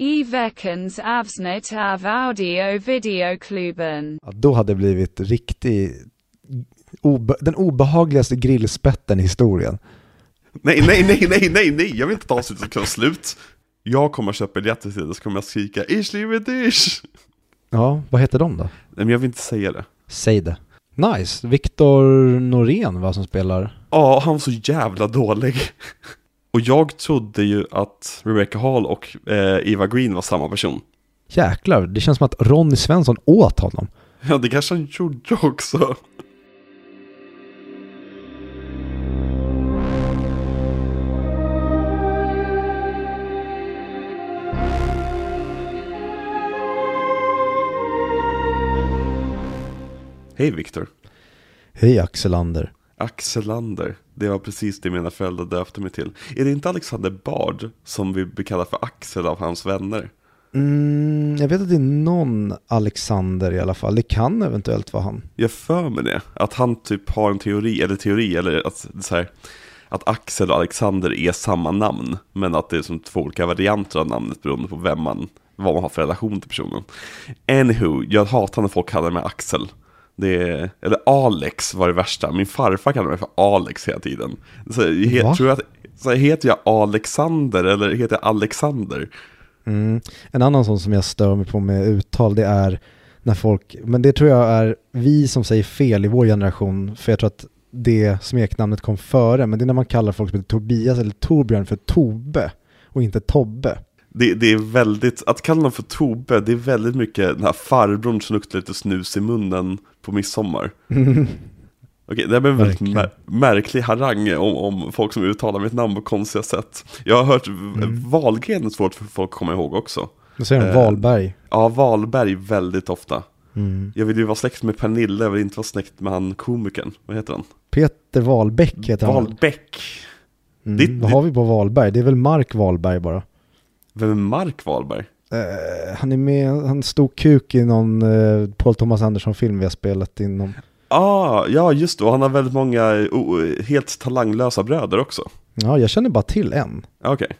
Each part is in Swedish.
I veckans avsnitt av audio videoklubben. Ja, då hade det blivit riktigt obe den obehagligaste grillspetten i historien. Nej, nej, nej, nej, nej, nej, jag vill inte ta avsnittet som kan vara slut. Jag kommer att köpa biljetter till det, så kommer jag skrika liebe dich! Ja, vad heter de då? Nej, men jag vill inte säga det. Säg det. Nice. Viktor Norén va, som spelar? Ja, han var så jävla dålig. Och jag trodde ju att Rebecca Hall och eh, Eva Green var samma person. Jäklar, det känns som att Ronny Svensson åt honom. Ja, det kanske han gjorde också. Hej Viktor. Hej Axel Ander. Axelander. Det var precis det mina föräldrar döpte mig till. Är det inte Alexander Bard som vi blir kallade för Axel av hans vänner? Mm, jag vet att det är någon Alexander i alla fall. Det kan eventuellt vara han. Jag för mig det. Att han typ har en teori, eller teori, eller att, så här, att Axel och Alexander är samma namn. Men att det är som två olika varianter av namnet beroende på vem man, vad man har för relation till personen. Anywho, jag hatar när folk kallar mig Axel. Det eller Alex var det värsta. Min farfar kallade mig för Alex hela tiden. Så, he, tror jag så heter jag Alexander eller heter jag Alexander? Mm. En annan sån som jag stör mig på med uttal det är när folk, men det tror jag är vi som säger fel i vår generation, för jag tror att det smeknamnet kom före, men det är när man kallar folk som heter Tobias eller Torbjörn för Tobbe och inte Tobbe. Det, det är väldigt, att kalla någon för Tobbe, det är väldigt mycket den här farbrorn som luktar lite snus i munnen på midsommar. Okej, det här en väldigt mär- märklig harang om, om folk som uttalar mitt namn på konstiga sätt. Jag har hört mm. Wahlgren är svårt för folk att komma ihåg också. Då säger de Eh. Wahlberg. Ja, Wahlberg väldigt ofta. Mm. Jag vill ju vara släkt med Pernilla, jag vill inte vara släkt med han komikern. Vad heter han? Peter Wahlbeck heter han. Wahlbeck. Mm. Ditt- Vad har vi på Wahlberg? Det är väl Mark Wahlberg bara. Vem är Mark Wahlberg? Eh, han är med, han stod kuk i någon uh, Paul Thomas Andersson-film vi har spelat inom. Ah, ja just det, och han har väldigt många oh, helt talanglösa bröder också. Ja, jag känner bara till en. Ja, Okej.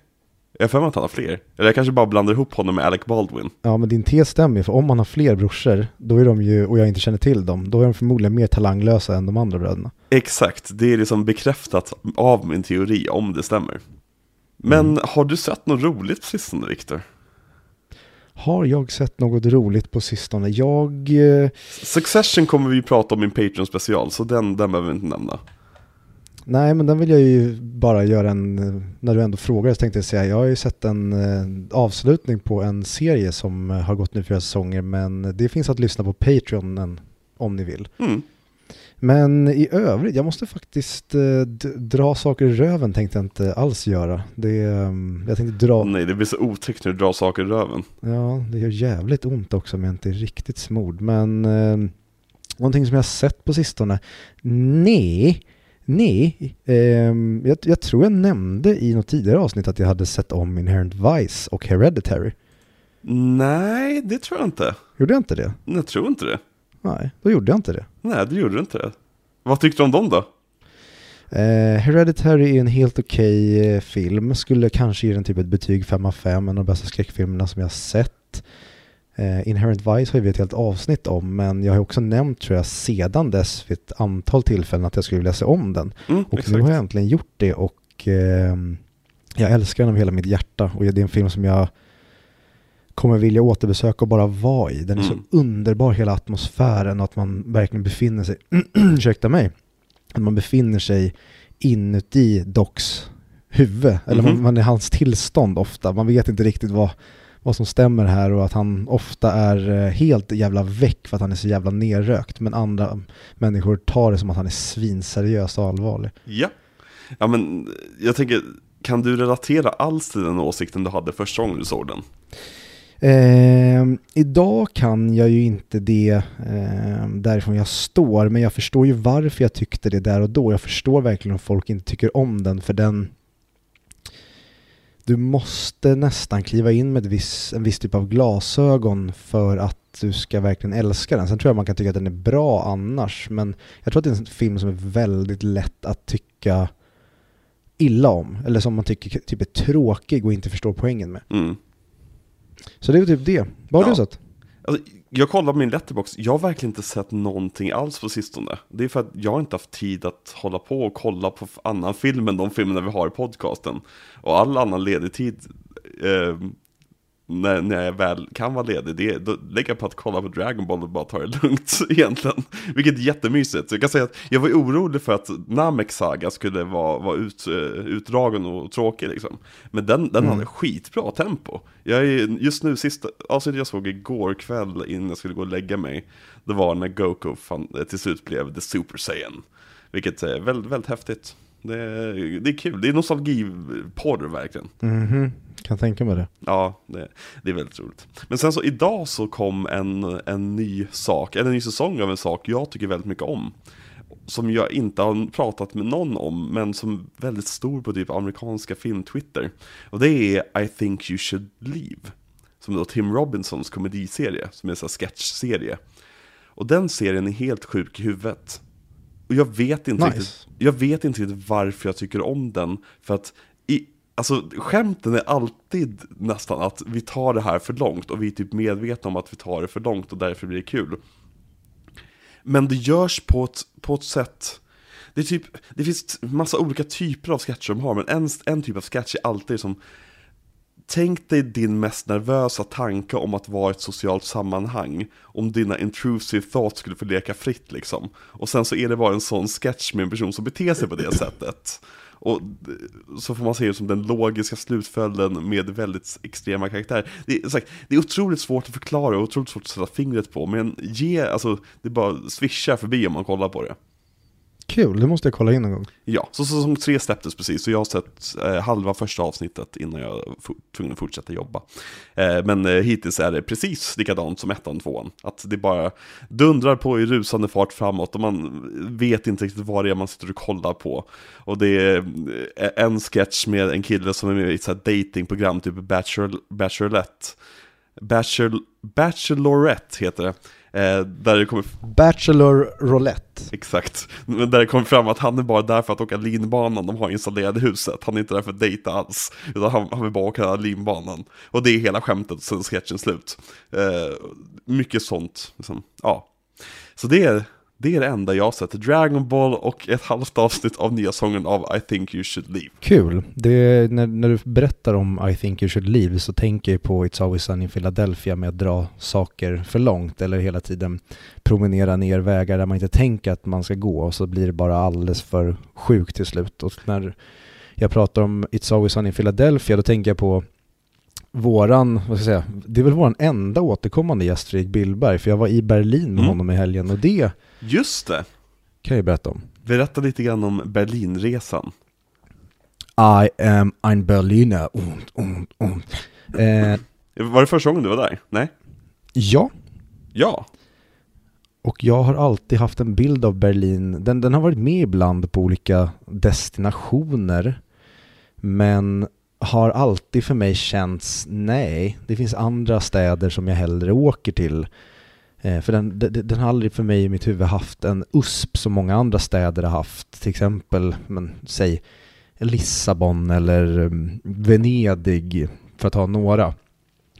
Jag har att han har fler. Eller jag kanske bara blandar ihop honom med Alec Baldwin. Ja, men din tes stämmer för om man har fler brorsor, då är de ju, och jag inte känner till dem, då är de förmodligen mer talanglösa än de andra bröderna. Exakt, det är liksom bekräftat av min teori om det stämmer. Men har du sett något roligt på sistone, Viktor? Har jag sett något roligt på sistone? Jag... Eh, Succession kommer vi prata om i en Patreon special, så den, den behöver vi inte nämna. nej, men den vill jag ju bara göra en... eh, När du ändå frågar så tänkte jag säga, jag har ju sett en eh, avslutning på en serie som har gått nu fyra säsonger, men det finns att lyssna på Patreon om ni vill. Mm. Men i övrigt, jag måste faktiskt eh, dra saker i röven tänkte jag inte alls göra. Det, ehm, jag tänkte dra, Nej, det blir så otäckt när du drar saker i röven. ja det gör jävligt ont också om jag inte är riktigt smord. Men eh, någonting som jag har sett på sistone, nej, nej, ehm, jag, jag tror jag nämnde i något tidigare avsnitt att jag hade sett om Inherent Vice och Hereditary. Nej, det tror jag inte. Gjorde jag inte det? Jag tror inte det. Nej, då gjorde jag inte det. Nej, det gjorde du inte det. Vad tyckte du om dem då? Eh, Hereditary är en helt okej eh, film. Skulle kanske ge den typ ett betyg 5 av 5. En av de bästa skräckfilmerna som jag har sett. Eh, Inherent Vice har vi ett helt avsnitt om. Men jag har också nämnt tror jag sedan dess vid ett antal tillfällen att jag skulle vilja se om den. Mm, Och exakt. nu har jag äntligen gjort det och ehm, jag älskar den av hela mitt hjärta. Och det är en film som jag kommer vilja återbesöka och bara vara i. Den är Mm. så underbar, hela atmosfären och att man verkligen befinner sig, ursäkta mig, att man befinner sig inuti Docs huvud, eller man, Mhm. man är hans tillstånd ofta. Man vet inte riktigt vad, vad som stämmer här och att han ofta är eh, helt jävla väck för att han är så jävla nerrökt. Men andra människor tar det som att han är svinseriös och allvarlig. Ja. Ja, men jag tänker, kan du relatera alls till den åsikten du hade första gången du såg den? Eh, idag kan jag ju inte det eh, därifrån jag står, men jag förstår ju varför jag tyckte det där och då. Jag förstår verkligen om folk inte tycker om den, för den... Du måste nästan kliva in med viss, en viss typ av glasögon för att du ska verkligen älska den. Sen tror jag man kan tycka att den är bra annars, men jag tror att det är en film som är väldigt lätt att tycka illa om, eller som man tycker typ är tråkig och inte förstår poängen med. Mm. Så det är typ det. Vad har Ja. du sett? Alltså, jag kollar på min letterbox, jag har verkligen inte sett någonting alls på sistone. Det är för att jag inte haft tid att hålla på och kolla på annan film än de filmerna vi har i podcasten. Och all annan ledig tid, eh, när, när jag väl kan vara ledig, det, då lägger jag på att kolla på Dragon Ball och bara ta det lugnt egentligen. Vilket är jättemysigt. Så jag kan säga att jag var orolig för att Namek Saga skulle vara, vara ut, eh, utdragen och tråkig liksom. Men den, den hade skitbra tempo. Jag är just nu, sista avsnittet jag såg igår kväll innan jag skulle gå och lägga mig, det var när Goku fan, eh, till slut blev The Super Saiyan. Vilket är väldigt, väldigt häftigt. Det är, det är kul, det är nostalgiporr verkligen. Mhm, kan tänka mig det. Ja, det, det är väldigt roligt. Men sen så idag så kom en, en ny sak, eller en ny säsong av en sak jag tycker väldigt mycket om. Som jag inte har pratat med någon om, men som är väldigt stor på typ amerikanska film-Twitter. Och det är I think you should leave. Som då Tim Robinsons komediserie, som är en sån här sketchserie. Och den serien är helt sjuk i huvudet. Och jag vet inte Nice. riktigt, jag vet inte riktigt varför jag tycker om den. För att alltså, skämten är alltid nästan att vi tar det här för långt och vi är typ medvetna om att vi tar det för långt och därför blir det kul. Men det görs på ett, på ett sätt det, är typ, det finns massa olika typer av sketcher de har, men en, en typ av sketch är alltid som Tänk dig din mest nervösa tanke om att vara i ett socialt sammanhang Om dina intrusive thoughts skulle få leka fritt liksom Och sen så är det bara en sån sketch med en person som beter sig på det sättet och så får man se det som den logiska slutföljden med väldigt extrema karaktärer. Det är, sagt, det är otroligt svårt att förklara och otroligt svårt att sätta fingret på Men ge, alltså, det är bara swisha förbi om man kollar på det. Kul, det måste jag kolla in någon gång. Ja, så som tre släpptes precis, så jag har sett eh, halva första avsnittet innan jag var tvungen att fortsätta jobba. Eh, men eh, hittills är det precis likadant som ettan och tvåan. Att det bara dundrar på i rusande fart framåt och man vet inte riktigt vad det är man sitter och kollar på. Och det är eh, en sketch med en kille som är med i ett datingprogram, typ Bachelor, Bachelorette. Bachelor, Bachelorette heter det. Eh, där det kommer Bachelor Roulette. Exakt, där det kom fram att han är bara där för att åka linbanan de har installerad i huset. Han är inte där för att dejta alls, utan han, han vill bara åka linbanan. Och det är hela skämtet, sen är sketchen slut. Eh, mycket sånt, liksom. ja. Så det är, det är det enda jag har sett. Dragon Ball och ett halvt avsnitt av nya sången av I think you should leave. Kul. Det, när, när du berättar om I think you should leave så tänker jag på It's always sunny in Philadelphia med att dra saker för långt eller hela tiden promenera ner vägar där man inte tänker att man ska gå och så blir det bara alldeles för sjukt till slut. Och när jag pratar om It's always sunny in Philadelphia då tänker jag på våran, vad ska jag säga, det är väl våran enda återkommande gäst Fredrik Billberg för jag var i Berlin med Mm. honom i helgen och det Just det! kan jag berätta om. Berätta lite grann om Berlinresan. I am ein Berliner. Und, und, und. Eh, Var det första gången du var där? Nej? ja, Ja. och jag har alltid haft en bild av Berlin. Den, den har varit med ibland på olika destinationer. Men har alltid för mig känts, nej, det finns andra städer som jag hellre åker till. Eh, för den, den, den har aldrig för mig i mitt huvud haft en USP som många andra städer har haft. Till exempel, men, säg Lissabon eller mm, Venedig för att ta några.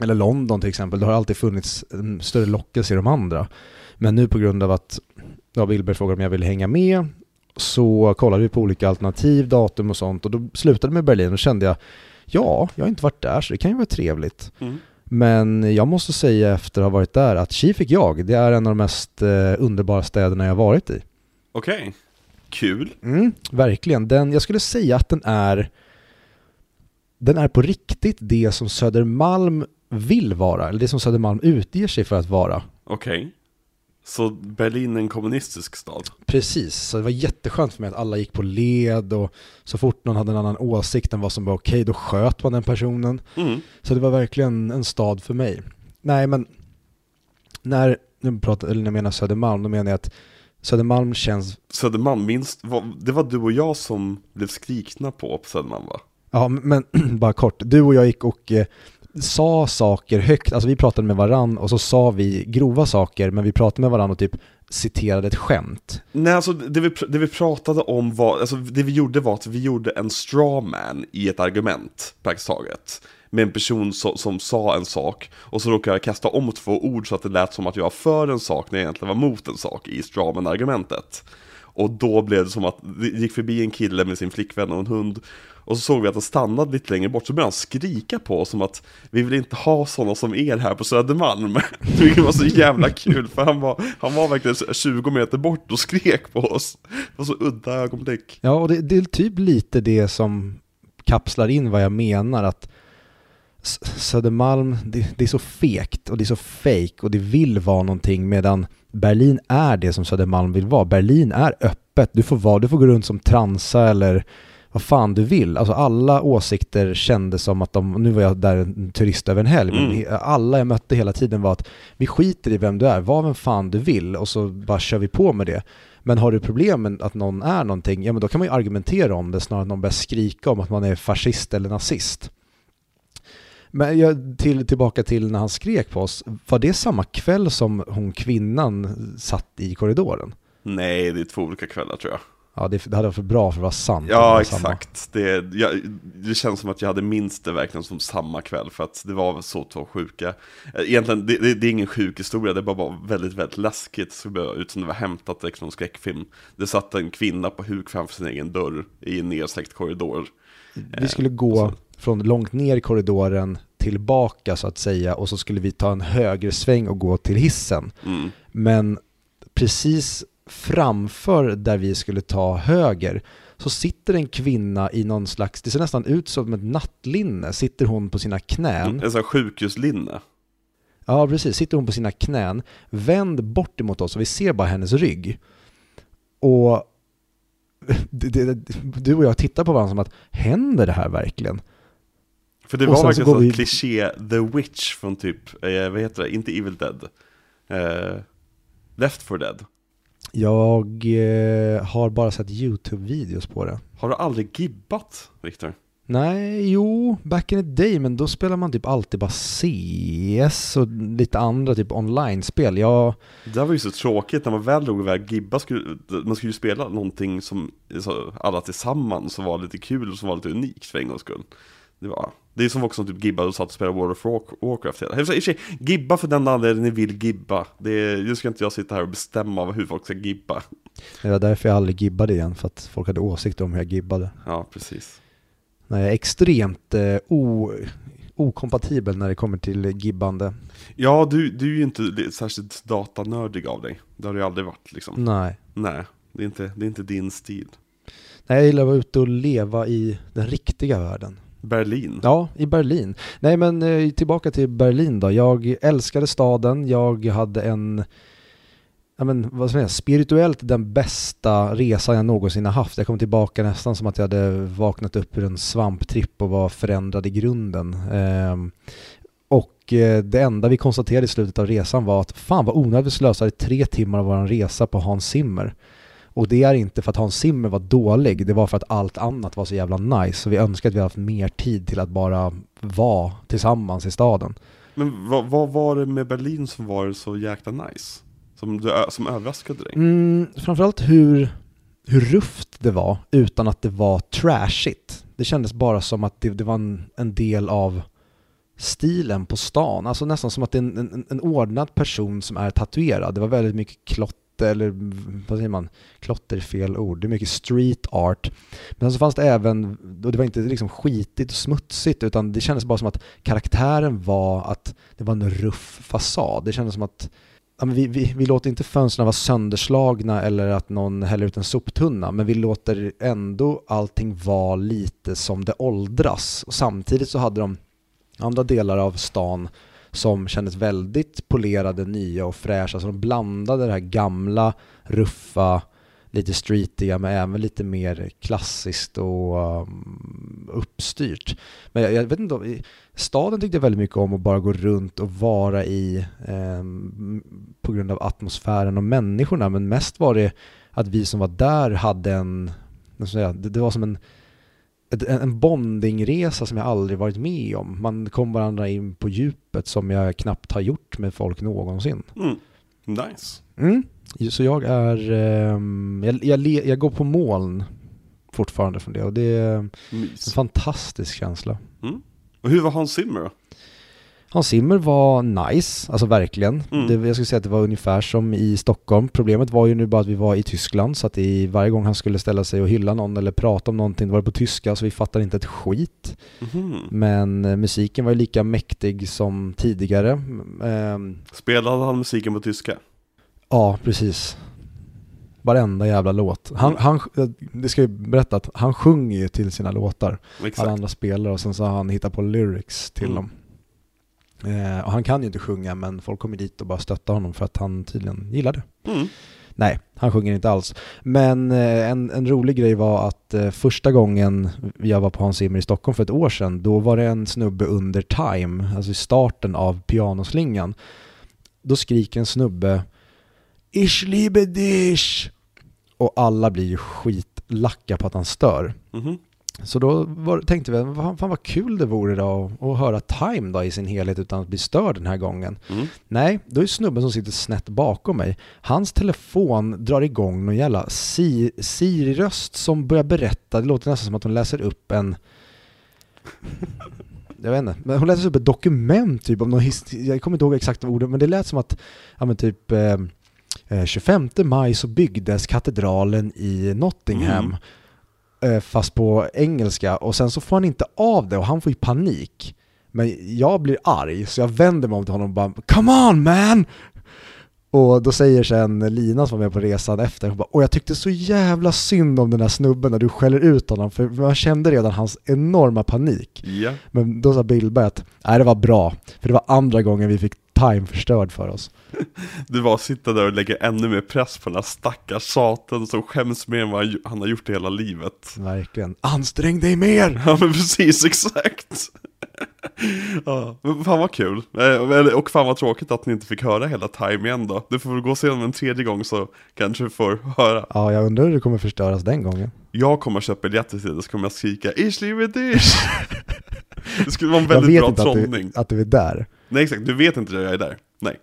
Eller London till exempel, det har alltid funnits en större lockelse i de andra. Men nu på grund av att ja, Wilbert frågade om jag ville hänga med så kollade vi på olika alternativ, datum och sånt och då slutade med Berlin och kände jag ja, jag har inte varit där så det kan ju vara trevligt. Mm. Men jag måste säga efter att ha varit där att Tji fick jag, det är en av de mest eh, underbara städerna jag varit i. Okej. Kul. Mm, verkligen. Den, jag skulle säga att den är den är på riktigt det som Södermalm vill vara, eller det som Södermalm utger sig för att vara. Okej. Så Berlin är en kommunistisk stad? Precis, så det var jätteskönt för mig att alla gick på led och så fort någon hade en annan åsikt än vad som var okej, då sköt man den personen. Mm. Så det var verkligen en stad för mig. Nej, men när, nu pratar, eller när jag menar Södermalm, då menar jag att Södermalm känns Södermalm, minst, det var du och jag som blev skrikna på på Södermalm va? Ja, men bara kort. Du och jag gick och eh, sa saker högt, alltså vi pratade med varann och så sa vi grova saker, men vi pratade med varann och typ citerade ett skämt. Nej, alltså det vi, det vi pratade om var, alltså det vi gjorde var att vi gjorde en strawman i ett argument, praktiskt taget. med en person som, som sa en sak och så råkade jag kasta om två ord så att det lät som att jag var för en sak när jag egentligen var mot en sak i strawman-argumentet. Och då blev det som att det gick förbi en kille med sin flickvän och en hund och så såg vi att han stannade lite längre bort, så började han skrika på oss som att vi vill inte ha sådana som er här på Södermalm. Vilket var så jävla kul, för han var, han var verkligen 20 meter bort och skrek på oss. Det var så udda ögonblick. Ja, och det, det är typ lite det som kapslar in vad jag menar, att Södermalm, det, det är så fegt och det är så fake och det vill vara någonting medan Berlin är det som Södermalm vill vara. Berlin är öppet, du får, vara, du får gå runt som transa eller vad fan du vill. Alltså alla åsikter kändes som att de, nu var jag där en turist över en helg, men Mm. he- alla jag mötte hela tiden var att vi skiter i vem du är, var vem fan du vill och så bara kör vi på med det. Men har du problem med att någon är någonting, ja men då kan man ju argumentera om det snarare än att någon börjar skrika om att man är fascist eller nazist. Men jag, till, tillbaka till när han skrek på oss, var det samma kväll som hon kvinnan satt i korridoren? Nej, det är två olika kvällar tror jag. Ja, det, det hade varit för bra för att vara sant. Ja, exakt. Det, jag, det känns som att jag hade minst det verkligen som samma kväll, för att det var så två sjuka. Eh, Egentligen, det, det, det är ingen sjuk historia, det bara var väldigt, väldigt läskigt. Så det ut som det var hämtat direkt från en skräckfilm. Det satt en kvinna på huk framför sin egen dörr i en nedsläckt korridor. Vi skulle gå från långt ner i korridoren tillbaka så att säga och så skulle vi ta en högersväng och gå till hissen. Mm. Men precis framför där vi skulle ta höger så sitter en kvinna i någon slags, det ser nästan ut som ett nattlinne, sitter hon på sina knän. En sån sjukhuslinne. Ja, precis. Sitter hon på sina knän, vänd bort emot oss och vi ser bara hennes rygg. Och det, det, du och jag tittar på varandra som att, händer det här verkligen? För det var så verkligen går sån vi- kliché, The Witch från typ, eh, vad heter det, inte Evil Dead. Eh, Left for Dead. Jag eh, har bara sett YouTube-videos på det. Har du aldrig gibbat, Viktor? Nej, jo, back in the day, men då spelar man typ alltid bara CS och lite andra typ online-spel. Jag, Det här var ju så tråkigt när man väl drog iväg Gibba, skulle, man skulle ju spela någonting som alla tillsammans som var lite kul och som var lite unikt för en gångs skull. Det, var, det är som folk som typ gibbade och satt och spelade World of War- Warcraft hela. För sig, gibba för den anledningen ni vill gibba. Det är, nu ska inte jag sitta här och bestämma hur folk ska gibba. det var därför jag aldrig gibbade igen, för att folk hade åsikter om hur jag gibbade. Ja, precis. Nej, extremt eh, o, okompatibel när det kommer till gibbande. Ja, du, du är ju inte särskilt datanördig av dig. Det har du ju aldrig varit liksom. Nej. Nej, det är, inte, det är inte din stil. Nej, jag gillar att vara ute och leva i den riktiga världen. Berlin. Ja, i Berlin. Nej men eh, tillbaka till Berlin då. Jag älskade staden, jag hade en, ja men vad ska jag säga, spirituellt den bästa resan jag någonsin har haft. Jag kom tillbaka nästan som att jag hade vaknat upp ur en svamptripp och var förändrad i grunden. Ehm, och eh, det enda vi konstaterade i slutet av resan var att fan vad onödigt vi slösade tre timmar av vår resa på Hans Zimmer. Och det är inte för att Hans Zimmer var dålig, det var för att allt annat var så jävla nice. Så vi önskar att vi hade haft mer tid till att bara vara tillsammans i staden. Men vad, vad var det med Berlin som var så jäkla nice? Som, du, som överraskade dig? Mm, framförallt hur, hur rufft det var utan att det var trashigt. Det kändes bara som att det, det var en, en del av stilen på stan. Alltså nästan som att det är en, en, en ordnad person som är tatuerad. Det var väldigt mycket lite, eller vad säger man? Klotter är fel ord. Det är mycket street art. Men så fanns det även, och det var inte liksom skitigt och smutsigt utan det kändes bara som att karaktären var att det var en ruff fasad. Det kändes som att ja, men vi, vi, vi låter inte fönstren vara sönderslagna eller att någon häller ut en soptunna, men vi låter ändå allting vara lite som det åldras. Och samtidigt så hade de andra delar av stan som kändes väldigt polerade, nya och fräscha. Så de blandade det här gamla, ruffa, lite streetiga men även lite mer klassiskt och um, uppstyrt. Men jag, jag vet inte, staden tyckte jag väldigt mycket om att bara gå runt och vara i eh, på grund av atmosfären och människorna. Men mest var det att vi som var där hade en, säga, det, det var som en ett- en en bondingresa som jag aldrig varit med om. Man kom varandra in på djupet som jag knappt har gjort med folk någonsin. Mm. Nice. Mm. Så jag är, ehm, jag, jag, jag går på moln fortfarande från det och det är en Mys. fantastisk känsla. Mm. Och hur var Hans Zimmer då? Hans Zimmer var nice, alltså verkligen. Mm. Det, jag skulle säga att det var ungefär som i Stockholm. Problemet var ju nu bara att vi var i Tyskland så att i, varje gång han skulle ställa sig och hylla någon eller prata om någonting, då var det på tyska så vi fattade inte ett skit. Mhm. Men eh, musiken var ju lika mäktig som tidigare. Ehm, Spelade han musiken på tyska? ja, precis. Varenda jävla låt. Han, Mm. han, det ska ju berätta att han sjunger ju till sina låtar. Alla Exakt. andra spelar och sen så har han hittat på lyrics till Mm. dem. Eh, och han kan ju inte sjunga men folk kommer dit och bara stöttar honom för att han tydligen gillar det. Mm. Nej, han sjunger inte alls. Men eh, en, en rolig grej var att eh, första gången jag var på Hans Zimmer i Stockholm för ett år sedan, då var det en snubbe under time, alltså i starten av pianoslingan. Då skriker en snubbe Ich liebe dich! Och alla blir ju skitlacka på att han stör. Mhm. Så då var, tänkte vi, fan, fan vad kul det vore då att höra Time då i sin helhet utan att bli störd den här gången. Mm. Nej, då är snubben som sitter snett bakom mig, hans telefon drar igång någon jävla si, Siri-röst som börjar berätta, det låter nästan som att hon läser upp en jag vet inte, men hon läser upp ett dokument typ om någon his- jag kommer inte ihåg exakt orden, men det lät som att, ja men typ eh, eh, 25 maj så byggdes katedralen i Nottingham Mm. Eh, fast på engelska och sen så får han inte av det och han får ju panik. Men jag blir arg så jag vänder mig om till honom och bara Come on man! Och då säger sen Lina som var med på resan efter, hon bara, och jag tyckte så jävla synd om den här snubben när du skäller ut honom, för man kände redan hans enorma panik. Ja. Men då sa Billberg att, nej det var bra, för det var andra gången vi fick time förstörd för oss. Det var att sitta där och lägga ännu mer press på den här stackars saten som skäms mer än vad han har gjort i hela livet. Verkligen. Ansträng dig mer! Ja men precis, exakt. ja, men fan vad kul. Eh, Och fan vad tråkigt att ni inte fick höra hela Time igen då. Du får väl gå och se den en tredje gång så kanske du får höra. Ja, jag undrar hur det kommer förstöras den gången. Jag kommer köpa biljetter till det så kommer jag skrika Ich liebe dich! Det skulle vara en Jag väldigt vet bra inte att trollning. du, att du är där. Nej exakt, du vet inte att jag är där. Nej.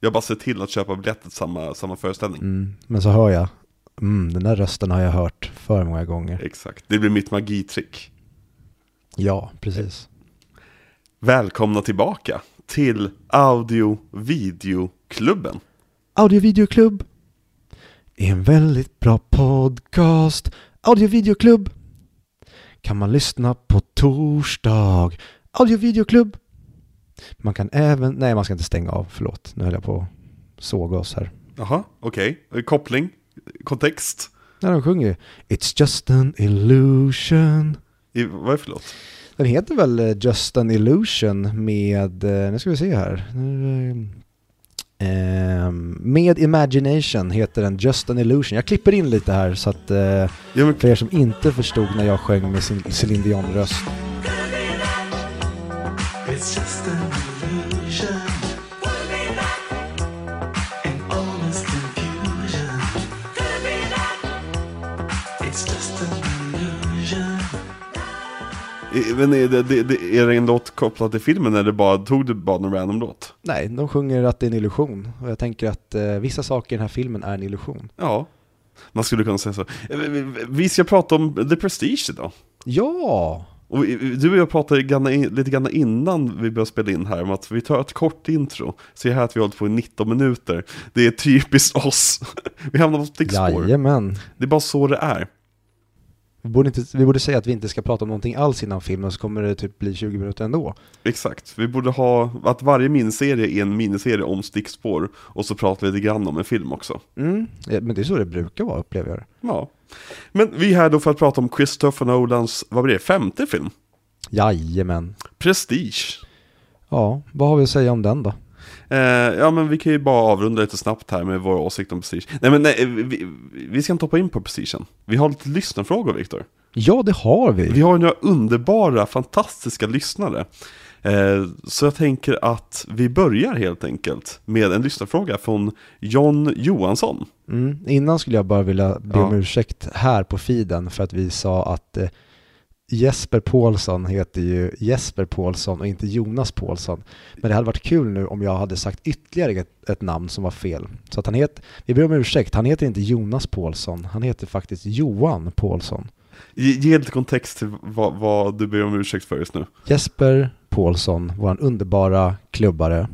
Jag bara ser till att köpa biljetter till samma, samma föreställning. Mm, men så hör jag, mm, den där rösten har jag hört för många gånger. Exakt, det blir mitt magitrick. Ja, precis. Välkomna tillbaka till Audio Videoklubben. Audio-videoklubb är en väldigt bra podcast. Audio-videoklubb kan man lyssna på torsdag. Audio-videoklubb. Man kan även, nej man ska inte stänga av, förlåt. Nu höll jag på att såga oss här. Jaha, okej. Koppling? Kontext? När de sjunger It's just an illusion. I, vad är det för låt? Den heter väl eh, Just an illusion med, eh, nu ska vi se här. Nu, eh, med Imagination heter den Just an illusion. Jag klipper in lite här så att eh, Ja, men, för er som inte förstod när jag sjöng med sin Céline Dion-röst. Men är det, det, det, är det en låt kopplad till filmen eller bara, tog du bara någon random låt? Nej, de sjunger att det är en illusion. Och jag tänker att eh, vissa saker i den här filmen är en illusion. Ja, man skulle kunna säga så. Eh, vi- ska prata om The Prestige idag. Ja! Och du och jag pratade lite grann innan vi började spela in här om att vi tar ett kort intro. Se här att vi har hållit på i 19 minuter. Det är typiskt oss. Vi hamnar på stickspår. Jajamän. Det är bara så det är. Vi borde, inte, vi borde säga att vi inte ska prata om någonting alls innan filmen så kommer det typ bli 20 minuter ändå. Exakt. Vi borde ha att varje miniserie är en miniserie om stickspår och så pratar vi lite grann om en film också. Mm. Men det är så det brukar vara upplever jag det. Ja. Men vi är här då för att prata om Christopher Nolans, vad blir det, femte film? Jajamän. Prestige. Ja, vad har vi att säga om den då? Eh, ja men vi kan ju bara avrunda lite snabbt här med vår åsikt om Prestige. Nej men nej, vi, vi ska inte hoppa in på Prestigen. Vi har lite lyssnarfrågor Viktor. Ja, det har vi. Vi har några underbara, fantastiska lyssnare. Eh, så jag tänker att vi börjar helt enkelt med en lyssnarfråga från John Johansson. Mm. Innan skulle jag bara vilja be om Ja. ursäkt här på feeden för att vi sa att eh, Jesper Paulsson heter ju Jesper Paulsson och inte Jonas Paulsson. Men det hade varit kul nu om jag hade sagt ytterligare ett, ett namn som var fel. Så att han heter, vi ber om ursäkt, han heter inte Jonas Paulsson, han heter faktiskt Johan Paulsson. Ge, ge lite kontext till vad, vad du ber om ursäkt för just nu. Jesper Paulsson, vår underbara klubbare,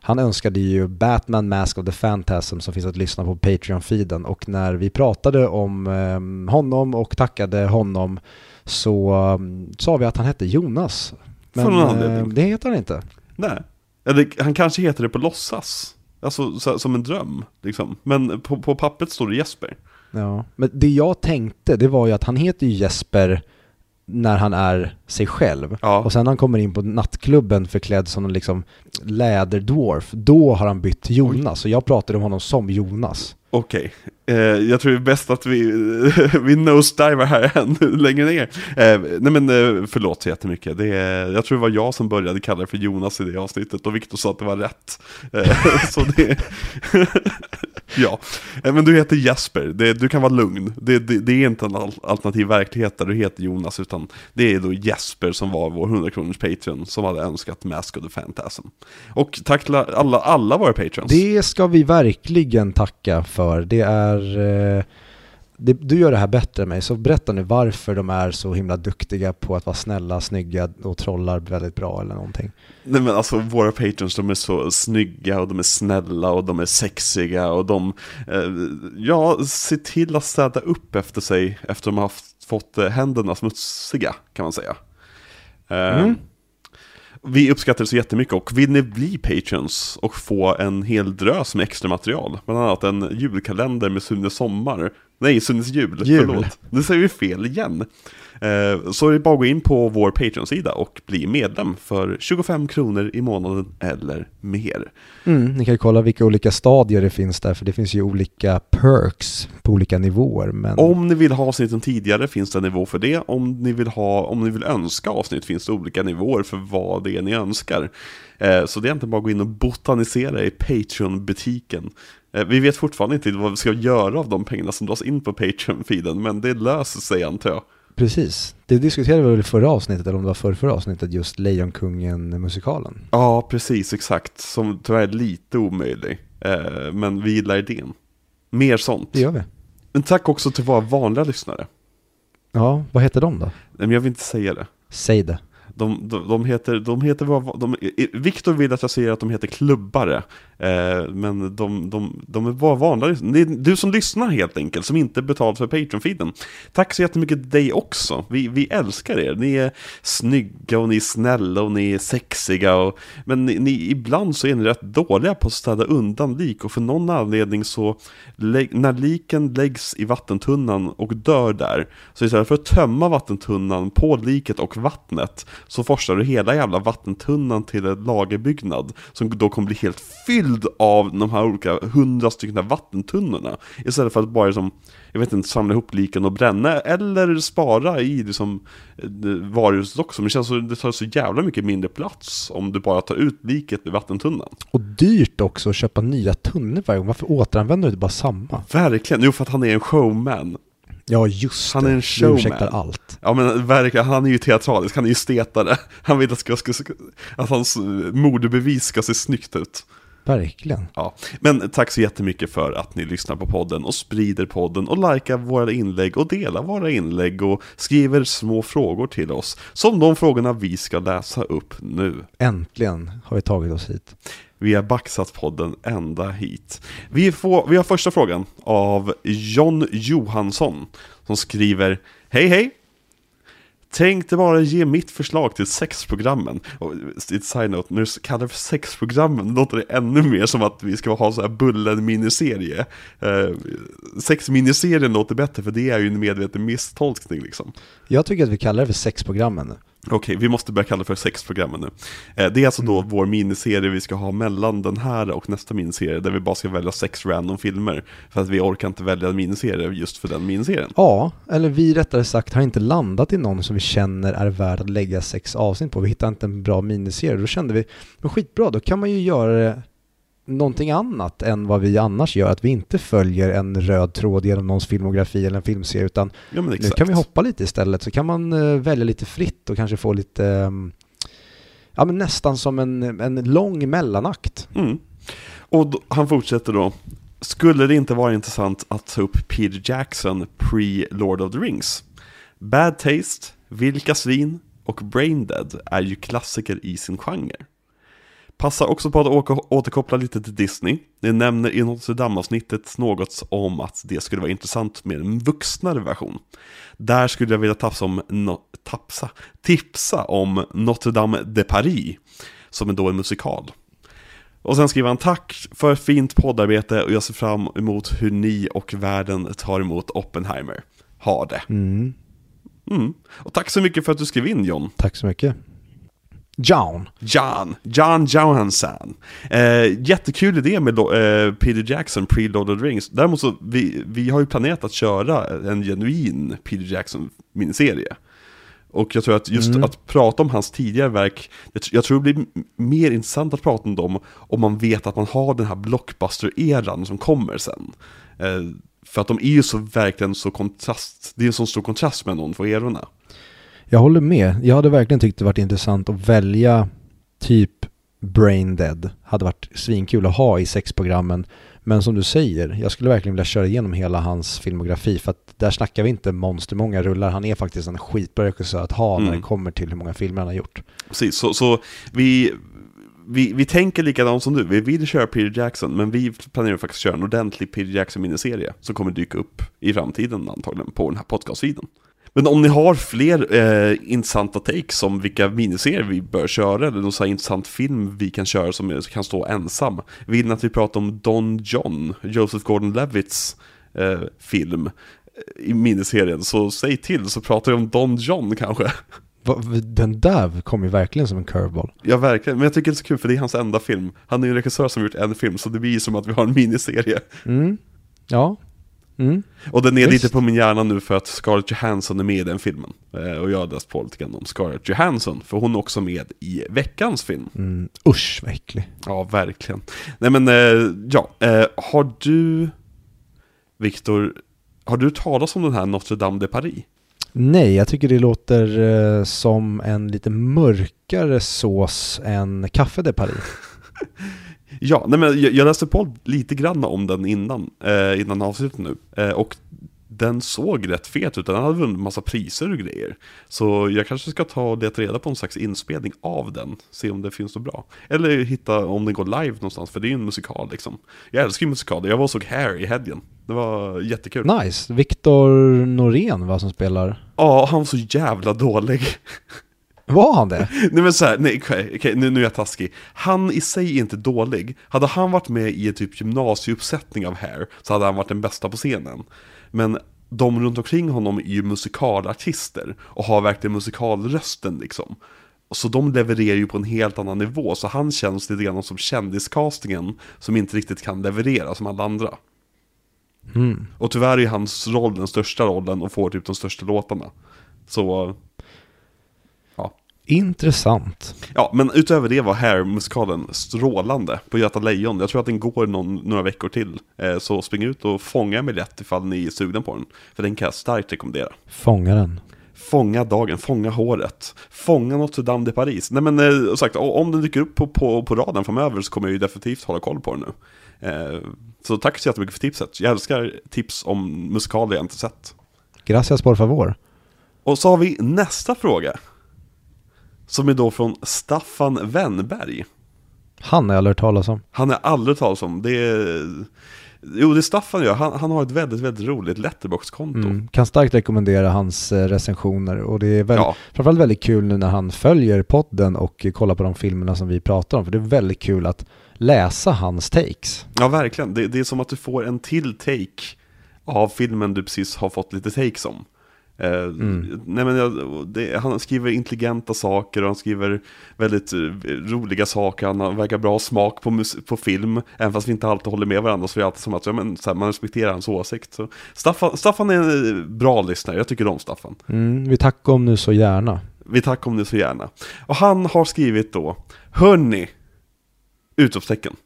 han önskade ju Batman Mask of the Phantasm som finns att lyssna på Patreon-feeden och när vi pratade om eh, honom och tackade honom så um, sa vi att han hette Jonas. Men eh, det heter han inte. Nej. Eller han kanske heter det på låtsas. Alltså så, som en dröm, liksom. Men på, på pappret står det Jesper. Ja, men det jag tänkte det var ju att han heter ju Jesper när han är sig själv. Ja. Och sen när han kommer in på nattklubben förklädd som en liksom läderdwarf, då har han bytt till Jonas. Så jag pratade om honom som Jonas. Okej, eh, jag tror det är bäst att vi, vi nosedivar här ännu längre ner. Eh, nej men eh, förlåt så jättemycket. Det är, jag tror det var jag som började kalla det för Jonas i det avsnittet och Viktor sa att det var rätt. Eh, så det, ja, eh, men du heter Jesper, det, du kan vara lugn. Det, det, det är inte en al- alternativ verklighet där du heter Jonas, utan det är då Jesper som var vår 100 kronors Patreon som hade önskat Mask of the Phantasm. Och tack till alla, alla våra Patreons. Det ska vi verkligen tacka för. Det är... Eh, det, du gör det här bättre än mig, så berätta nu varför de är så himla duktiga på att vara snälla, snygga och trollar väldigt bra eller någonting. Nej men alltså våra patrons de är så snygga och de är snälla och de är sexiga och de, eh, ja, ser till att städa upp efter sig efter de har haft, fått eh, händerna smutsiga kan man säga. Eh, Mm. Vi uppskattar det så jättemycket och vill ni bli patrons och få en hel drös med extra material, bland annat en julkalender med Sunes sommar, nej Sunes jul, Jul. förlåt, nu säger vi fel igen. Eh, Så är det bara att gå in på vår Patreon-sida och bli medlem för 25 kronor i månaden eller mer. Mm, ni kan ju kolla vilka olika stadier det finns där, för det finns ju olika perks på olika nivåer. Men Om ni vill ha avsnitten tidigare finns det en nivå för det. Om ni vill, ha, om ni vill önska avsnitt finns det olika nivåer för vad det är ni önskar. Eh, så det är inte bara att gå in och botanisera i Patreon-butiken. Eh, vi vet fortfarande inte vad vi ska göra av de pengarna som dras in på Patreon-feeden, men det löser sig antar jag. Precis, det diskuterade vi väl i förra avsnittet, eller om det var förra, förra avsnittet, just Lejonkungen-musikalen. Ja, precis, exakt. Som tyvärr är lite omöjlig. Eh, men vi gillar idén. Mer sånt. Det gör vi. Men tack också till våra vanliga lyssnare. Ja, vad heter de då? Nej, Men jag vill inte säga det. Säg det. De, de, de heter, de heter vad, de, Viktor vill att jag säger att de heter klubbare, eh, men de, de, de är bara vanliga, det är du som lyssnar helt enkelt, som inte betalt för Patreon-feeden. Tack så jättemycket till dig också, vi, vi älskar er, ni är snygga och ni är snälla och ni är sexiga, och, men ni, ni, ibland så är ni rätt dåliga på att städa undan lik, och för någon anledning så, när liken läggs i vattentunnan och dör där, så istället för att tömma vattentunnan på liket och vattnet, så forsar du hela jävla vattentunnan till en lagerbyggnad som då kommer bli helt fylld av de här olika hundra stycken vattentunnorna. Istället för att bara som, jag vet inte, samla ihop liken och bränna eller spara i liksom, eh, varuhuset också. Men det känns som det tar så jävla mycket mindre plats om du bara tar ut liket ur vattentunnan. Och dyrt också att köpa nya tunnor varje gång. Varför återanvänder du inte bara samma? Verkligen, jo för att han är en showman. Ja, just Han är en showman. ursäktar allt. Ja men verkligen, han är ju teatralisk, han är ju stetare. Han vill att, ska, ska, att hans modebevis ska se snyggt ut. Verkligen. Ja, men tack så jättemycket för att ni lyssnar på podden och sprider podden och likar våra inlägg och delar våra inlägg och skriver små frågor till oss. Som de frågorna vi ska läsa upp nu. Äntligen har vi tagit oss hit. Vi har baxat podden ända hit. Vi, får, vi har första frågan av John Johansson som skriver Hej hej! Tänkte bara ge mitt förslag till sexprogrammen. Och ett side-note, när du kallar det för sexprogrammen låter det ännu mer som att vi ska ha så här Bullen-miniserie. Eh, sexminiserien låter bättre för det är ju en medveten misstolkning liksom. Jag tycker att vi kallar det för sexprogrammen. Okej, vi måste börja kalla det för sexprogrammen nu. Eh, det är alltså då vår miniserie vi ska ha mellan den här och nästa miniserie, där vi bara ska välja sex random filmer. För att vi orkar inte välja en miniserie just för den miniserien. Ja, eller vi rättare sagt har inte landat i någon som vi känner är värd att lägga sex avsnitt på. Vi hittade inte en bra miniserie. Då kände vi, men skitbra, då kan man ju göra det någonting annat än vad vi annars gör. Att vi inte följer en röd tråd genom någons filmografi eller en filmserie, utan Ja nu kan vi hoppa lite istället. Så kan man eh, välja lite fritt och kanske få lite, ehm, ja men nästan som en, en lång mellanakt. Mm. Och då, han fortsätter då. Skulle det inte vara intressant att ta upp Peter Jackson pre-Lord of the Rings? Bad Taste, Vilka svin och Brain Dead är ju klassiker i sin genre. Passar också på att åka, återkoppla lite till Disney. Det nämner i Notre Dame-avsnittet något om att det skulle vara intressant med en vuxnare version. Där skulle jag vilja tapsa om, no, tapsa, tipsa om Notre Dame de Paris, som är då en musikal. Och sen skriver han tack för ett fint poddarbete och jag ser fram emot hur ni och världen tar emot Oppenheimer. Ha det. Mm. Mm. Och tack så mycket för att du skrev in John. Tack så mycket. John. John, John Johansson. Eh, jättekul idé med eh, Peter Jackson, Preloaded Rings. Däremot så, vi, vi har ju planerat att köra en genuin Peter Jackson miniserie. Och jag tror att just Mm. att prata om hans tidigare verk, jag, tr- jag tror det blir mer intressant att prata om dem om man vet att man har den här blockbuster-eran som kommer sen. Eh, för att de är ju så verkligen så kontrast, det är en så stor kontrast med de två erorna. Jag håller med. Jag hade verkligen tyckt det varit intressant att välja typ Brain Dead. Hade varit svinkul att ha i sexprogrammen. Men som du säger, jag skulle verkligen vilja köra igenom hela hans filmografi för att där snackar vi inte monstermånga rullar. Han är faktiskt en skitbra regissör att ha när Mm. det kommer till hur många filmer han har gjort. Precis, så, så vi, vi, vi tänker likadant som du. Vi vill köra Peter Jackson, men vi planerar faktiskt köra en ordentlig Peter Jackson-miniserie som kommer dyka upp i framtiden antagligen på den här podcastfeeden. Men om ni har fler eh, intressanta takes om vilka miniserier vi bör köra, eller någon sån här intressant film vi kan köra som kan stå ensam. Vill ni att vi pratar om Don John, Joseph Gordon-Levitt's eh, film eh, i miniserien, så säg till så pratar vi om Don John kanske. Den där kom ju verkligen som en curveball. Ja, verkligen. Men jag tycker det är så kul för det är hans enda film. Han är ju en regissör som har gjort en film, så det blir som att vi har en miniserie. Mm. Ja. Mm. Och den är lite på min hjärna nu för att Scarlett Johansson är med i den filmen. Eh, och jag har läst på lite grann om Scarlett Johansson, för hon är också med i veckans film. Mm. Usch vad äcklig. Ja, verkligen. Nej men, eh, ja. Eh, har du, Viktor, har du talat om den här Notre Dame de Paris? Nej, jag tycker det låter som en lite mörkare sås än Café de Paris. Ja, nej men jag, jag läste på lite grann om den innan, eh, innan avsnittet nu. Eh, och den såg rätt fet ut, den hade vunnit massa priser och grejer. Så jag kanske ska ta och leta reda på en slags inspelning av den, se om det finns något bra. Eller hitta om den går live någonstans, för det är ju en musikal liksom. Jag älskar ju musikaler, jag var och såg Hair i helgen. Det var jättekul. Nice. Viktor Norén va som spelar? Ja, han var så jävla dålig. Var han det? Nej men såhär, nej okej, okej, nu, nu är jag taskig. Han i sig är inte dålig. Hade han varit med i en typ gymnasieuppsättning av Hair så hade han varit den bästa på scenen. Men de runt omkring honom är ju musikalartister och har verkligen musikalrösten liksom. Så de levererar ju på en helt annan nivå, så han känns lite grann som kändiscastingen som inte riktigt kan leverera som alla andra. Mm. Och tyvärr är hans roll den största rollen och får typ de största låtarna. Så. Intressant. Ja, men utöver det var Hair-musikalen strålande på Göta Lejon. Jag tror att den går någon, några veckor till. Eh, så spring ut och fånga en biljett ifall ni är sugna på den. För den kan jag starkt rekommendera. Fångaren. Fånga dagen, fånga håret, fånga Notre Dame de Paris. Nej men eh, sagt, om den dyker upp på, på, på raden framöver så kommer jag ju definitivt hålla koll på den nu. Eh, så tack så jättemycket för tipset. Jag älskar tips om musikaler jag inte sett. Gracias por favor. Och så har vi nästa fråga. Som är då från Staffan Wennberg. Han har jag aldrig hört talas om. Han är aldrig talas om. Det är... Jo, det är Staffan gör. Han, han har ett väldigt, väldigt roligt letterbox-konto. Mm. Kan starkt rekommendera hans eh, recensioner och det är väl, Ja. framförallt väldigt kul nu när han följer podden och kollar på de filmerna som vi pratar om. För det är väldigt kul att läsa hans takes. Ja, verkligen. Det, det är som att du får en till take av filmen du precis har fått lite takes om. Eh, Mm. nej men jag, det, han skriver intelligenta saker och han skriver väldigt eh, roliga saker. Han har- verkar bra smak på, på film. Även fast vi inte alltid håller med varandra så är det alltid som att ja, men, här, man respekterar hans åsikt. Så Staffan, Staffan är en eh, bra lyssnare. Jag tycker om Staffan. Mm, vi tackar om nu så gärna. Vi tackar om det så gärna. Och han har skrivit då, hörni, utropstecken.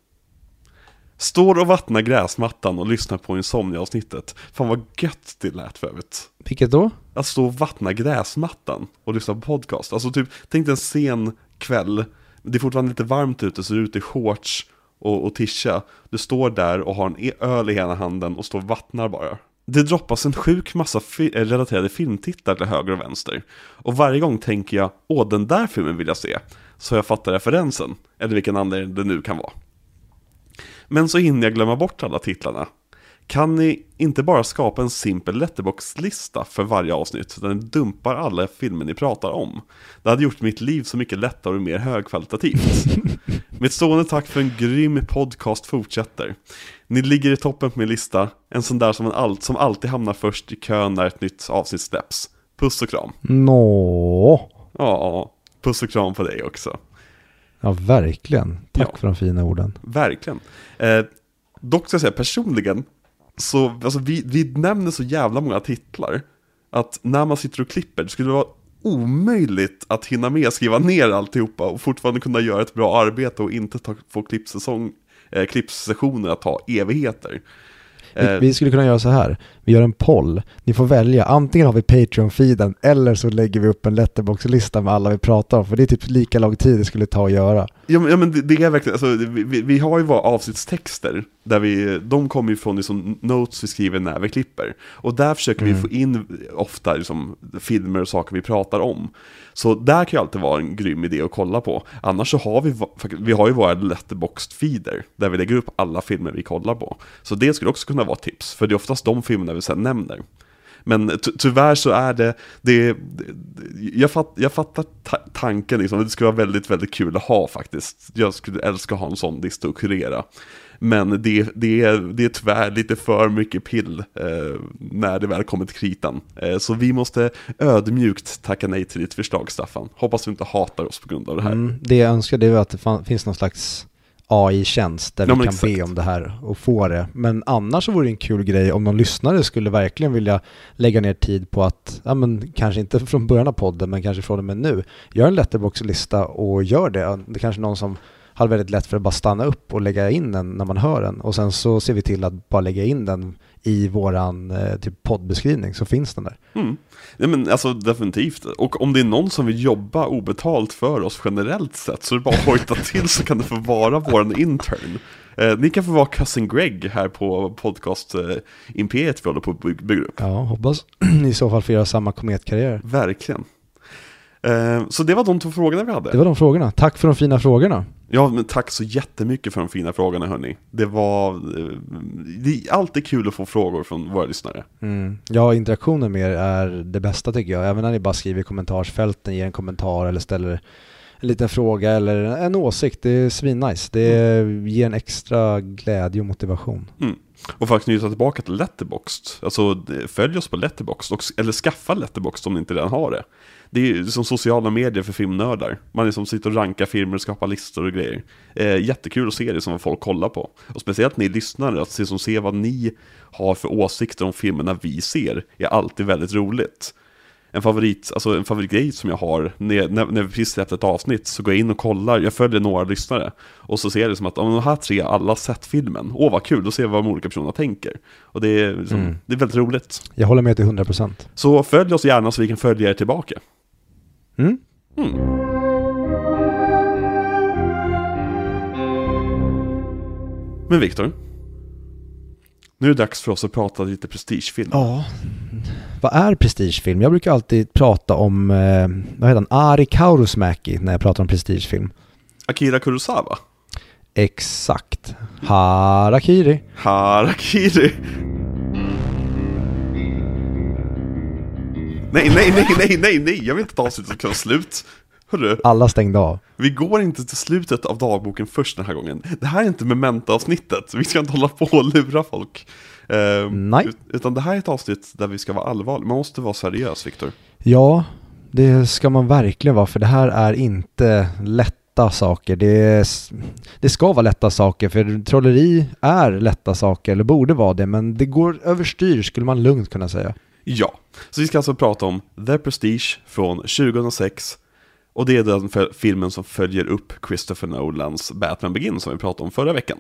Står och vattnar gräsmattan och lyssnar på Insomnia-avsnittet. Fan vad gött det lät för övrigt. Vilket då? Att stå och vattna gräsmattan och lyssna på podcast. Alltså typ, tänk dig en sen kväll. Det är fortfarande lite varmt ute så du är ute i shorts och, och tisha. Du står där och har en e- öl i ena handen och står och vattnar bara. det droppas en sjuk massa fi- eh, relaterade filmtitlar till höger och vänster. Och varje gång tänker jag, åh den där filmen vill jag se. Så jag fattar referensen, eller vilken anledning det nu kan vara. Men så hinner jag glömma bort alla titlarna. Kan ni inte bara skapa en simpel letterbox-lista för varje avsnitt där ni dumpar alla filmer ni pratar om? Det hade gjort mitt liv så mycket lättare och mer högkvalitativt. Mitt stående tack för en grym podcast fortsätter. Ni ligger i toppen på min lista, en sån där som, en all, som alltid hamnar först i kön när ett nytt avsnitt släpps. Puss och kram. Nå. Ja, puss och kram på dig också. Ja, verkligen. Tack Ja. för de fina orden. Verkligen. Eh, dock ska jag säga personligen, så alltså, vi, vi nämner så jävla många titlar att när man sitter och klipper, det skulle vara omöjligt att hinna med skriva ner alltihopa och fortfarande kunna göra ett bra arbete och inte ta, få klippsäsong, eh, klippsessioner att ta evigheter. Vi, Eh, vi skulle kunna göra så här. Vi gör en poll. Ni får välja. Antingen har vi Patreon-feeden eller så lägger vi upp en letterbox-lista med alla vi pratar om. För det är typ lika lång tid det skulle ta att göra. Ja men, ja, men det, det är verkligen, alltså, vi, vi- vi har ju våra avsnittstexter, där vi, de kommer ju från liksom, notes vi skriver när vi klipper. Och där försöker vi Mm. få in ofta liksom, filmer och saker vi pratar om. Så där kan ju alltid vara en grym idé att kolla på. Annars så har vi, vi har ju våra letterboxd-feeder, där vi lägger upp alla filmer vi kollar på. Så det skulle också kunna vara tips, för det är oftast de filmerna vi sen nämner. Men tyvärr så är det, det, det jag, fatt, jag fattar ta- tanken liksom, det skulle vara väldigt, väldigt kul att ha faktiskt. Jag skulle älska att ha en sån lista att kurera. Men det, det, är, det är tyvärr lite för mycket pill eh, när det väl kommer till kritan. Eh, så vi måste ödmjukt tacka nej till ditt förslag Staffan. Hoppas du inte hatar oss på grund av det här. Mm, det jag önskar det är att det finns någon slags AI-tjänst där Ja, vi kan exakt. be om det här och få det. Men annars så vore det en kul grej om någon lyssnare skulle verkligen vilja lägga ner tid på att, ja men kanske inte från början av podden men kanske från och med nu, gör en letterbox-lista och gör det. Det är kanske någon som har väldigt lätt för att bara stanna upp och lägga in den när man hör den och sen så ser vi till att bara lägga in den i våran eh, typ poddbeskrivning så finns den där. Mm. Nej men alltså definitivt. Och om det är någon som vill jobba obetalt för oss generellt sett så är det bara att hojta till så kan det få vara våran intern. Eh, ni kan få vara Cousin Greg här på podcast eh, vi håller på att by- bygga upp. Ja, hoppas i så fall få göra samma kometkarriär. Verkligen. Eh, så det var de två frågorna vi hade. Det var de frågorna. Tack för de fina frågorna. Ja, men tack så jättemycket för de fina frågorna hörni. Det var... Eh, det är alltid kul att få frågor från våra lyssnare. Mm. Ja, interaktionen med er är det bästa tycker jag. Även när ni bara skriver i kommentarsfälten, ger en kommentar eller ställer en liten fråga eller en åsikt. Det är svinnice. Det ger en extra glädje och motivation. Mm. Och för att knyta tillbaka till Letterboxd, alltså det- följ oss på Letterboxd, och, eller skaffa Letterboxd om ni inte redan har det. Det är som sociala medier för filmnördar. Man liksom sitter och rankar filmer och skapar listor och grejer. Eh, jättekul att se det som vad folk kollar på. Och speciellt ni lyssnare, att se, som se vad ni har för åsikter om filmerna vi ser, är alltid väldigt roligt. En favorit, alltså en favoritgrej som jag har, när, när, när vi precis släppt ett avsnitt, så går jag in och kollar, jag följer några lyssnare, och så ser jag liksom att om de här tre har alla sett filmen, åh vad kul, då ser jag vad de olika personerna tänker. Och det är, liksom, Mm. det är väldigt roligt. Jag håller med till 100%. Så följ oss gärna så vi kan följa er tillbaka. Mm? Mm. Men Viktor, nu är det dags för oss att prata lite prestigefilm. Ja. Vad är prestigefilm? Jag brukar alltid prata om, eh, vad heter han, Ari Kaurismäki när jag pratar om prestigefilm. Akira Kurosawa. Exakt. Harakiri. Harakiri. Nej, nej, nej, nej, nej, nej, jag vill inte ta avsnittet och ta slut. Hörru, Alla stängde av. vi går inte till slutet av dagboken först den här gången. Det här är inte memento-avsnittet, vi ska inte hålla på och lura folk. Ehm, Nej. ut- Utan det här är ett avsnitt där vi ska vara allvarliga, man måste vara seriös Viktor. Ja, det ska man verkligen vara, för det här är inte lätta saker. Det, är, s- det ska vara lätta saker, för trolleri är lätta saker, eller borde vara det, men det går överstyr skulle man lugnt kunna säga. Ja, så vi ska alltså prata om The Prestige från 2006 och det är den filmen som följer upp Christopher Nolans Batman Begins som vi pratade om förra veckan.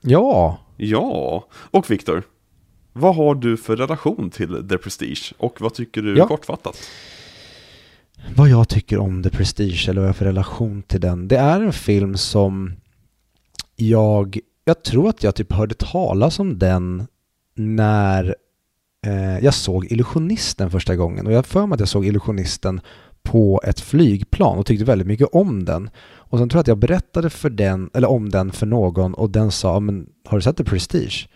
Ja, Ja, och Viktor, vad har du för relation till The Prestige och vad tycker du Ja. kortfattat? vad jag tycker om The Prestige, eller vad jag har för relation till den. Det är en film som jag, jag tror att jag typ hörde talas om den när eh, jag såg Illusionisten första gången. Och jag för mig att jag såg Illusionisten på ett flygplan och tyckte väldigt mycket om den. Och sen tror jag att jag berättade för den, eller om den för någon och den sa, men har du sett The Prestige?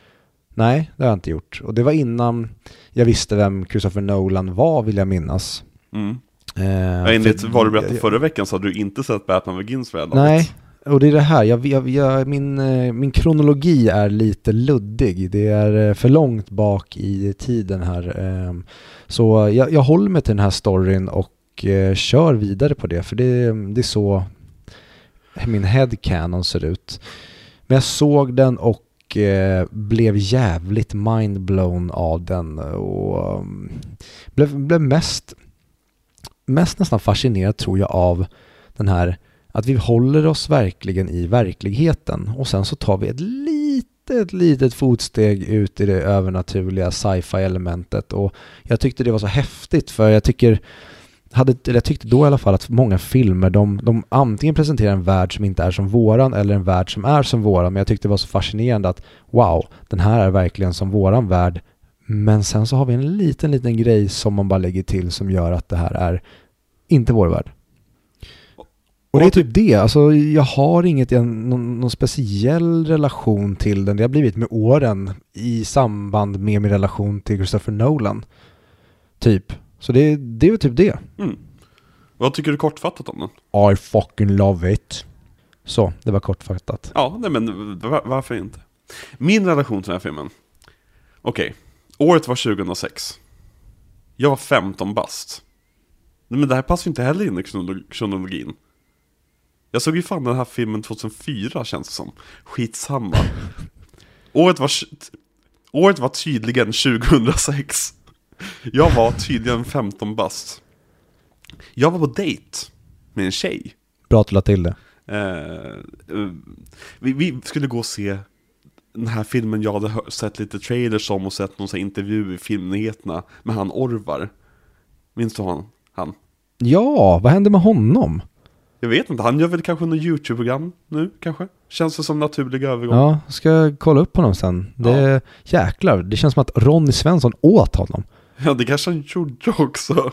Nej, det har jag inte gjort. Och det var innan jag visste vem Christopher Nolan var, vill jag minnas. Mm. Eh, Ja, enligt vad du berättade förra veckan så hade du inte sett Batman Begins laget. Nej, och det är det här, jag, jag, jag, min, eh, min kronologi är lite luddig. Det är eh, för långt bak i tiden här. Ehm, så jag, jag håller mig till den här storyn och eh, kör vidare på det, för det, det är så min headcanon ser ut. Men jag såg den och blev jävligt mindblown av den och blev, blev mest, mest nästan fascinerad tror jag av den här att vi håller oss verkligen i verkligheten. Och sen så tar vi ett litet, litet fotsteg ut i det övernaturliga sci-fi elementet och jag tyckte det var så häftigt för jag tycker hade, eller jag tyckte då i alla fall att många filmer, de, de antingen presenterar en värld som inte är som våran eller en värld som är som våran, men jag tyckte det var så fascinerande att wow, den här är verkligen som våran värld, men sen så har vi en liten, liten grej som man bara lägger till som gör att det här är inte vår värld. Och det är typ det, alltså jag har inget, någon, någon speciell relation till den. Det har blivit med åren i samband med min relation till Christopher Nolan. Typ. Så det, det är väl typ det. Mm. Vad tycker du kortfattat om den? I fucking love it. Så, det var kortfattat. Ja, nej men var, varför inte? Min relation till den här filmen. Okej, året var 2006. Jag var 15 bast. Nej men det här passar ju inte heller in i krono- kronologin. Jag såg ju fan den här filmen 2004 känns det som. Skitsamma. året, var, året var tydligen 2006. Jag var tydligen 15 bast. Jag var på dejt med en tjej. Bra att du la till det. Eh, eh, vi, vi skulle gå och se den här filmen jag hade sett lite trailers om och sett någon här intervju i filmnyheterna med han Orvar. Minns du han? han? Ja, vad hände med honom? Jag vet inte, han gör väl kanske något YouTube-program nu kanske? Känns det som naturlig övergång? Ja, ska kolla upp honom sen. Det, Jäklar, det känns som att Ronny Svensson åt honom. Ja, det kanske han gjorde också.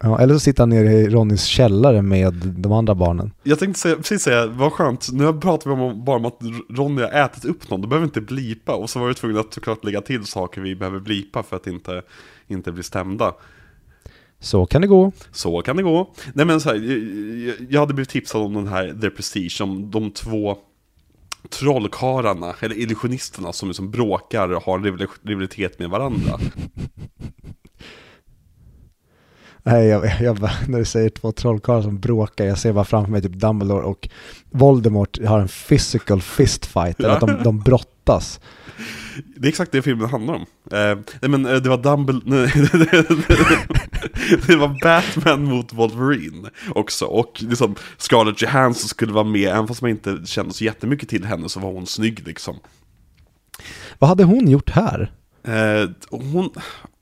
Ja, eller så sitter han nere i Ronnys källare med de andra barnen. Jag tänkte säga, precis säga, vad skönt, nu pratar vi om, bara om att Ronny har ätit upp någon, då behöver vi inte blipa. Och så var vi tvungna att såklart lägga till saker vi behöver blipa för att inte, inte bli stämda. Så kan det gå. Så kan det gå. Nej men så här, jag- hade blivit tipsad om den här The Prestige, om de två trollkarlarna, eller illusionisterna som liksom bråkar och har en rivali- rivalitet med varandra. Nej, jag, jag, när du säger två trollkarlar som bråkar, jag ser bara framför mig typ Dumbledore och Voldemort har en physical fistfight, eller att de, de brottas. Det är exakt det filmen handlar om. Eh, nej men eh, det var Dumbledore, det var Batman mot Wolverine också. Och liksom Scarlett Johansson skulle vara med, även fast man inte kände så jättemycket till henne så var hon snygg liksom. Vad hade hon gjort här? Eh, hon,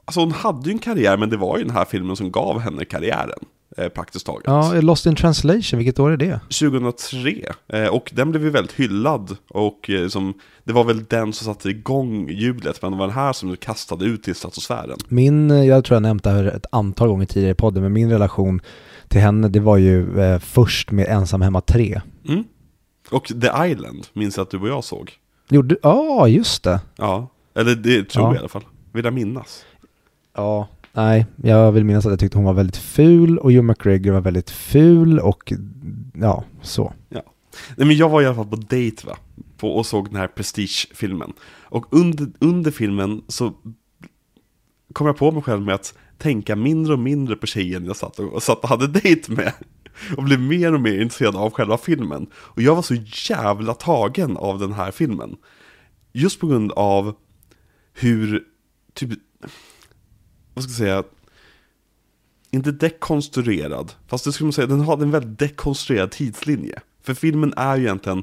alltså hon hade ju en karriär, men det var ju den här filmen som gav henne karriären. Eh, praktiskt taget. Ja, Lost in translation, vilket år är det? 2003. Eh, och den blev ju väldigt hyllad. Och eh, som, det var väl den som satte igång hjulet, men det var den här som kastade ut i stratosfären. Min, eh, jag tror jag nämnt det här ett antal gånger tidigare i podden, men min relation till henne, det var ju eh, först med Ensam Hemma 3. Mm. Och The Island minns jag att du och jag såg. Gjorde, ja, just det. Ja, eller det tror Ja. jag i alla fall. Vill jag minnas. Ja, nej, jag vill minnas att jag tyckte hon var väldigt ful och Joe McGregor var väldigt ful och ja, så. Nej men jag var i alla fall på dejt va, på, och såg den här Prestige-filmen. Och under, under filmen så kom jag på mig själv med att tänka mindre och mindre på tjejen jag satt och, och, satt och hade dejt med. Och blev mer och mer intresserad av själva filmen. Och jag var så jävla tagen av den här filmen. Just på grund av hur, typ, vad ska jag säga, inte dekonstruerad, fast det skulle man säga, den hade en väldigt dekonstruerad tidslinje. För filmen är ju egentligen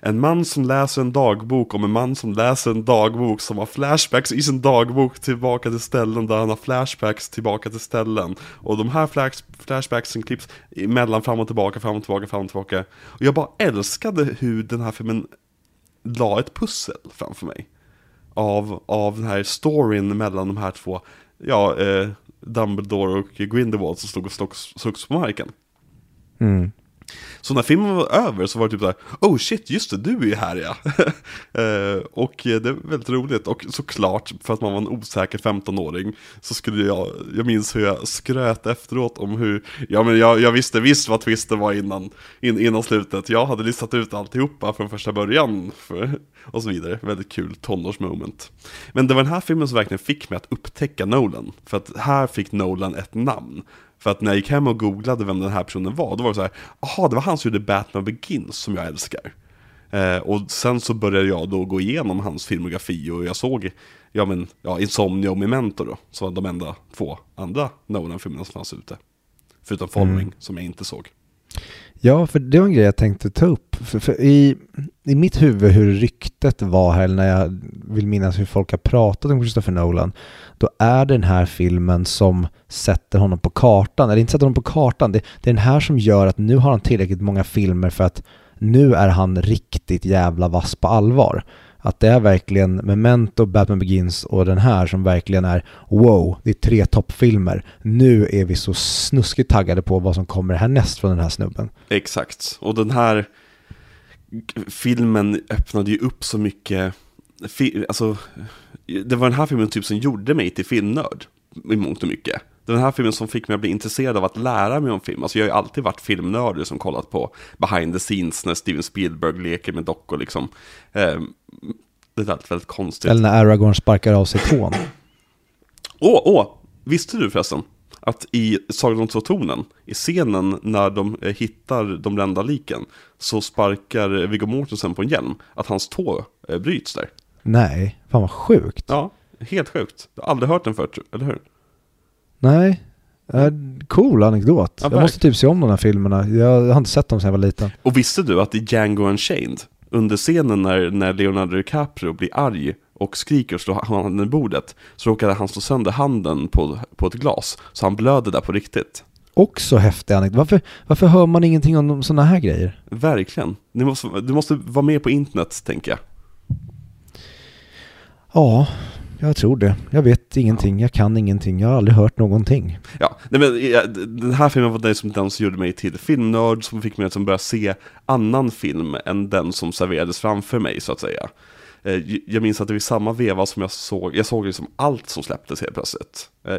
en man som läser en dagbok om en man som läser en dagbok som har flashbacks i sin dagbok tillbaka till ställen där han har flashbacks tillbaka till ställen. Och de här flash, flashbacksen klipps emellan fram och tillbaka, fram och tillbaka, fram och tillbaka. Och jag bara älskade hur den här filmen la ett pussel framför mig. av, av den här storyn mellan de här två, ja, eh, Dumbledore och Grindelwald som stod och slogs, på marken. Mm. Så när filmen var över så var det typ såhär, oh shit, just det, du är ju här ja. Eh, och det är väldigt roligt, och såklart, för att man var en osäker 15-åring, så skulle jag, jag minns hur jag skröt efteråt om hur, ja men jag, jag visste visst vad twisten var innan, in, innan slutet, jag hade listat ut alltihopa från första början, för, och så vidare. Väldigt kul tonårsmoment. Men det var den här filmen som verkligen fick mig att upptäcka Nolan, för att här fick Nolan ett namn. För att när jag gick hem och googlade vem den här personen var, då var det så här, jaha, det var han som gjorde Batman Begins som jag älskar. Eh, och sen så började jag då gå igenom hans filmografi och jag såg, ja men, ja, Insomnia och Memento då, som var de enda två andra Nolan-filmerna som fanns ute. Förutom Following, som jag inte såg. Ja, för det var en grej jag tänkte ta upp. För, för i, I mitt huvud hur ryktet var här, eller när jag vill minnas hur folk har pratat om Christopher Nolan, då är det den här filmen som sätter honom på kartan. Eller inte sätter honom på kartan, det, det är den här som gör att nu har han tillräckligt många filmer för att nu är han riktigt jävla vass på allvar. Att det är verkligen Memento, Batman Begins och den här som verkligen är wow, det är tre toppfilmer. Nu är vi så snuskigt taggade på vad som kommer härnäst från den här snubben. Exakt, och den här filmen öppnade ju upp så mycket, alltså, det var den här filmen typ som gjorde mig till filmnörd, i mångt och mycket. Den här filmen som fick mig att bli intresserad av att lära mig om film. Alltså jag har ju alltid varit filmnördig som kollat på behind the scenes när Steven Spielberg leker med dockor liksom. Eh, det lät väldigt konstigt. Eller när Aragorn sparkar av sig tån. Åh, åh! Visste du förresten? Att i Sagan om två i scenen när de eh, hittar de brända liken, så sparkar Viggo Mortensen på en hjälm, att hans tå eh, bryts där. Nej, fan vad sjukt. Ja, helt sjukt. Jag har aldrig hört den förut, eller hur? Nej, äh, cool anekdot. Ja, jag måste typ se om de här filmerna. Jag har inte sett dem sedan jag var liten. Och visste du att i Django Unchained, under scenen när, när Leonardo DiCaprio blir arg och skriker och slår handen i bordet, så råkade han slå sönder handen på, på ett glas, så han blöder där på riktigt. Också häftig anekdot. Varför, varför hör man ingenting om sådana här grejer? Verkligen. Du måste, du måste vara med på internet, tänker jag. Ja, jag tror det. Jag vet ingenting, jag kan ingenting, jag har aldrig hört någonting. Ja, nej men ja, den här filmen var den som, den som gjorde mig till filmnörd, som fick mig att börja se annan film än den som serverades framför mig, så att säga. Eh, Jag minns att det var i samma veva som jag såg, jag såg liksom allt som släpptes helt plötsligt. Eh,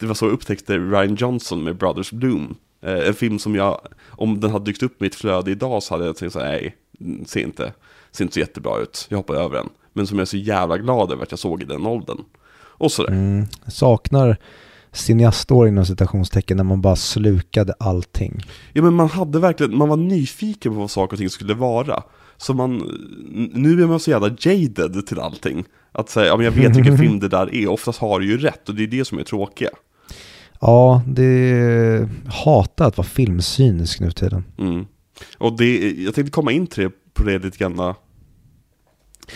Det var så jag upptäckte Ryan Johnson med Brothers Bloom. Eh, En film som jag, om den hade dykt upp i mitt flöde idag så hade jag tänkt så här, nej, ser inte, ser inte så jättebra ut, jag hoppar över den. Men som jag är så jävla glad över att jag såg i den åldern. Och sådär. Mm. Saknar cineastår inom citationstecken när man bara slukade allting. Ja men man hade verkligen, man var nyfiken på vad saker och ting skulle vara. Så man, nu är man så jävla jaded till allting. Att säga, ja men jag vet vilken film det där är, oftast har du ju rätt och det är det som är tråkiga. Ja, det hatar att vara filmsynisk nu tiden. Mm. Och det, jag tänkte komma in till det, på det lite grann.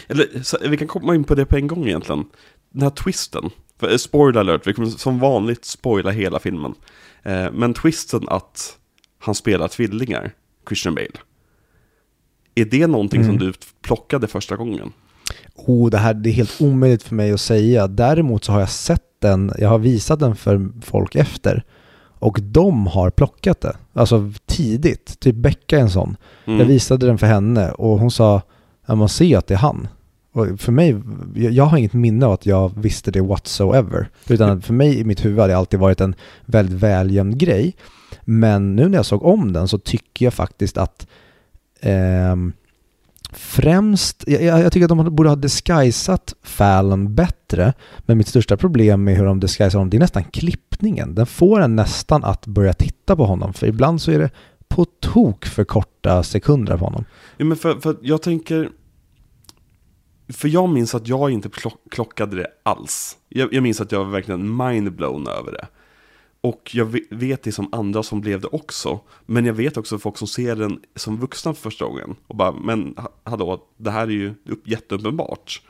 Eller så, vi kan komma in på det på en gång egentligen. Den här twisten. För, eh, spoiler alert, vi kommer som vanligt spoila hela filmen. Eh, men twisten att han spelar tvillingar, Christian Bale. Är det någonting som du plockade första gången? Oh, det här det är helt omöjligt för mig att säga. Däremot så har jag sett den, jag har visat den för folk efter. Och de har plockat det. Alltså tidigt. Typ Becka är en sån. Mm. Jag visade den för henne och hon sa, ja man ser att det är han. Och för mig, jag har inget minne av att jag visste det whatsoever. Utan för mig i mitt huvud har det alltid varit en väldigt välgömd grej. Men nu när jag såg om den så tycker jag faktiskt att ehm, främst, jag, jag jag tycker att de borde ha disguisat Fallon bättre. Men mitt största problem med hur de disguisar honom, det är nästan klippningen. Den får en nästan att börja titta på honom. För ibland så är det på tok för korta sekunder på honom. Ja, men för, för jag tänker... För jag minns att jag inte klockade det alls. Jag, jag minns att jag var verkligen mindblown över det. Och jag vet det som andra som blev det också. Men jag vet också folk som ser den som vuxna för första gången. Och bara, men hallå, det här är ju jätteuppenbart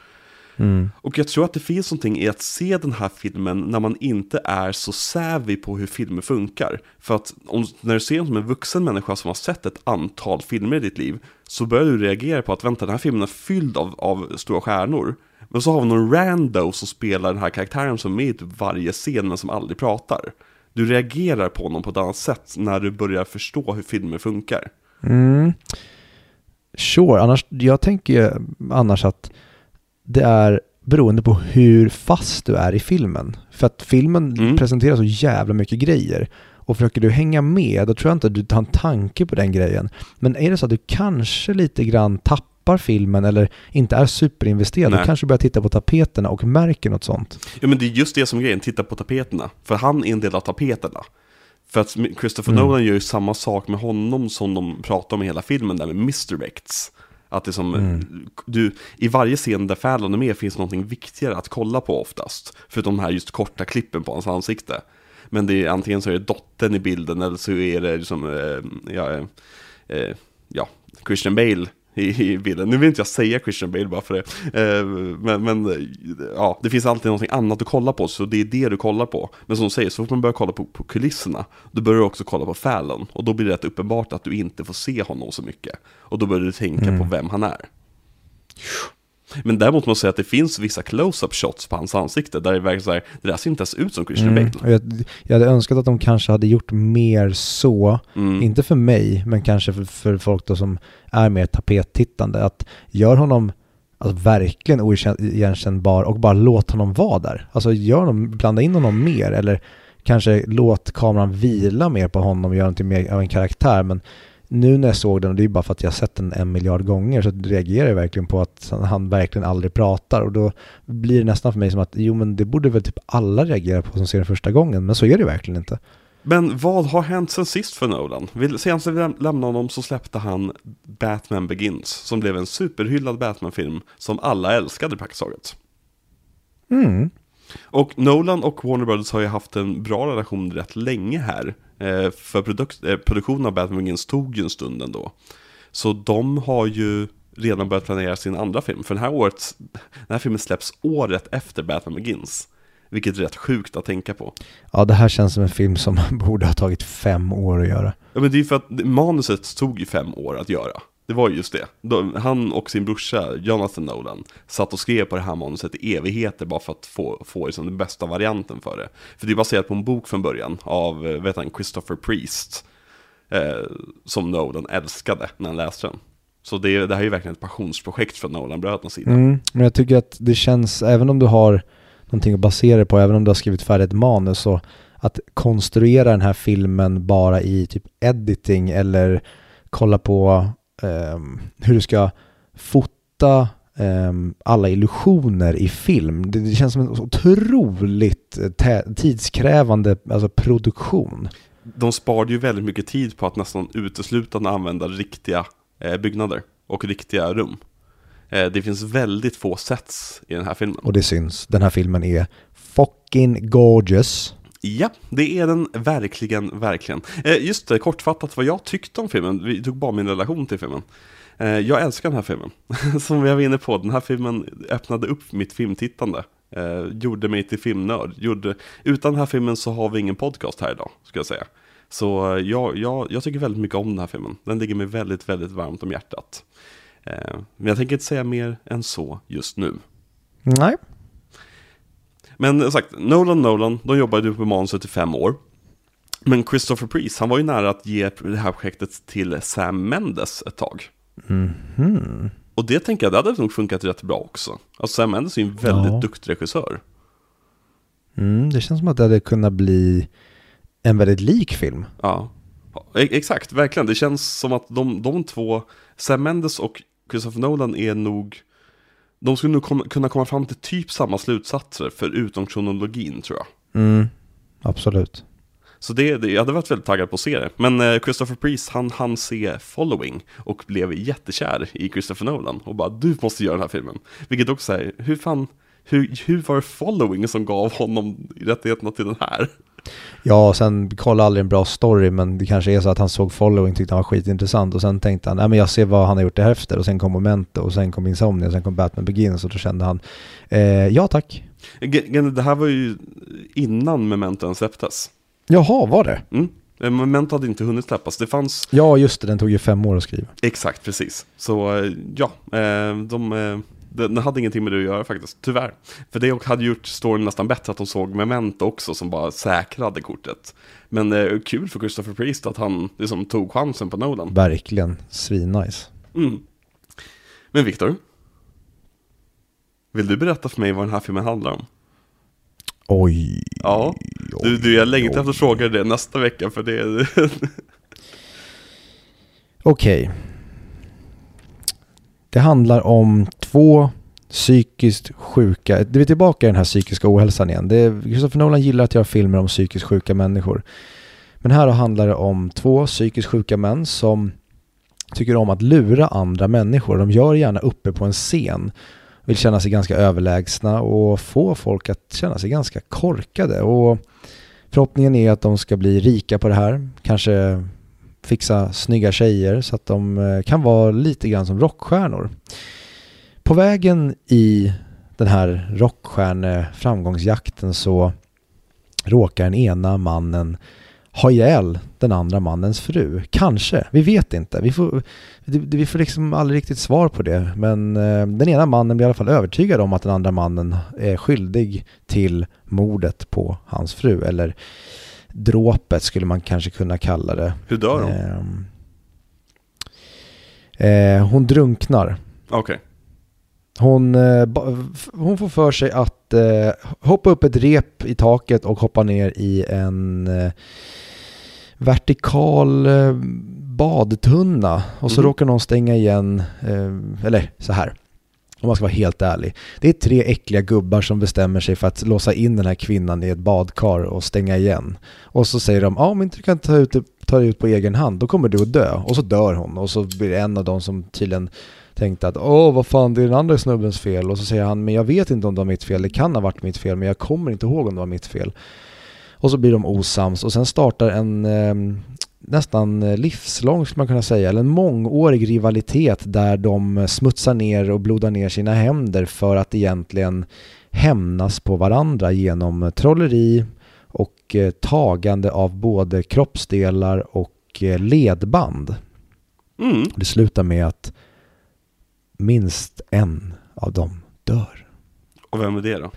jätteuppenbart. Och jag tror att det finns någonting i att se den här filmen när man inte är så savvy på hur filmer funkar. För att om, när du ser den som en vuxen människa som har sett ett antal filmer i ditt liv, så börjar du reagera på att vänta, den här filmen är fylld av, av stora stjärnor. Men så har vi någon rando som spelar den här karaktären som är med i typ varje scen men som aldrig pratar. Du reagerar på honom på ett annat sätt när du börjar förstå hur filmer funkar. Mm. Sure, annars, jag tänker ju annars att det är beroende på hur fast du är i filmen. För att filmen Mm. presenterar så jävla mycket grejer. Och försöker du hänga med, då tror jag inte att du tar en tanke på den grejen. Men är det så att du kanske lite grann tappar filmen eller inte är superinvesterad, Nej. då kanske du börjar titta på tapeterna och märker något sånt. Ja men det är just det som är grejen, titta på tapeterna. För han är en del av tapeterna. För att Christopher Mm. Nolan gör ju samma sak med honom som de pratar om i hela filmen där med misdirects. Att det som, Mm. du, i varje scen där Fallon är med finns någonting viktigare att kolla på oftast. Förutom de här just korta klippen på hans ansikte. Men det är antingen så är det dottern i bilden eller så är det liksom, eh, ja, eh, eh, ja, Christian Bale i, i bilden. Nu vill inte jag säga Christian Bale bara för det. Eh, men, men ja, det finns alltid någonting annat att kolla på, så det är det du kollar på. Men som du säger, så fort man börjar kolla på, på kulisserna, då börjar du också kolla på Fallon. Och då blir det rätt uppenbart att du inte får se honom så mycket. Och då börjar du tänka på vem han är. Men däremot måste jag säga att det finns vissa close-up shots på hans ansikte där det verkar så här, det där ser inte ens ut som Christian Mm. Bale. Jag, jag hade önskat att de kanske hade gjort mer så, Mm. inte för mig, men kanske för, för folk då som är mer tapettittande, att gör honom alltså, verkligen oigenkännbar och bara låt honom vara där. Alltså gör honom, blanda in honom mer eller kanske låt kameran vila mer på honom och göra någonting mer av en karaktär. Men nu när jag såg den, och det är bara för att jag har sett den en miljard gånger, så reagerar jag verkligen på att han- verkligen aldrig pratar. Och då blir det nästan för mig som att, jo men det borde väl typ alla reagera på som ser den första gången, men så är det verkligen inte. Men vad har hänt sen sist för Nolan? Senast vi läm- lämnade honom så släppte han Batman Begins, som blev en superhyllad Batman-film som alla älskade praktiskt taget. Mm. Och Nolan och Warner Brothers har ju haft en bra relation rätt länge här. Eh, för produk- eh, produktionen av Batman Begins tog ju en stund ändå. Så de har ju redan börjat planera sin andra film. För den här, året, den här filmen släpps året efter Batman Begins. Vilket är rätt sjukt att tänka på. Ja, det här känns som en film som borde ha tagit fem år att göra. Ja men det är ju för att manuset tog ju fem år att göra. Det var just det. De, han och sin brorsa Jonathan Nolan satt och skrev på det här manuset i evigheter bara för att få, få liksom den bästa varianten för det. För det är baserat på en bok från början av, eh, vet han, Christopher Priest. Eh, som Nolan älskade när han läste den. Så det, det här är ju verkligen ett passionsprojekt från Nolan-brödernas sida. Mm. Men jag tycker att det känns, även om du har någonting att basera det på, även om du har skrivit färdigt manus, så att konstruera den här filmen bara i typ editing eller kolla på hur du ska fota ehm, alla illusioner i film. Det, känns som en otroligt eh, tidskrävande alltså produktion. De sparade ju väldigt mycket tid på att nästan uteslutande använda riktiga eh, byggnader och riktiga rum. Eh, det finns väldigt få sets i den här filmen. Och det syns. Den här filmen är fucking gorgeous. Ja, det är den verkligen, verkligen. Eh, just det, kortfattat vad jag tyckte om filmen. Vi tog bara min relation till filmen. Eh, jag älskar den här filmen. Som jag var inne på, den här filmen öppnade upp mitt filmtittande. Eh, gjorde mig till filmnörd. Gjorde, utan den här filmen så har vi ingen podcast här idag, ska jag säga. Så eh, jag, jag, jag tycker väldigt mycket om den här filmen. Den ligger mig väldigt, väldigt varmt om hjärtat. Eh, men jag tänker inte säga mer än så just nu. Nej. Men som sagt, Nolan Nolan, de jobbade ju på manuset i fem år. Men Christopher Priest, han var ju nära att ge det här projektet till Sam Mendes ett tag. Mhm. Och det tänker jag, det hade nog funkat rätt bra också. Alltså Sam Mendes är ju en väldigt Ja. duktig regissör. Mm, det känns som att det hade kunnat bli en väldigt lik film. Ja, Ja, e- exakt, verkligen. Det känns som att de, de två, Sam Mendes och Christopher Nolan är nog, de skulle nog komma, kunna komma fram till typ samma slutsatser, förutom kronologin tror jag. Mm, absolut. Så det, det, jag hade varit väldigt taggad på att se det. Men eh, Christopher Priest, han han se Following och blev jättekär i Christopher Nolan och bara du måste göra den här filmen. Vilket också är, hur fan, hur, hur var det Following som gav honom rättigheterna till den här? Ja, och sen kolla aldrig en bra story, men det kanske är så att han såg Following, tyckte han var skitintressant och sen tänkte han, nej men jag ser vad han har gjort efter och sen kom Memento och sen kom Insomnia och sen kom Batman Begins och då kände han, eh, ja tack. Det här var ju innan Memento ens släpptes. Jaha, var det? Mm. Eh, Memento hade inte hunnit släppas, det fanns Ja, just det, den tog ju fem år att skriva. Exakt, precis. Så eh, ja, eh, de, Den hade ingenting med det att göra faktiskt, tyvärr. För det hade gjort storyn nästan bättre att de såg Memento också som bara säkrade kortet. Men eh, kul för Christopher Priest att han liksom tog chansen på Nolan. Verkligen svinnice. Mm. Men Viktor? Vill du berätta för mig vad den här filmen handlar om? Oj. Ja, du, du jag längtar efter att fråga dig det nästa vecka för det Okej. Det handlar om två psykiskt sjuka, det är tillbaka i den här psykiska ohälsan igen. Det är, Christopher Nolan gillar att göra filmer om psykiskt sjuka människor. Men här handlar det om två psykiskt sjuka män som tycker om att lura andra människor. De gör gärna uppe på en scen. Vill känna sig ganska överlägsna och få folk att känna sig ganska korkade. Och förhoppningen är att de ska bli rika på det här. Kanske fixa snygga tjejer så att de eh, kan vara lite grann som rockstjärnor. På vägen i den här rockstjärne-framgångsjakten så råkar den ena mannen ha ihjäl den andra mannens fru. Kanske, vi vet inte. Vi får, vi får liksom aldrig riktigt svar på det. Men eh, den ena mannen blir i alla fall övertygad om att den andra mannen är skyldig till mordet på hans fru. Eller dråpet skulle man kanske kunna kalla det. Hur dör hon? Ehm, eh, hon drunknar. Okej. Hon, eh, hon får för sig att eh, hoppa upp ett rep i taket och hoppa ner i en eh, vertikal eh, badtunna. Och så Mhm. råkar någon stänga igen, eh, eller så här. Om man ska vara helt ärlig. Det är tre äckliga gubbar som bestämmer sig för att låsa in den här kvinnan i ett badkar och stänga igen. Och så säger de, ja om inte du kan ta ut, ta ut på egen hand, då kommer du att dö. Och så dör hon. Och så blir det en av dem som tydligen tänkte att åh vad fan det är den andra snubbens fel och så säger han men jag vet inte om det var mitt fel, det kan ha varit mitt fel men jag kommer inte ihåg om det var mitt fel. Och så blir de osams och sen startar en eh, nästan eh, livslång skulle man kunna säga, eller en mångårig rivalitet där de smutsar ner och blodar ner sina händer för att egentligen hämnas på varandra genom trolleri och eh, tagande av både kroppsdelar och eh, ledband. Mm. Det slutar med att minst en av dem dör. Och vem är det då?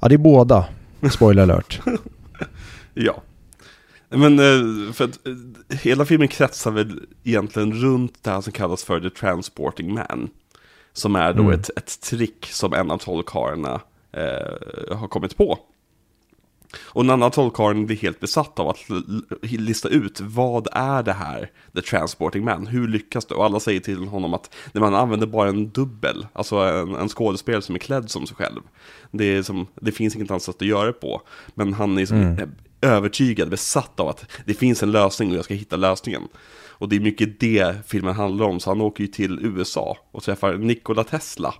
Ja, det är båda. Spoiler alert. Ja. Men eh, för att eh, hela filmen kretsar väl egentligen runt det här som kallas för The Transporting Man. Som är då Mm. ett, ett trick som en av trollkarlarna eh, har kommit på. Och en annan trollkarlen blir helt besatt av att lista ut vad är det här, The Transporting Man, hur lyckas det? Och alla säger till honom att när man använder bara en dubbel, alltså en, en skådespelare som är klädd som sig själv. Det, är som, det finns inget annat sätt att göra det på. Men han är som Mm. Övertygad, besatt av att det finns en lösning och jag ska hitta lösningen. Och det är mycket det filmen handlar om, så han åker ju till USA och träffar Nikola Tesla.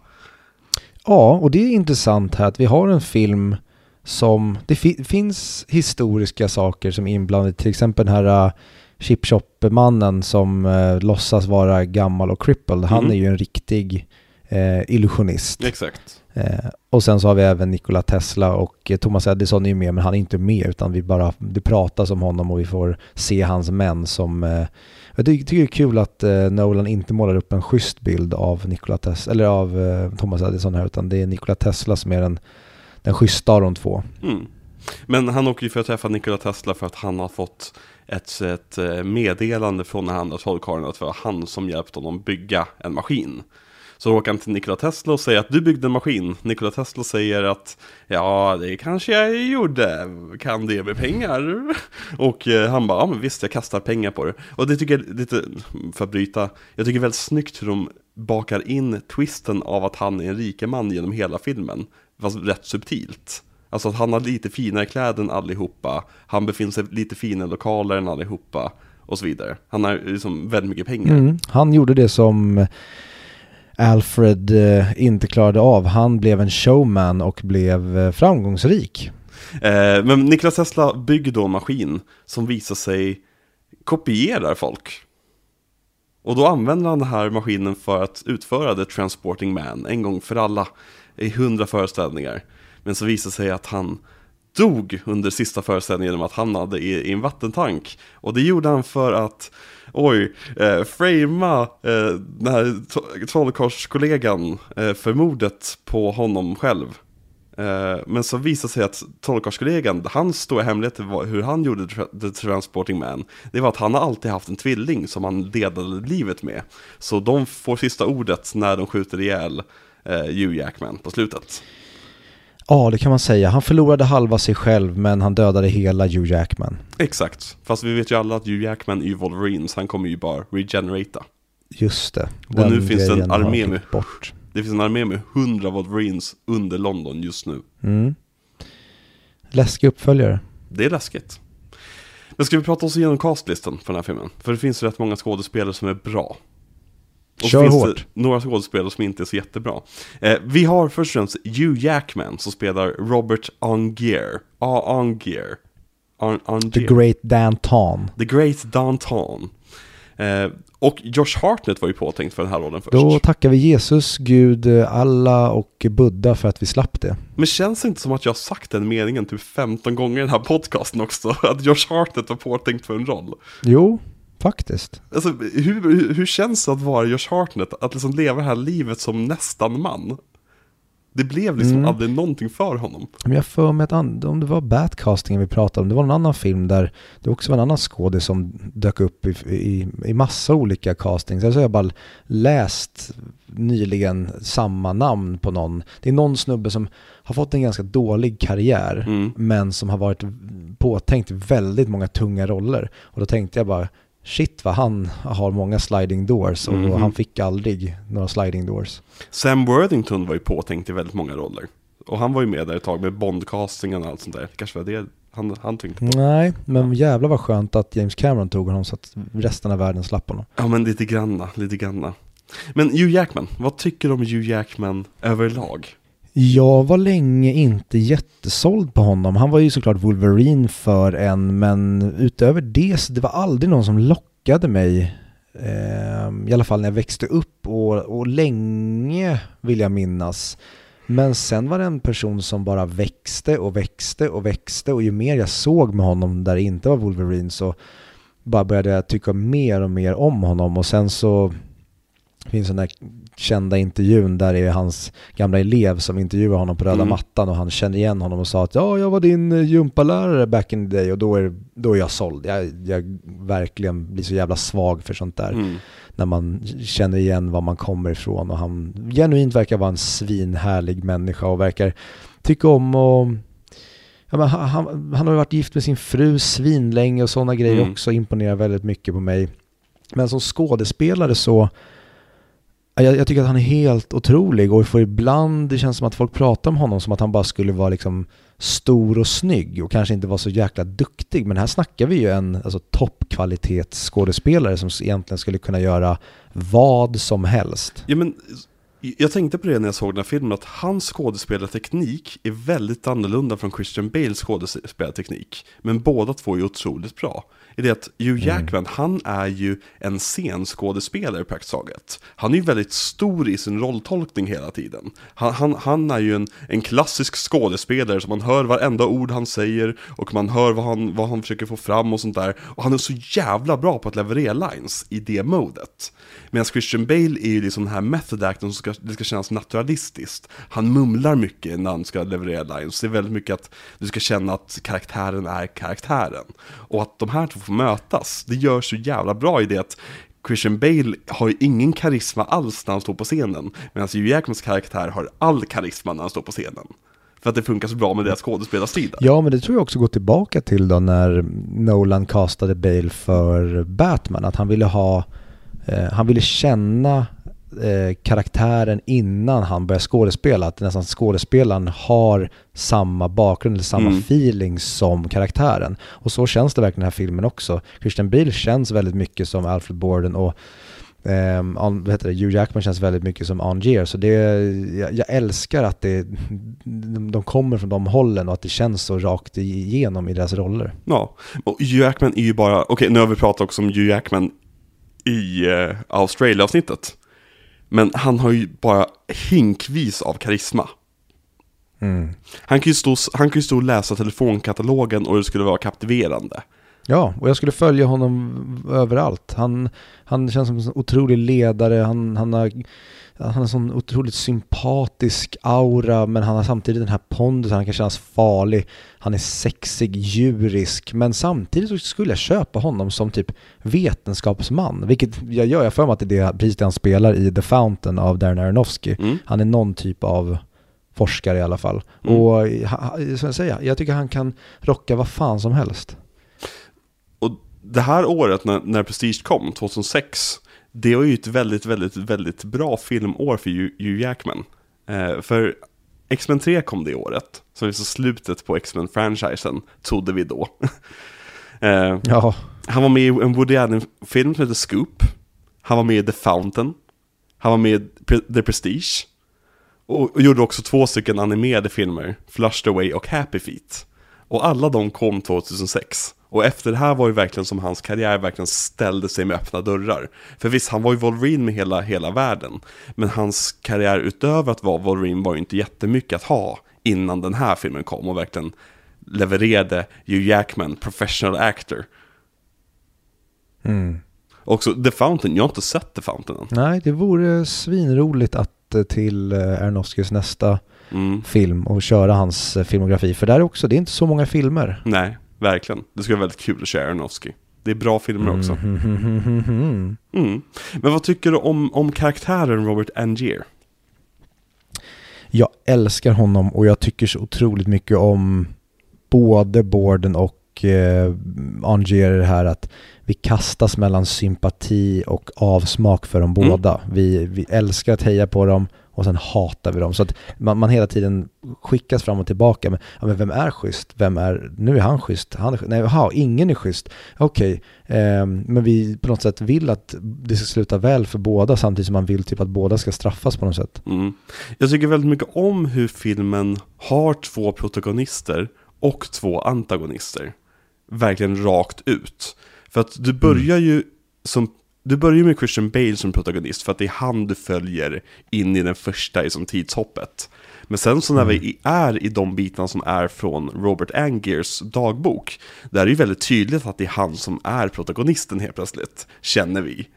Ja, och det är intressant här att vi har en film som, det fi- finns historiska saker som är inblandade, till exempel den här uh, chip mannen som uh, låtsas vara gammal och crippled, han Mhm. är ju en riktig eh, illusionist. Exakt. Eh, och sen så har vi även Nikola Tesla och eh, Thomas Edison är ju med men han är inte med utan vi bara, det pratas om honom och vi får se hans män som eh, jag tycker det är kul att eh, Nolan inte målar upp en schysst bild av Nikola Tesla, eller av eh, Thomas Edison här utan det är Nikola Tesla som är den, den schyssta av de två. Mm. Men han åker ju för att träffa Nikola Tesla för att han har fått ett, ett eh, meddelande från den andra trollkarlen att det var han som hjälpte honom bygga en maskin. Så åker han till Nikola Tesla och säger att du byggde en maskin. Nikola Tesla säger att ja, det kanske jag gjorde. Kan det med pengar? Och eh, han bara, ja men visst jag kastar pengar på det. Och det tycker jag, lite, för att bryta, jag tycker väldigt snyggt hur de bakar in twisten av att han är en rikeman genom hela filmen. Fast rätt subtilt. Alltså att han har lite finare kläder än allihopa. Han befinner sig lite finare lokaler än allihopa. Och så vidare. Han har liksom väldigt mycket pengar. Mm. Han gjorde det som Alfred eh, inte klarade av. Han blev en showman och blev eh, framgångsrik. Eh, men Nikola Tesla bygger då en maskin som visar sig kopierar folk. Och då använder han den här maskinen för att utföra The Transporting Man en gång för alla i hundra föreställningar. Men så visar sig att han dog under sista föreställningen genom att han hamnade i, i en vattentank. Och det gjorde han för att, oj, eh, framea eh, den här to- trollkarlskollegan eh, för mordet på honom själv. Eh, men så visade sig att trollkarlskollegan, hans stora hemlighet var hur han gjorde tra- The Transporting Man, det var att han har alltid haft en tvilling som han delade livet med. Så de får sista ordet när de skjuter ihjäl eh, Hugh Jackman på slutet. Ja, det kan man säga. Han förlorade halva sig själv men han dödade hela Hugh Jackman. Exakt, fast vi vet ju alla att Hugh Jackman är ju Wolverine, så han kommer ju bara regenerata. Just det. Och nu finns det en armé med- bort. Det finns en armé med 100 Wolverines under London just nu. Mm. Läskig uppföljare. Det är läskigt. Men ska vi prata oss igenom castlistan för den här filmen? För det finns rätt många skådespelare som är bra. Och Kör finns hårt. det några skådespelare som inte är så jättebra. Eh, vi har först och främst Hugh Jackman som spelar Robert Angier. Ah, Angier. An- Angier. The Great Danton. The Great Downtown. Eh, och Josh Hartnett var ju påtänkt för den här rollen först. Då tackar vi Jesus, Gud, Allah och Buddha för att vi slapp det. Men känns det inte som att jag har sagt den meningen typ 15 gånger i den här podcasten också? Att Josh Hartnett var påtänkt för en roll. Jo, faktiskt. Alltså, hur, hur, hur känns det att vara Josh Hartnett? Att liksom leva det här livet som nästan man? Det blev liksom Mm. aldrig någonting för honom. Men jag får mig att om det var Batcastingen vi pratade om, det var en annan film där det också var en annan skådis som dök upp i, i, i massa olika castings. Alltså jag har bara läst nyligen samma namn på någon. Det är någon snubbe som har fått en ganska dålig karriär, Mm. men som har varit påtänkt väldigt många tunga roller. Och då tänkte jag bara, shit vad han har många sliding doors och Mhm. han fick aldrig några sliding doors. Sam Worthington var ju påtänkt i väldigt många roller. Och han var ju med där ett tag med Bond-castingen och allt sånt där. Det kanske var det han, han tänkte på. Nej, men jävlar vad skönt att James Cameron tog honom så att resten av världen slapp honom. Ja men lite granna, lite granna. Men Hugh Jackman, vad tycker du om Hugh Jackman överlag? Jag var länge inte jättesåld på honom. Han var ju såklart Wolverine för en, men utöver det så det var aldrig någon som lockade mig. Eh, I alla fall när jag växte upp och, och länge vill jag minnas. Men sen var det en person som bara växte och växte och växte och ju mer jag såg med honom där det inte var Wolverine så bara började jag tycka mer och mer om honom och sen så finns den där kända intervjun där det är hans gamla elev som intervjuar honom på röda Mm. mattan och han känner igen honom och sa att ja, jag var din eh, gympalärare back in the day och då är, då är jag såld. Jag, jag verkligen blir så jävla svag för sånt där Mm. när man känner igen var man kommer ifrån och han genuint verkar vara en svinhärlig människa och verkar tycka om och Ja, men han, han, han har varit gift med sin fru svinlänge och sådana grejer Mm. också imponerar väldigt mycket på mig. Men som skådespelare så jag, jag tycker att han är helt otrolig och för ibland det känns som att folk pratar om honom som att han bara skulle vara liksom stor och snygg och kanske inte vara så jäkla duktig. Men här snackar vi ju en alltså, toppkvalitetsskådespelare som egentligen skulle kunna göra vad som helst. Ja, men jag tänkte på det när jag såg den här filmen, att hans skådespelarteknik är väldigt annorlunda från Christian Bales skådespelarteknik. Men båda två är otroligt bra. I det att Hugh Jackman, han är ju en scenskådespelare praktiskt taget. Han är ju väldigt stor i sin rolltolkning hela tiden. Han, han, han är ju en, en klassisk skådespelare som man hör varenda ord han säger och man hör vad han, vad han försöker få fram och sånt där. Och han är så jävla bra på att leverera lines i det modet. Medan Christian Bale är ju liksom den här method acten som ska, det ska kännas naturalistiskt. Han mumlar mycket när han ska leverera lines. Det är väldigt mycket att du ska känna att karaktären är karaktären. Och att de här två får mötas, det gör så jävla bra i det att Christian Bale har ju ingen karisma alls när han står på scenen. Medan Hugh Jackmans karaktär har all karisma när han står på scenen. För att det funkar så bra med deras skådespelarstil. Ja, men det tror jag också går tillbaka till då när Nolan castade Bale för Batman. Att han ville ha, eh, han ville känna eh, karaktären innan han börjar skådespela. Att nästan skådespelaren har samma bakgrund eller samma Mm. feeling som karaktären. Och så känns det verkligen i den här filmen också. Christian Bale känns väldigt mycket som Alfred Borden och Um, vad heter det? Hugh Jackman känns väldigt mycket som Angier, så det, jag, jag älskar att det, de, kommer från de hållen och att det känns så rakt igenom i deras roller. Ja, och Hugh Jackman är ju bara, okej nu har vi pratat också om Hugh Jackman i eh, Australia-avsnittet. Men han har ju bara hinkvis av karisma. Han kan, ju stå, han kan ju stå och läsa telefonkatalogen och det skulle vara kaptiverande. Ja, och jag skulle följa honom överallt. Han, han känns som en otrolig ledare, han, han har han har en sån otroligt sympatisk aura men han har samtidigt den här pondusen, han kan kännas farlig, han är sexig, djurisk men samtidigt så skulle jag köpa honom som typ vetenskapsman, vilket jag gör, jag för mig att det är det, precis det han spelar i The Fountain av Darren Aronofsky. Mm. Han är någon typ av forskare i alla fall. Mm. Och ha- som jag säger, jag tycker han kan rocka vad fan som helst. Och det här året när, när Prestige kom, 2006, det var ju ett väldigt, väldigt, väldigt bra filmår för Hugh Jackman. Eh, för X-Men 3 kom det året, som är så slutet på X-Men-franchisen, trodde vi då. eh, Ja, han var med i en Woody Allen-film som heter Scoop. Han var med i The Fountain. Han var med i Pre- The Prestige. Och, och gjorde också två stycken animerade filmer, Flushed Away och Happy Feet. Och alla de kom 2006. Och efter det här var ju verkligen som hans karriär verkligen ställde sig med öppna dörrar. För visst, han var ju Wolverine med hela, hela världen. Men hans karriär utöver att vara Wolverine var ju inte jättemycket att ha innan den här filmen kom och verkligen levererade Hugh Jackman, professional actor. mm. Också The Fountain, jag har inte sett The Fountain än. nej det vore svinroligt att eh, till eh, Aronofskys nästa Mm. film och köra hans eh, filmografi. För där är också, det är inte så många filmer. Nej, verkligen. Det skulle vara väldigt kul att köra Aronofsky. Det är bra filmer också. Mm. Men vad tycker du om, om karaktären Robert Angier? Jag älskar honom och jag tycker så otroligt mycket om både Borden och eh, Angier det här att vi kastas mellan sympati och avsmak för dem Mm. båda. Vi, vi älskar att heja på dem och sen hatar vi dem. Så att man, man hela tiden skickas fram och tillbaka. Men, ja, men vem är schysst? Vem är, nu är han schysst. Han är, nej, aha, ingen är schysst. Okej, ehm, men vi på något sätt vill att det ska sluta väl för båda samtidigt som man vill typ att båda ska straffas på något sätt. Mm. Jag tycker väldigt mycket om hur filmen har två protagonister och två antagonister. Verkligen rakt ut. För att du börjar ju som du börjar ju med Christian Bale som protagonist för att det är han du följer in i den första i som tidshoppet. Men sen så när vi är i de bitarna som är från Robert Angiers dagbok, där är det ju väldigt tydligt att det är han som är protagonisten helt plötsligt, känner vi.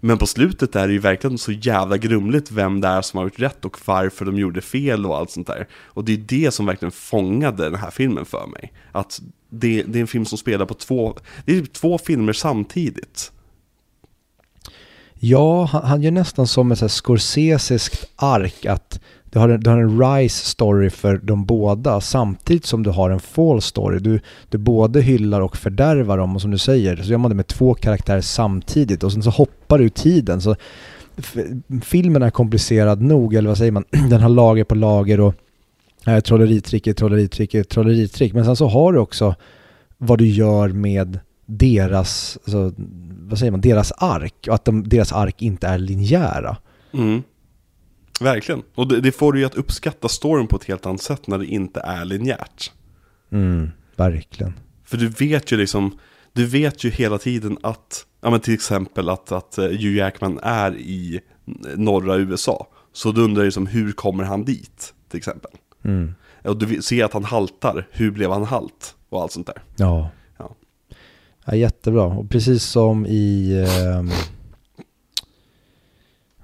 Men på slutet är det ju verkligen så jävla grumligt vem det är som har gjort rätt och varför de gjorde fel och allt sånt där. Och det är det som verkligen fångade den här filmen för mig. Att det, det är en film som spelar på två, det är typ två filmer samtidigt. Ja, han, han gör nästan som ett så Scorsesiskt ark att du har, en, du har en rise story för de båda samtidigt som du har en fall story. Du, du både hyllar och fördärvar dem och som du säger så gör man det med två karaktärer samtidigt och sen så hoppar du i tiden. Så filmen är komplicerad nog, eller vad säger man, den har lager på lager och eh, trolleritrick trolleritrick trolleritrick. Men sen så har du också vad du gör med deras, alltså, vad säger man, deras ark och att de, deras ark inte är linjära. Mm. Verkligen. Och det, det får dig att uppskatta storyn på ett helt annat sätt när det inte är linjärt. Mm, verkligen. För du vet ju liksom, du vet ju hela tiden att, ja men till exempel att, att eh, Hugh Jackman är i norra USA. Så du undrar ju som, hur kommer han dit, till exempel. Mm. Och du ser att han haltar, hur blev han halt? Och allt sånt där. Ja. Ja. Jättebra. Och precis som i...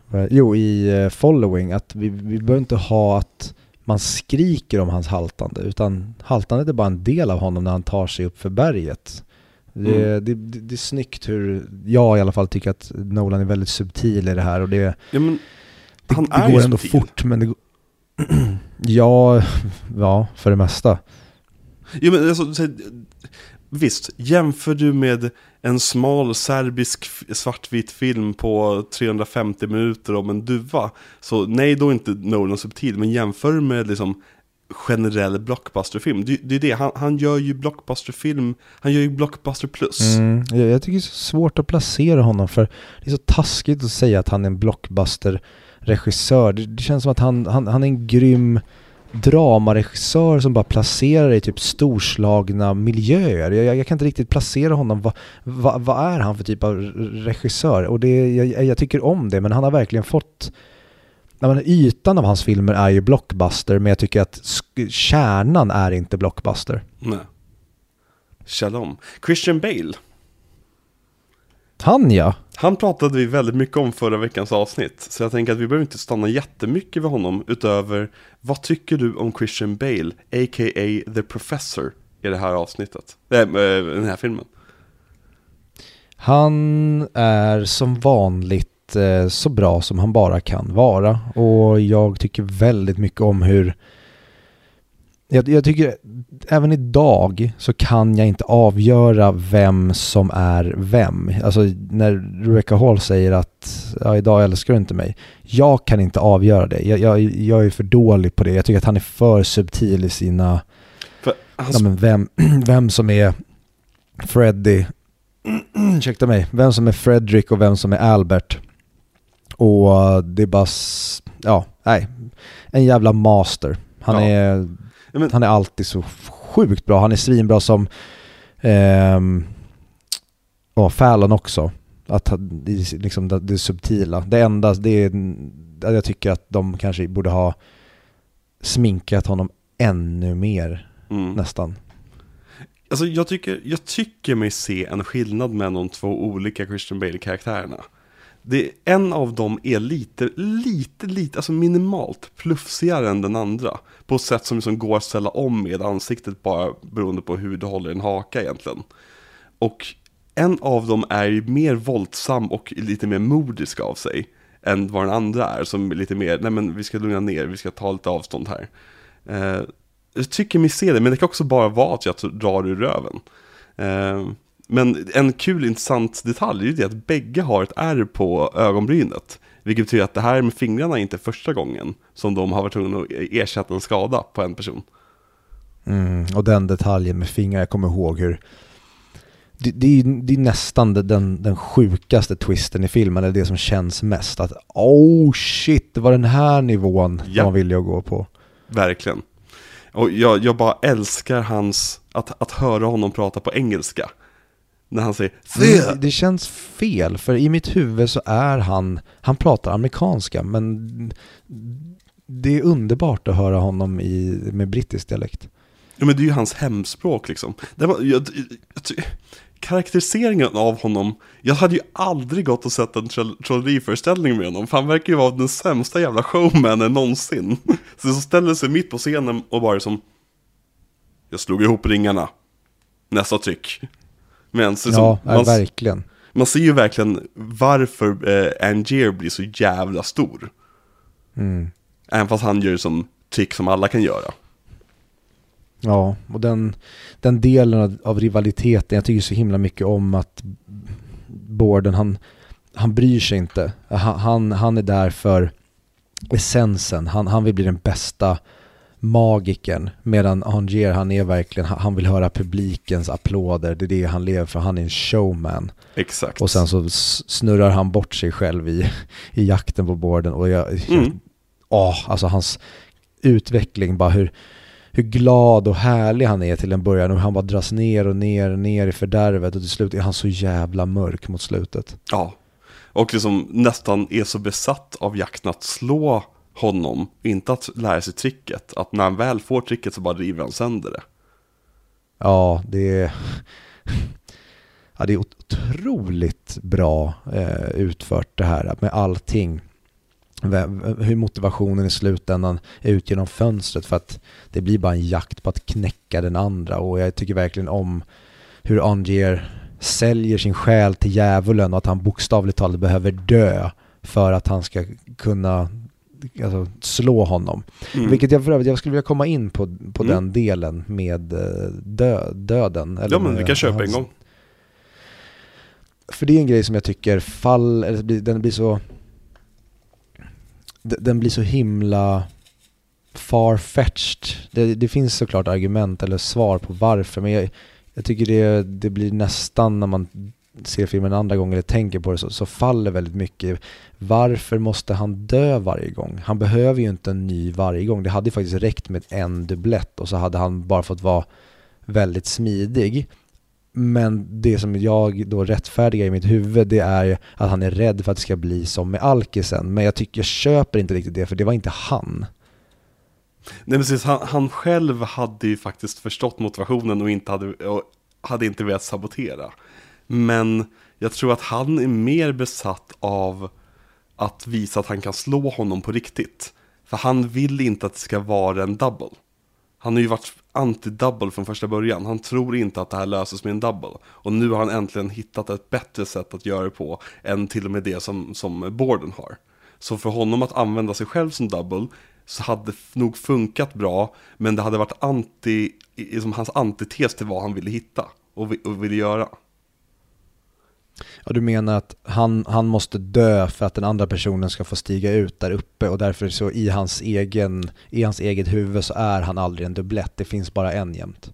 vad- jo, i eh, Following, att vi, vi behöver inte ha att man skriker om hans haltande, utan haltandet är bara en del av honom när han tar sig upp för berget. Det, Mm. det, det, det är snyggt hur, jag i alla fall tycker att Nolan är väldigt subtil i det här och det, Ja men, det, han det är går ju ändå subtil. fort men det ja, ja, för det mesta. Ja, men alltså, så, visst, jämför du med en smal serbisk svartvit film på 350 minuter om en duva, så nej, då är inte Nolan subtil, men jämför med liksom generell blockbusterfilm, det, det är det, han, han gör ju blockbusterfilm, han gör ju blockbuster plus. Mm, jag, jag tycker det är så svårt att placera honom för det är så taskigt att säga att han är en blockbuster-regissör. Det, det känns som att han, han, han är en grym dramaregissör som bara placerar i typ storslagna miljöer. Jag, jag, kan inte riktigt placera honom. Vad va, vad är han för typ av regissör? Och det, jag, jag tycker om det, men han har verkligen fått men ytan av hans filmer är ju blockbuster, men jag tycker att kärnan är inte blockbuster. Nej. Shalom. Christian Bale. Han ja. Han pratade vi väldigt mycket om förra veckans avsnitt. Så jag tänker att vi behöver inte stanna jättemycket vid honom. Utöver, vad tycker du om Christian Bale, a.k.a. The Professor, i det här avsnittet? Äh, den här filmen. Han är som vanligt eh, så bra som han bara kan vara. Och jag tycker väldigt mycket om hur... Jag, jag tycker även idag så kan jag inte avgöra vem som är vem. Alltså när Rebecca Hall säger att ja, idag älskar du inte mig. Jag kan inte avgöra det. Jag, jag, jag är för dålig på det. Jag tycker att han är för subtil i sina... För han, Ja, vem, vem som är Freddy, ursäkta mig, vem som är Fredrik och vem som är Albert. Och det är bara, ja, nej, en jävla master. Han, Ja. är, men- han är alltid så sjukt bra. Han är svinbra som, ehm, ja, Fallon också. Att det, liksom det, det subtila. Det enda, det är, jag tycker att de kanske borde ha sminkat honom ännu mer mm. nästan. Alltså jag tycker, jag tycker mig se en skillnad mellan de två olika Christian Bale-karaktärerna. Det, en av dem är lite, lite, lite, alltså minimalt plufsigare än den andra. På ett sätt som liksom går att ställa om med ansiktet bara beroende på hur du håller en haka egentligen. Och en av dem är ju mer våldsam och lite mer modisk av sig. Än vad den andra är, som är lite mer, nej men vi ska lugna ner, vi ska ta lite avstånd här. Eh, jag tycker mig se det, men det kan också bara vara att jag drar ur röven. Eh, men en kul intressant detalj är ju det att bägge har ett ärr på ögonbrynet. Vilket betyder att det här med fingrarna är inte första gången som de har varit tvungna att ersätta en skada på en person. Mm, och den detaljen med fingrar, jag kommer ihåg hur det, det, är, det är nästan den- den, den sjukaste twisten i filmen, eller det som känns mest. Att oh shit, det var den här nivån Ja. man ville gå på. Verkligen. Och jag, jag bara älskar hans, att, att höra honom prata på engelska. När han säger. Det, det känns fel, för i mitt huvud så är han, han pratar amerikanska, men det är underbart att höra honom i, med brittisk dialekt. Ja men det är ju hans hemspråk liksom. Det var, jag, jag, karaktäriseringen av honom, jag hade ju aldrig gått och sett en troll- trolleriföreställning med honom, för han verkar ju vara den sämsta jävla showmanen någonsin. Så så ställer sig mitt på scenen och bara som, jag slog ihop ringarna, nästa tryck. Men så, Ja, som, man, verkligen. man ser ju verkligen varför eh, Angier blir så jävla stor. Mm. Även fast han gör som trick som alla kan göra. Ja, och den, den delen av, av rivaliteten, jag tycker så himla mycket om att Borden, han, han bryr sig inte. Han, han, han är där för essensen, han, han vill bli den bästa magikern. Medan Angier, han är verkligen, han vill höra publikens applåder, det är det han lever för, han är en showman. Exakt. Och sen så snurrar han bort sig själv i, i jakten på Borden och jag, jag Mm. Åh, alltså hans utveckling, bara hur, hur glad och härlig han är till en början och han bara dras ner och ner och ner i fördärvet och till slut är han så jävla mörk mot slutet. Ja, och liksom nästan är så besatt av jakten att slå honom, inte att lära sig tricket. Att när han väl får tricket så bara river han sönder det. Ja, det är, ja, det är otroligt bra eh, utfört det här med allting. Hur motivationen i slutändan är ut genom fönstret för att det blir bara en jakt på att knäcka den andra och jag tycker verkligen om hur Angier säljer sin själ till djävulen och att han bokstavligt talat behöver dö för att han ska kunna alltså, slå honom. Mm. Vilket jag för övrigt, jag skulle vilja komma in på, på Mm. den delen med eh, dö, döden. eller Ja men vi kan köpa en gång. För det är en grej som jag tycker fall, eller den blir så den blir så himla far-fetched. Det, det finns såklart argument eller svar på varför men jag, jag tycker det, det blir nästan när man ser filmen en andra gång eller tänker på det så, så faller väldigt mycket. Varför måste han dö varje gång? Han behöver ju inte en ny varje gång. Det hade ju faktiskt räckt med en dubblett och så hade han bara fått vara väldigt smidig. Men det som jag då rättfärdigar i mitt huvud det är att han är rädd för att det ska bli som med alkisen. Men jag tycker jag köper inte riktigt det för det var inte han. Nej precis, han, han själv hade ju faktiskt förstått motivationen och inte hade, och hade inte velat sabotera. Men jag tror att han är mer besatt av att visa att han kan slå honom på riktigt. För han vill inte att det ska vara en double. Han har ju varit anti-double från första början. Han tror inte att det här löses med en double. Och nu har han äntligen hittat ett bättre sätt att göra det på än till och med det som, som Borden har. Så för honom att använda sig själv som double så hade det nog funkat bra, men det hade varit anti, liksom hans antites till vad han ville hitta och, och ville göra. Ja, du menar att han, han måste dö för att den andra personen ska få stiga ut där uppe och därför så i hans, egen, i hans eget huvud så är han aldrig en dubblett, det finns bara en jämt.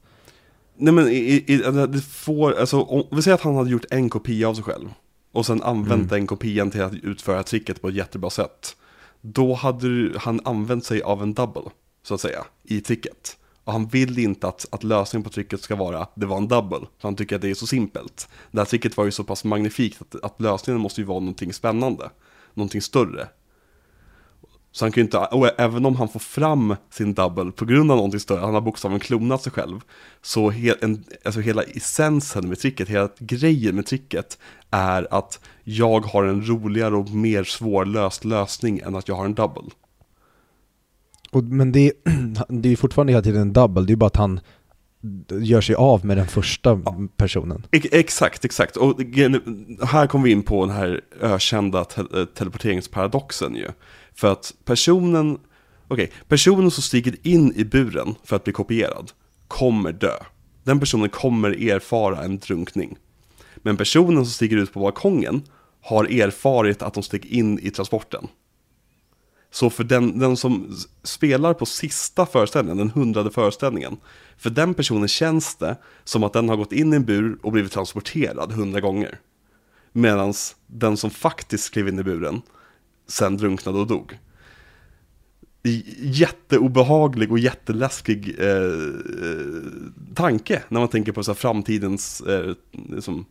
Nej men i, i, alltså, det får, alltså, om, vi säger att han hade gjort en kopia av sig själv och sen använt den kopian till att utföra tricket på ett jättebra sätt. Då hade han använt sig av en double, så att säga, i tricket. Och han vill inte att, att lösningen på tricket ska vara det var en double, för han tycker att det är så simpelt. Det här tricket var ju så pass magnifikt att, att lösningen måste ju vara någonting spännande, någonting större. Så han kan ju inte, och även om han får fram sin double på grund av någonting större, han har bokstavligen klonat sig själv, så he, en, alltså hela essensen med tricket, hela grejen med tricket är att jag har en roligare och mer svårlöst lösning än att jag har en double. Och, men det, det är ju fortfarande hela tiden en double, det är ju bara att han gör sig av med den första personen. E- Exakt, exakt. Och här kommer vi in på den här ökända te- teleporteringsparadoxen ju. För att personen, okej, personen som stiger in i buren för att bli kopierad kommer dö. Den personen kommer erfara en drunkning. Men personen som stiger ut på balkongen har erfarit att de steg in i transporten. Så för den, den som spelar på sista föreställningen, den hundrade föreställningen, för den personen känns det som att den har gått in i en bur och blivit transporterad hundra gånger. Medan den som faktiskt klev in i buren sen drunknade och dog. Jätteobehaglig och jätteläskig eh, eh, tanke när man tänker på så här framtidens eh, liksom,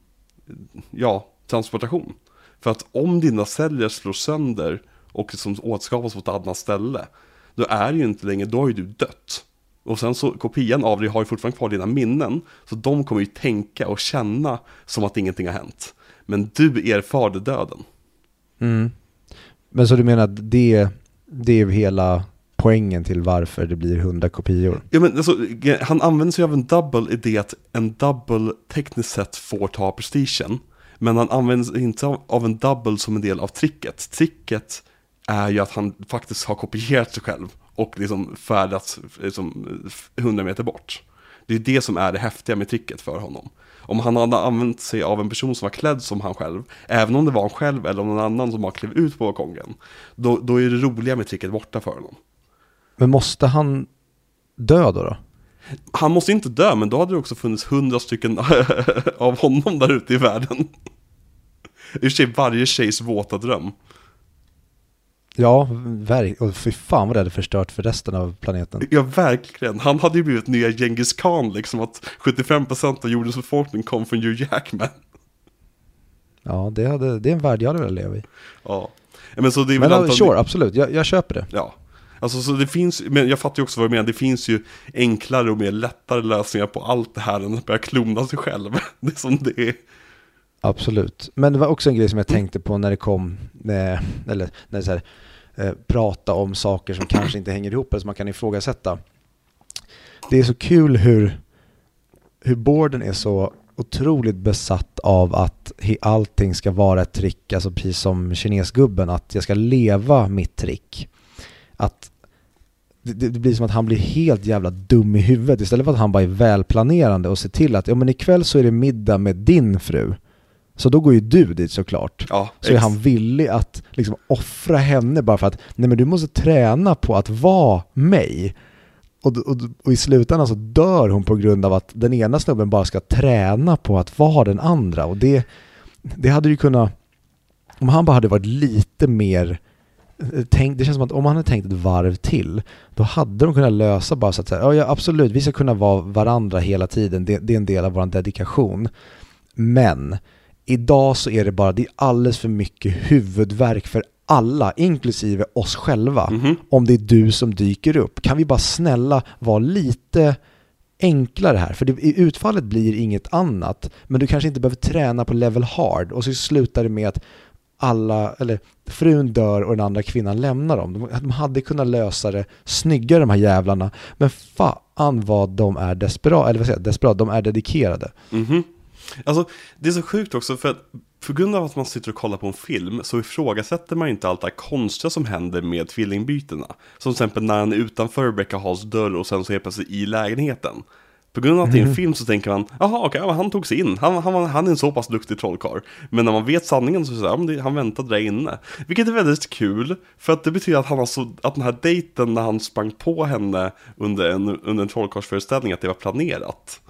ja, transportation. För att om dina celler slår sönder och liksom åtskapas på ett annat ställe, då är det ju inte längre, då har ju du dött. Och sen så, kopian av dig har ju fortfarande kvar dina minnen, så de kommer ju tänka och känna som att ingenting har hänt. Men du erfar döden. Mm. Men så du menar att det, det är hela poängen till varför det blir 100 kopior? Ja men alltså, han använder sig av en double i det att en double tekniskt sett får ta prestigen. Men han använder sig inte av en double som en del av tricket. Tricket är ju att han faktiskt har kopierat sig själv och liksom färdats liksom, 100 meter bort. Det är det som är det häftiga med tricket för honom. Om han hade använt sig av en person som var klädd som han själv, även om det var han själv eller om någon annan som bara klev ut på balkongen, då, då är det roliga med tricket borta för honom. Men måste han dö då? då? Han måste inte dö, men då hade det också funnits hundra stycken av honom där ute i världen. I och för sig varje tjejs våta dröm. Ja, verk- och fy fan vad det hade förstört för resten av planeten. Ja, verkligen. Han hade ju blivit nya Genghis Khan, liksom att 75% av jordens befolkning kom från Hugh Jackman. Ja, det, hade, det är en värld jag hade velat leva i. Ja. Men så det är Men antagligen- sure, absolut, jag, jag köper det. Ja. Alltså så det finns, men jag fattar ju också vad du menar, det finns ju enklare och mer lättare lösningar på allt det här än att börja klona sig själv. Det är som det är. Absolut. Men det var också en grej som jag tänkte på när det kom, eh, eller när det så här, eh, prata om saker som kanske inte hänger ihop eller som man kan ifrågasätta. Det är så kul hur, hur borden är så otroligt besatt av att allting ska vara ett trick, alltså precis som kinesgubben, att jag ska leva mitt trick. Att det, det det blir som att han blir helt jävla dum i huvudet istället för att han bara är välplanerande och ser till att ja men ikväll så är det middag med din fru. Så då går ju du dit såklart. Ja, Så är han villig att liksom offra henne bara för att nej men du måste träna på att vara mig. Och, och, och i slutändan så dör hon på grund av att den ena snubben bara ska träna på att vara den andra. Och det, det hade ju kunnat, om han bara hade varit lite mer eh, Tänk, det känns som att om han hade tänkt ett varv till, då hade de kunnat lösa bara så att säga, ja, ja absolut, vi ska kunna vara varandra hela tiden, det, det är en del av vår dedikation. Men idag så är det bara, det är alldeles för mycket huvudvärk för alla, inklusive oss själva, Mhm. om det är du som dyker upp. Kan vi bara snälla vara lite enklare här, för det, i utfallet blir inget annat, men du kanske inte behöver träna på level hard och så slutar det med att alla, eller frun dör och den andra kvinnan lämnar dem. De, de hade kunnat lösa det snyggare de här jävlarna, men fan vad de är desperata, eller vad säger jag, desperata, de är dedikerade. Mhm. Alltså, det är så sjukt också för att på grund av att man sitter och kollar på en film så ifrågasätter man ju inte allt det här konstiga som händer med tvillingbytena. Som till exempel när han är utanför Rebecca Halls dörr och sen så helt plötsligt i lägenheten. På grund av att det är en film så tänker man, jaha okej, ja, han tog sig in, han, han, han är en så pass duktig trollkarl. Men när man vet sanningen så men det, han väntade där inne. Vilket är väldigt kul, för att det betyder att han har så, att den här dejten när han sprang på henne under en, under en trollkarlsföreställning, att det var planerat.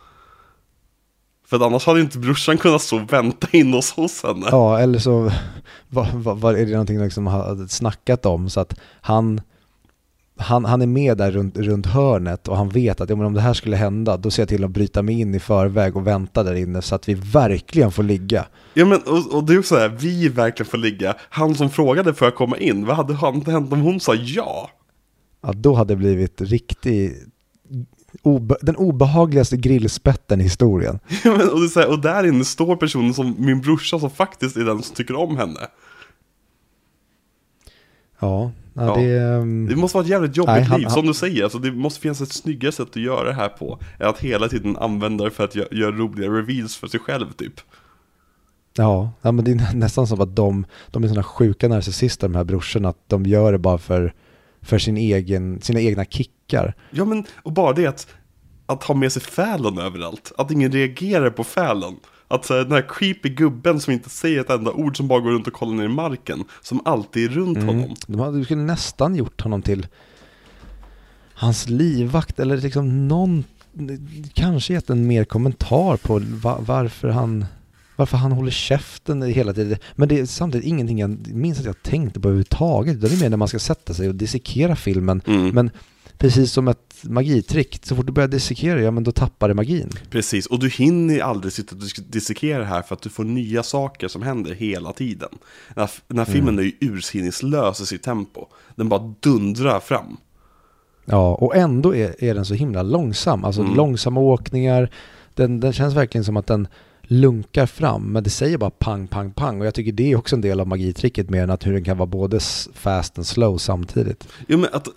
För annars hade inte brorsan kunnat stå och vänta in hos, hos henne. Ja, eller så vad, vad, vad är det någonting liksom har snackat om så att han, han, han är med där runt, runt hörnet och han vet att ja, men om det här skulle hända då ser jag till att bryta mig in i förväg och vänta där inne så att vi verkligen får ligga. Ja men och, och det är så här, vi verkligen får ligga. Han som frågade för att komma in, vad hade hänt om hon sa ja? Ja, då hade det blivit riktigt obe, den obehagligaste grillspetten i historien. Ja, men, och, här, och där inne står personen som min brorsa som faktiskt är den som tycker om henne. Ja, ja, Ja. det... ehm, Det måste vara ett jävligt jobbigt Nej, han- liv, han- som du säger. Alltså, det måste finnas ett snyggare sätt att göra det här på. Än att hela tiden använda det för att gö- göra roliga reveals för sig själv typ. Ja, ja, men det är nä- nästan som att de, de är sådana sjuka narcissister de här brorsorna, att de gör det bara för, för sin egen, sina egna kickar. Ja men, och bara det att, att ha med sig Fallon överallt. Att ingen reagerar på Fallon. Att så här, den här creepy gubben som inte säger ett enda ord, som bara går runt och kollar ner i marken. Som alltid är runt honom. De hade skulle nästan gjort honom till hans livvakt eller liksom någon, kanske gett en mer kommentar på va, varför han varför han håller käften hela tiden. Men det är samtidigt ingenting jag minns att jag tänkte på överhuvudtaget. Det är mer när man ska sätta sig och dissekera filmen. Mm. Men precis som ett magitrick, så fort du börjar dissekera, ja men då tappar det magin. Precis, och du hinner aldrig sitta och dis- dissekera här för att du får nya saker som händer hela tiden. Den här, den här filmen är ju ursinneslös i sitt tempo. Den bara dundrar fram. Ja, och ändå är, är den så himla långsam. Alltså Mm. långsamma åkningar. Den, den känns verkligen som att den lunkar fram, men det säger bara pang, pang, pang. Och jag tycker det är också en del av magitricket mer än att hur den kan vara både fast and slow samtidigt. Jo men att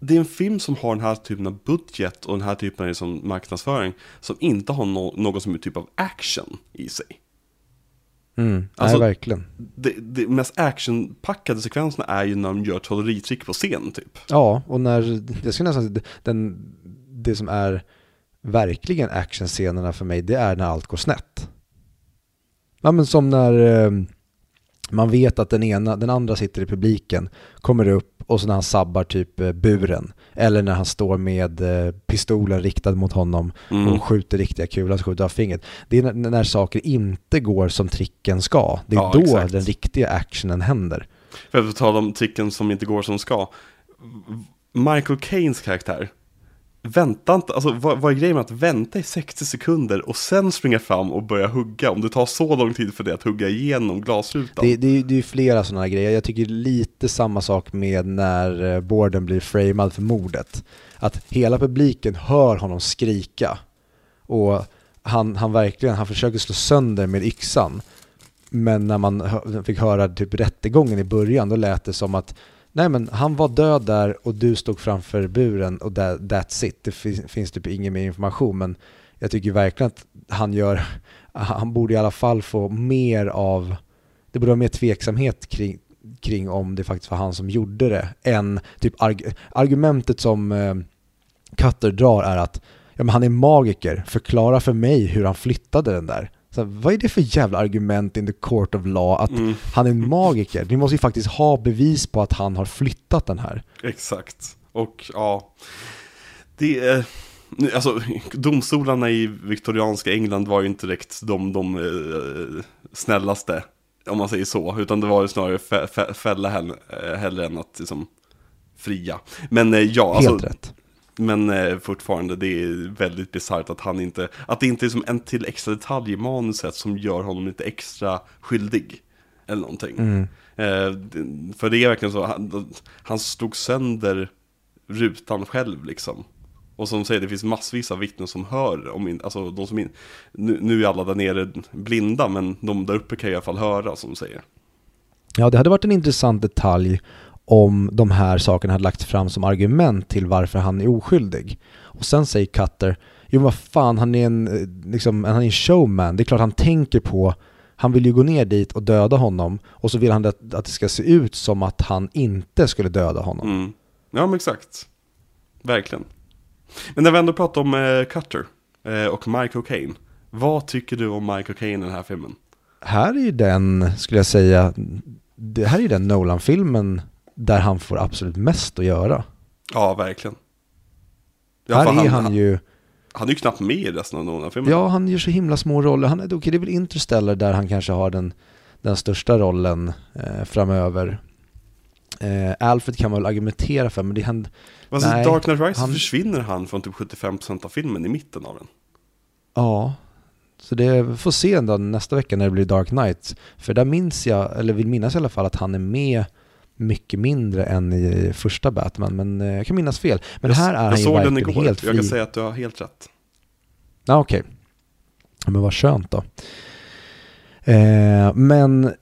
det är en film som har den här typen av budget och den här typen av liksom marknadsföring som inte har no- någon som är typ av action i sig. Mm, Alltså- nej, verkligen. Det, det mest actionpackade sekvenserna är ju när de gör trolleritrick på scen typ. Ja, och när, jag skulle nästan säga den, det som är verkligen actionscenerna för mig, det är när allt går snett. Ja men som när eh, man vet att den ena, den andra sitter i publiken, kommer upp och så när han sabbar typ eh, buren. Eller när han står med eh, pistolen riktad mot honom Mm. och skjuter riktiga kulor, så skjuter av fingret. Det är när, när saker inte går som tricken ska. Det är Ja, då exakt. den riktiga actionen händer. För att tala om tricken som inte går som ska. Michael Caines karaktär. Vänta inte, alltså vad, vad är grejen med att vänta i 60 sekunder och sen springa fram och börja hugga? Om det tar så lång tid för det att hugga igenom glasrutan. Det, det, det är ju flera sådana här grejer. Jag tycker lite samma sak med när eh, Borden blir framad för mordet. Att hela publiken hör honom skrika. Och han, han verkligen, han försöker slå sönder med yxan. Men när man fick höra typ rättegången i början, då lät det som att Nej men han var död där och du stod framför buren och that, that's it. Det finns, finns typ ingen mer information men jag tycker verkligen att han gör, han borde i alla fall få mer av, det borde vara mer tveksamhet kring, kring om det faktiskt var han som gjorde det än typ arg, argumentet som eh, Cutter drar är att ja, men han är magiker, förklara för mig hur han flyttade den där. Så, här, vad är det för jävla argument in the court of law att Mm. han är en magiker? Ni måste ju faktiskt ha bevis på att han har flyttat den här. Exakt. Och ja, det är... Alltså, domstolarna i viktorianska England var ju inte direkt de, de eh, snällaste, om man säger så. Utan det var ju snarare fä, fä, fälla henne, eh, hellre än att liksom fria. Men eh, ja, Helt alltså, rätt. Men eh, fortfarande, det är väldigt bisarrt att han inte, att det inte är som en till extra detalj i manuset som gör honom lite extra skyldig. Eller någonting. Mm. Eh, för det är verkligen så, han, han slog sönder rutan själv liksom. Och som säger, det finns massvis av vittnen som hör, om in, alltså de som in, nu, nu är alla där nere blinda, men de där uppe kan i alla fall höra, som säger. Ja, det hade varit en intressant detalj om de här sakerna hade lagt fram som argument till varför han är oskyldig. Och sen säger Cutter, jo vad fan, han är en, eh, liksom, han är en showman, det är klart han tänker på, han vill ju gå ner dit och döda honom och så vill han att, att det ska se ut som att han inte skulle döda honom. Mm. Ja, men exakt. Verkligen. Men när vi ändå pratar om eh, Cutter eh, och Michael Caine. Vad tycker du om Michael Caine i den här filmen? Här är ju den, skulle jag säga, det här är ju den Nolan-filmen där han får absolut mest att göra. Ja, verkligen. Ja, här är han, ju, Han är ju knappt med i resten av Nolan-filmen. ja han gör så himla små roller. Han är, okej, det är väl Interstellar där han kanske har den, den största rollen eh, framöver. Eh, Alfred kan man väl argumentera för, men det händer, Alltså, Nej, Dark Knight Rises han- försvinner han från typ 75% av filmen i mitten av den. ja. Så det vi får se ändå nästa vecka när det blir Dark Knight. För där minns jag, eller vill minnas i alla fall, att han är med mycket mindre än i första Batman. Men eh, jag kan minnas fel. Men här är jag han ju såg den igår, helt jag kan fri. säga att du har helt rätt. Ja, okej. Ja, Men vad skönt då. Eh, men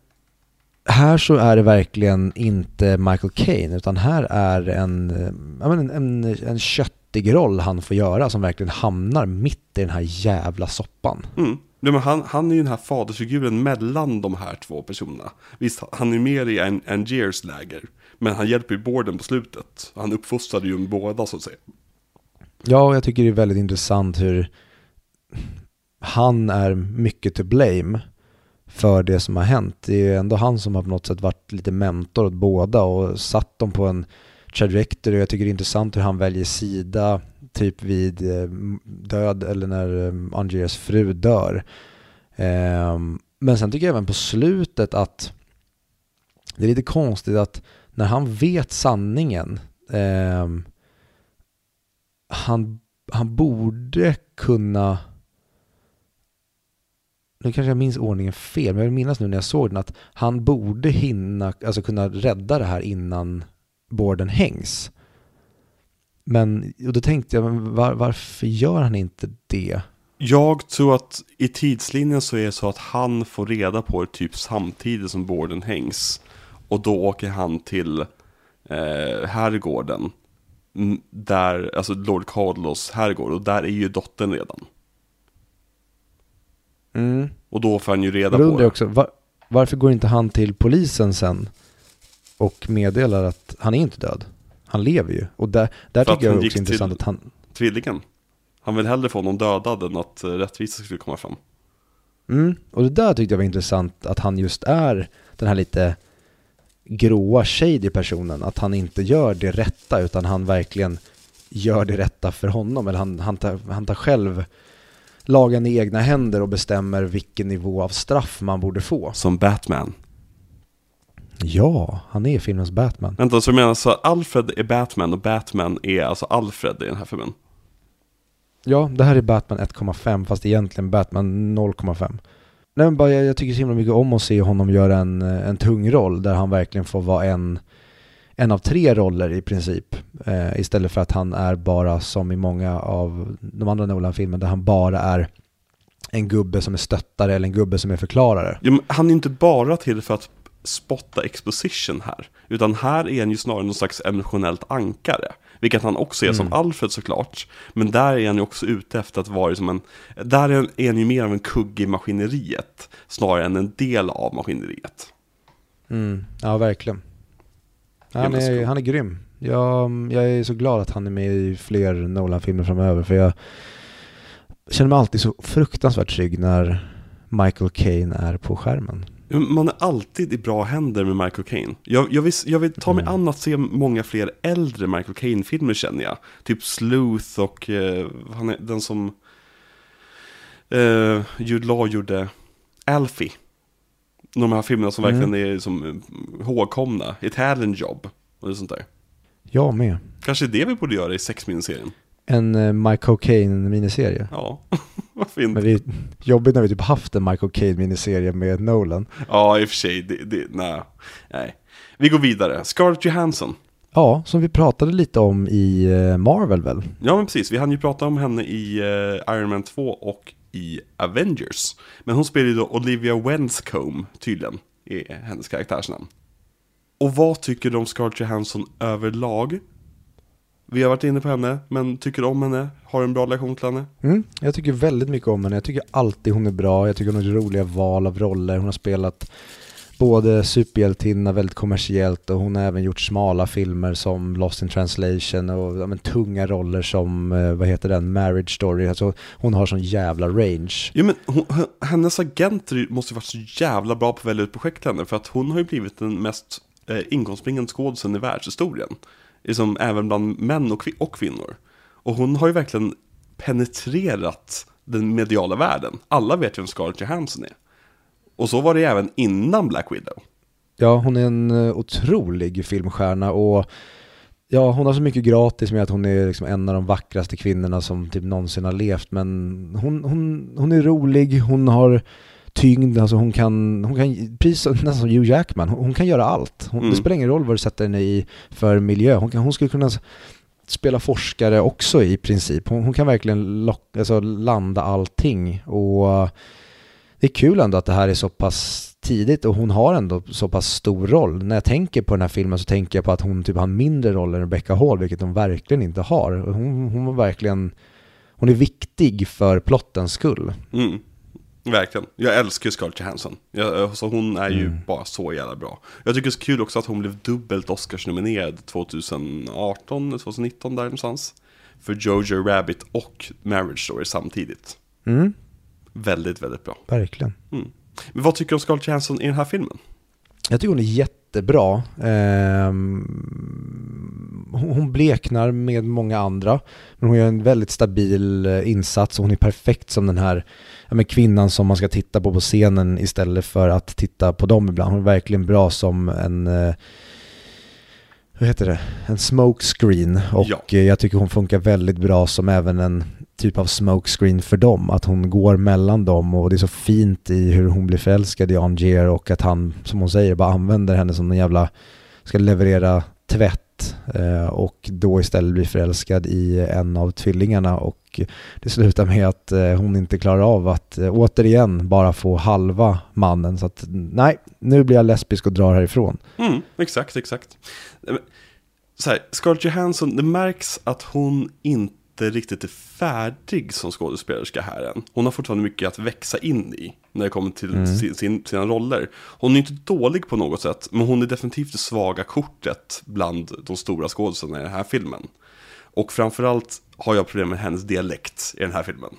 här så är det verkligen inte Michael Caine utan här är en, eh, en, en, en köttig roll han får göra som verkligen hamnar mitt i den här jävla soppan. Mm. Nej, men han, han är ju den här fadersfiguren mellan de här två personerna. Visst, han är mer i en Angiers läger. Men han hjälper ju Borden på slutet. Han uppfostrade ju båda så att säga. Ja, jag tycker det är väldigt intressant hur han är mycket to blame för det som har hänt. Det är ju ändå han som har på något sätt varit lite mentor åt båda och satt dem på en trajectory. Jag tycker det är intressant hur han väljer sida typ vid eh, död eller när eh, Angiers fru dör. Ehm, men sen tycker jag även på slutet att det är lite konstigt att när han vet sanningen ehm, han, han borde kunna nu kanske jag minns ordningen fel, men jag vill minnas nu när jag såg den att han borde hinna, alltså kunna rädda det här innan borden hängs. Men och då tänkte jag, var, varför gör han inte det? Jag tror att i tidslinjen så är det så att han får reda på det typ samtidigt som Borden hängs. Och då åker han till eh, herrgården. Mm, Där, alltså Lord Carlos herrgård. Och där är ju dottern redan. Mm. Och då får han ju reda på jag också, var, varför går inte han till polisen sen och meddelar att han är inte död? Han lever ju. Och där, där tycker jag också är intressant att han... tvillingen. Han vill hellre få någon dödad än att eh, rättvisa skulle komma fram. Mm. Och det där tyckte jag var intressant, att han just är den här lite gråa shady personen. Att han inte gör det rätta utan han verkligen gör det rätta för honom. Eller han, han, tar, han tar själv lagen i egna händer och bestämmer vilken nivå av straff man borde få. Som Batman. Ja, han är filmens Batman. Vänta, så du menar så att Alfred är Batman och Batman är alltså Alfred i den här filmen? Ja, det här är Batman 1,5 fast egentligen Batman 0,5. Nej men bara jag, jag tycker så himla mycket om att se honom göra en, eh, en tung roll där han verkligen får vara en, en av tre roller i princip. Eh, istället för att han är bara som i många av de andra Nolan-filmerna där han bara är en gubbe som är stöttare eller en gubbe som är förklarare. Ja, han är inte bara till för att spotta exposition här. Utan här är han ju snarare någon slags emotionellt ankare. Vilket han också är som Alfred såklart. Men där är han ju också ute efter att vara som en... Där är han ju mer av en kugg i maskineriet. Snarare än en del av maskineriet. Mm, ja verkligen. Han är, han är grym. Jag, jag är så glad att han är med i fler Nolan-filmer framöver för jag känner mig alltid så fruktansvärt trygg när Michael Caine är på skärmen. Man är alltid i bra händer med Michael Caine. Jag, jag, vill, jag vill ta mig Mm. an att se många fler äldre Michael Caine-filmer känner jag. Typ Sleuth och eh, han är den som eh, Jude Law gjorde Alfie. De här filmerna som Mm. verkligen är som eh, ihågkomna. Italian Job och sånt där. Jag med. Kanske det vi borde göra i sexminiserien. En uh, Michael Caine miniserie. Ja, varför inte? Men det är jobbigt när vi typ haft en Michael Caine miniserie med Nolan. Ja, i och för sig. Det, det, nej. nej. Vi går vidare. Scarlett Johansson. Ja, som vi pratade lite om i eh, Marvel väl? Ja men precis, vi hann ju prata om henne i eh, Iron Man 2 och i Avengers. Men hon spelar ju då Olivia Wenscombe tydligen, i hennes karaktärsnamn. Och vad tycker du om Scarlett Johansson överlag? Vi har varit inne på henne, men tycker om henne? Har en bra relation till henne? Mm, jag tycker väldigt mycket om henne. Jag tycker alltid hon är bra. Jag tycker hon har roliga val av roller. Hon har spelat både superhjältinna väldigt kommersiellt och hon har även gjort smala filmer som Lost in translation och ja, men, tunga roller som, eh, vad heter den, Marriage Story. Alltså, hon har sån jävla range. Jo men hon, hennes agenter måste ju varit så jävla bra på att välja ut projekt till henne, för att hon har ju blivit den mest eh, inkomstbringande skådisen i världshistorien. Liksom även bland män och, kvin och kvinnor. Och hon har ju verkligen penetrerat den mediala världen. Alla vet ju vem Scarlett Johansson är. Och så var det även innan Black Widow. Ja, hon är en eh, otrolig filmstjärna och ja, hon har så mycket gratis med att hon är liksom en av de vackraste kvinnorna som typ någonsin har levt. Men hon, hon, hon är rolig, hon har tyngd, alltså hon kan, hon kan precis nästan som Hugh Jackman, hon, hon kan göra allt. Hon, Mm. Det spelar ingen roll vad du sätter henne i för miljö. Hon, kan, hon skulle kunna spela forskare också i princip. Hon, hon kan verkligen lock, alltså landa allting. Och det är kul ändå att det här är så pass tidigt och hon har ändå så pass stor roll. När jag tänker på den här filmen så tänker jag på att hon typ har mindre roll än Rebecca Hall, vilket hon verkligen inte har. Hon, hon var verkligen, hon är viktig för plottens skull. Mm. Verkligen. Jag älskar ju Scarlett Johansson. Jag, så hon är ju Mm. bara så jävla bra. Jag tycker det är så kul också att hon blev dubbelt Oscars-nominerad 2018, 2019 där någonstans. För Jojo Rabbit och Marriage Story samtidigt. Mm, Väldigt, väldigt bra. verkligen. Mm. Men vad tycker du om Scarlett Johansson i den här filmen? Jag tycker hon är jättebra. Ehm, hon bleknar med många andra, men hon gör en väldigt stabil eh, insats och hon är perfekt som den här kvinnan som man ska titta på på scenen istället för att titta på dem ibland. Hon är verkligen bra som en eh, vad heter det? En smokescreen och Ja. eh, jag tycker hon funkar väldigt bra som även en typ av smokescreen för dem. Att hon går mellan dem och det är så fint i hur hon blir förälskad i Angier och att han, som hon säger, bara använder henne som en jävla, ska leverera tvätt eh, och då istället blir förälskad i en av tvillingarna och det slutar med att eh, hon inte klarar av att eh, återigen bara få halva mannen. Så att nej, nu blir jag lesbisk och drar härifrån. Mm, exakt, exakt. Eh, så här, Scarlett Johansson, det märks att hon inte riktigt är färdig som skådespelerska här än. Hon har fortfarande mycket att växa in i när det kommer till sin, sin, sina roller. Hon är inte dålig på något sätt, men hon är definitivt det svaga kortet bland de stora skådespelarna i den här filmen. Och framförallt har jag problem med hennes dialekt i den här filmen.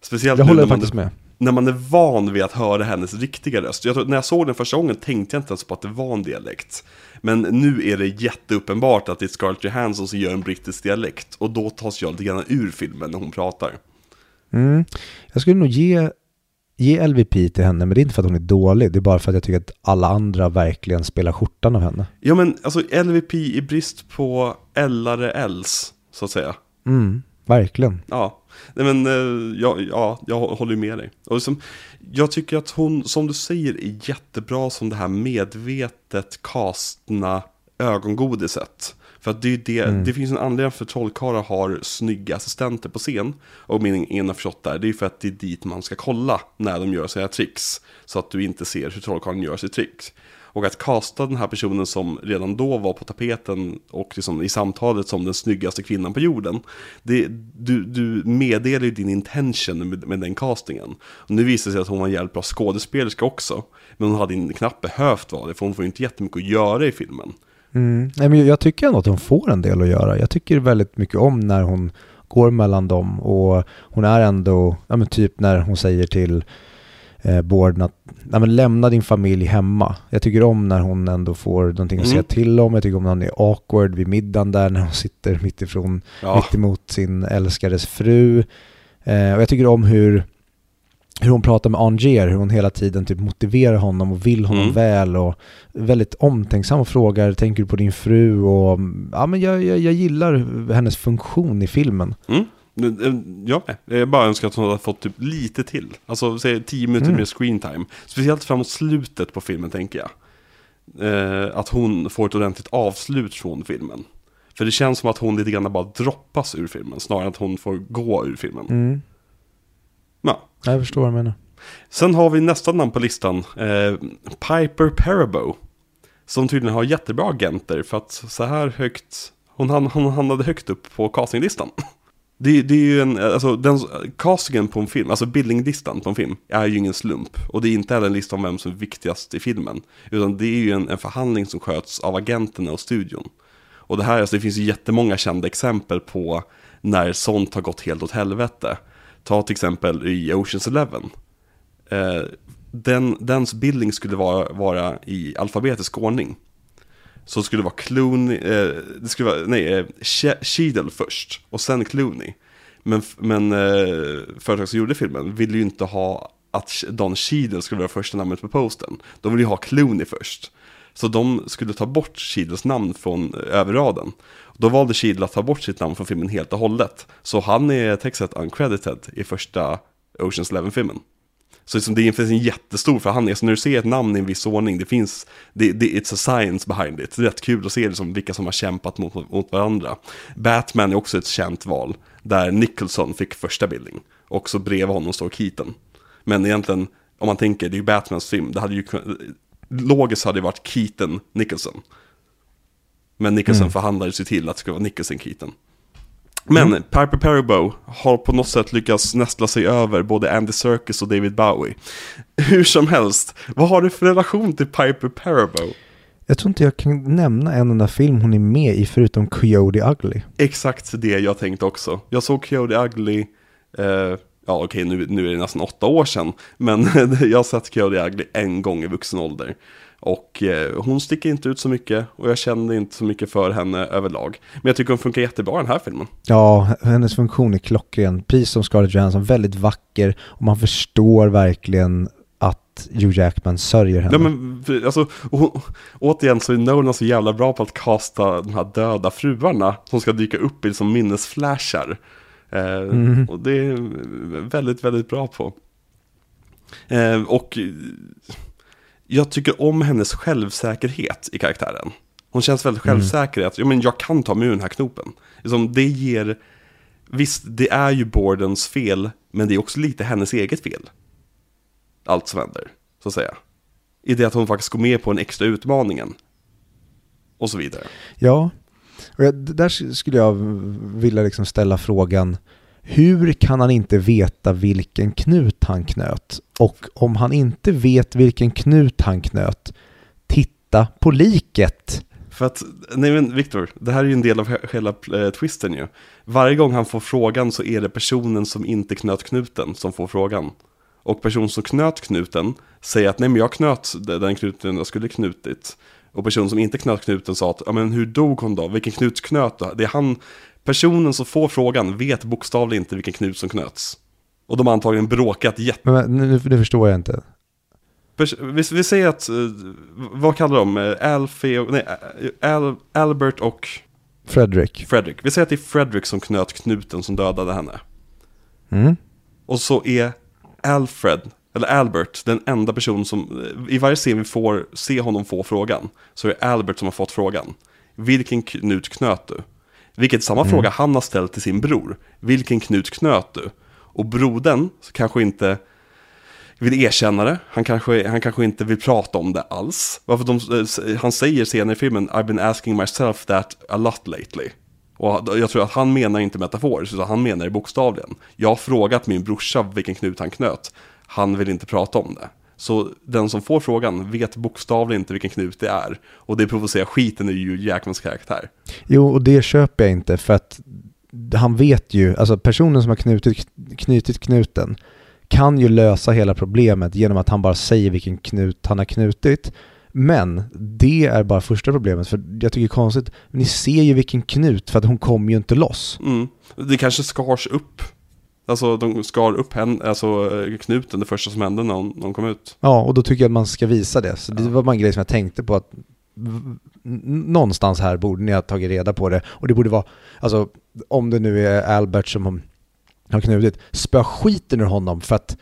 Speciellt Jag nu håller när man- faktiskt med. När man är van vid att höra hennes riktiga röst. Jag tror, när jag såg den första gången tänkte jag inte ens på att det var en dialekt. Men nu är det jätteuppenbart att det är Scarlett Johansson som gör en brittisk dialekt. Och då tas jag lite grann ur filmen när hon pratar. Mm. Jag skulle nog ge, ge LVP till henne, men det är inte för att hon är dålig. Det är bara för att jag tycker att alla andra verkligen spelar skjortan av henne. Ja men alltså LVP i brist på Ellare Els, så att säga. Mm, verkligen. Ja, Nej, men eh, ja, ja, jag håller med dig. Och liksom, jag tycker att hon, som du säger, är jättebra som det här medvetet kastna ögongodiset. För att det, är det, det finns en anledning för trollkarlar har snygga assistenter på scen. Och min ena förstått där, det är för att det är dit man ska kolla när de gör sina tricks. Så att du inte ser hur trollkarlen gör sitt tricks. Och att kasta den här personen som redan då var på tapeten och liksom i samtalet som den snyggaste kvinnan på jorden. Det, du, du meddelar ju din intention med, med den castingen. Och nu visar det sig att hon var en jävligt bra skådespelerska också. Men hon hade knappt behövt vara det, för hon får ju inte jättemycket att göra i filmen. Mm. Nej, men jag tycker ändå att hon får en del att göra. Jag tycker väldigt mycket om när hon går mellan dem och hon är ändå, ja men typ när hon säger till eh, Borden att nej, men lämna din familj hemma. Jag tycker om när hon ändå får någonting att Mm. säga till om. Jag tycker om när hon är awkward vid middagen där när hon sitter mitt ifrån Ja, mitt emot sin älskares fru. Eh, och jag tycker om hur, hur hon pratar med Anger, hur hon hela tiden typ motiverar honom och vill honom Mm. väl och väldigt omtänksam och frågar, tänker du på din fru? Och ja, men jag, jag, jag gillar hennes funktion i filmen. mm. Eh, Jag med. Jag bara önskar att hon hade fått typ lite till. Alltså säg 10 minuter Mm. mer screen time. Speciellt framåt slutet på filmen tänker jag. eh, att hon får ett ordentligt avslut från filmen. För det känns som att hon lite grann bara droppas ur filmen, snarare än att hon får gå ur filmen. Mm. Ja. Jag förstår vad du menar. Sen har vi nästa namn på listan, eh, Piper Parabo. Som tydligen har jättebra agenter för att så här högt, hon, hon hamnade högt upp på castinglistan. Det, det är ju en, alltså den, castingen på en film, alltså bildningslistan på en film, är ju ingen slump. Och det är inte heller en lista om vem som är viktigast i filmen. Utan det är ju en, en förhandling som sköts av agenterna och studion. Och det här, alltså det finns ju jättemånga kända exempel på när sånt har gått helt åt helvete. Ta till exempel i Oceans Eleven. Eh, den, dens bildning skulle vara, vara i alfabetisk ordning. Så skulle det vara Clooney, eh, det skulle vara, nej, eh, Cheadle först och sen Clooney. Men, men eh, företaget som gjorde filmen ville ju inte ha att Don Cheadle skulle vara första namnet på posten. De ville ju ha Clooney först. Så de skulle ta bort Cheadles namn från eh, överraden. Då valde Cheadle att ta bort sitt namn från filmen helt och hållet. Så han är textat uncredited i första Oceans Eleven-filmen. Så liksom det finns en jättestor förhandling, så när du ser ett namn i en viss ordning, det finns, det, det, it's a science behind it. Det är rätt kul att se liksom vilka som har kämpat mot, mot varandra. Batman är också ett känt val, där Nicholson fick första bildning. Och så bredvid honom står Keaton. Men egentligen, om man tänker, det är ju Batmans film, det hade ju kun- logiskt hade det varit Keaton Nicholson. Men Nicholson Mm. förhandlade sig till att det skulle vara Nicholson Keaton. Men Piper Parabo har på något sätt lyckats nästla sig över både Andy Serkis och David Bowie. Hur som helst, vad har du för relation till Piper Parabo? Jag tror inte jag kan nämna en enda film hon är med i förutom Coyote Ugly. Exakt det jag tänkte också. Jag såg Coyote Ugly, eh, ja okej nu, nu är det nästan åtta år sedan, men jag har sett Coyote Ugly en gång i vuxen ålder. Och eh, hon sticker inte ut så mycket och jag kände inte så mycket för henne överlag. Men jag tycker hon funkar jättebra i den här filmen. Ja, hennes funktion är klockren. Precis som Scarlett Johansson, väldigt vacker och man förstår verkligen att Hugh Jackman sörjer henne. Ja, men, alltså, och, återigen så är Nolan så jävla bra på att kasta de här döda fruarna som ska dyka upp i som minnesflashar. Eh, Mhm. Och det är väldigt, väldigt bra på. Eh, och jag tycker om hennes självsäkerhet i karaktären. Hon känns väldigt självsäker i att ja, men jag kan ta mig ur den här knopen. Liksom, det ger, visst det är ju Bordens fel, men det är också lite hennes eget fel allt som händer, så att säga. I det att hon faktiskt går med på den extra utmaningen. Och så vidare. Ja, och jag, där skulle jag vilja liksom ställa frågan hur kan han inte veta vilken knut han knöt? Och om han inte vet vilken knut han knöt, titta på liket. För att, nej men Viktor, det här är ju en del av hela eh, twisten ju. Varje gång han får frågan så är det personen som inte knöt knuten som får frågan. Och personen som knöt knuten säger att nej men jag knöt den knuten jag skulle knutit. Och personen som inte knöt knuten sa att, ja men hur dog hon då? Vilken knut knöt då? Det är han, personen som får frågan vet bokstavligen inte vilken knut som knöts. Och de har antagligen bråkat jätte Men men nu, nu förstår jag inte. Pers- Vi, vi säger att, eh, vad kallar de? Eh, Alfie och, nej, eh, Al, Albert och Fredrik. Fredrik. Vi säger att det är Fredrik som knöt knuten som dödade henne. Mm. Och så är Alfred, eller Albert, den enda person som, i varje scen vi får se honom få frågan, så är det Albert som har fått frågan. Vilken knut knöt du? Vilket är samma fråga han har ställt till sin bror. Vilken knut knöt du? Och brodern, kanske inte vill erkänna det. Han kanske, han kanske inte vill prata om det alls. Varför de, eh, han säger senare i filmen I've been asking myself that a lot lately. Och jag tror att han menar inte metaforiskt, utan han menar det bokstavligen. Jag har frågat min brorsa vilken knut han knöt. Han vill inte prata om det. Så den som får frågan vet bokstavligen inte vilken knut det är. Och det provocerar skiten i Hugh Jackmans karaktär. Jo, och det köper jag inte för att han vet ju, alltså personen som har knutit, knutit knuten kan ju lösa hela problemet genom att han bara säger vilken knut han har knutit. Men det är bara första problemet, för jag tycker det är konstigt, ni ser ju vilken knut för att hon kommer ju inte loss. Mm. Det kanske skars upp. Alltså de skar upp henne, alltså knuten, det första som hände när hon, när hon kom ut. Ja, och då tycker jag att man ska visa det. Så det var bara en grej som jag tänkte på att någonstans här borde ni ha tagit reda på det. Och det borde vara, alltså om det nu är Albert som har- knutit, spö skiten ur honom för att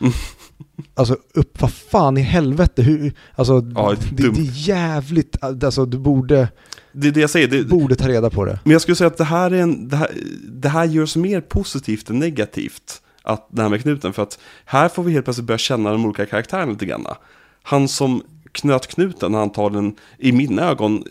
Alltså upp, vad fan i helvete, hur, alltså Ja, det, det är jävligt, alltså du borde, Det det jag säger. Det, borde ta reda på det. Men jag skulle säga att det här, är en, det, här, det här görs mer positivt än negativt. Att det här med knuten. För att här får vi helt plötsligt börja känna de olika karaktärerna lite grann. Han som knöt knuten, han tar den, i mina ögon,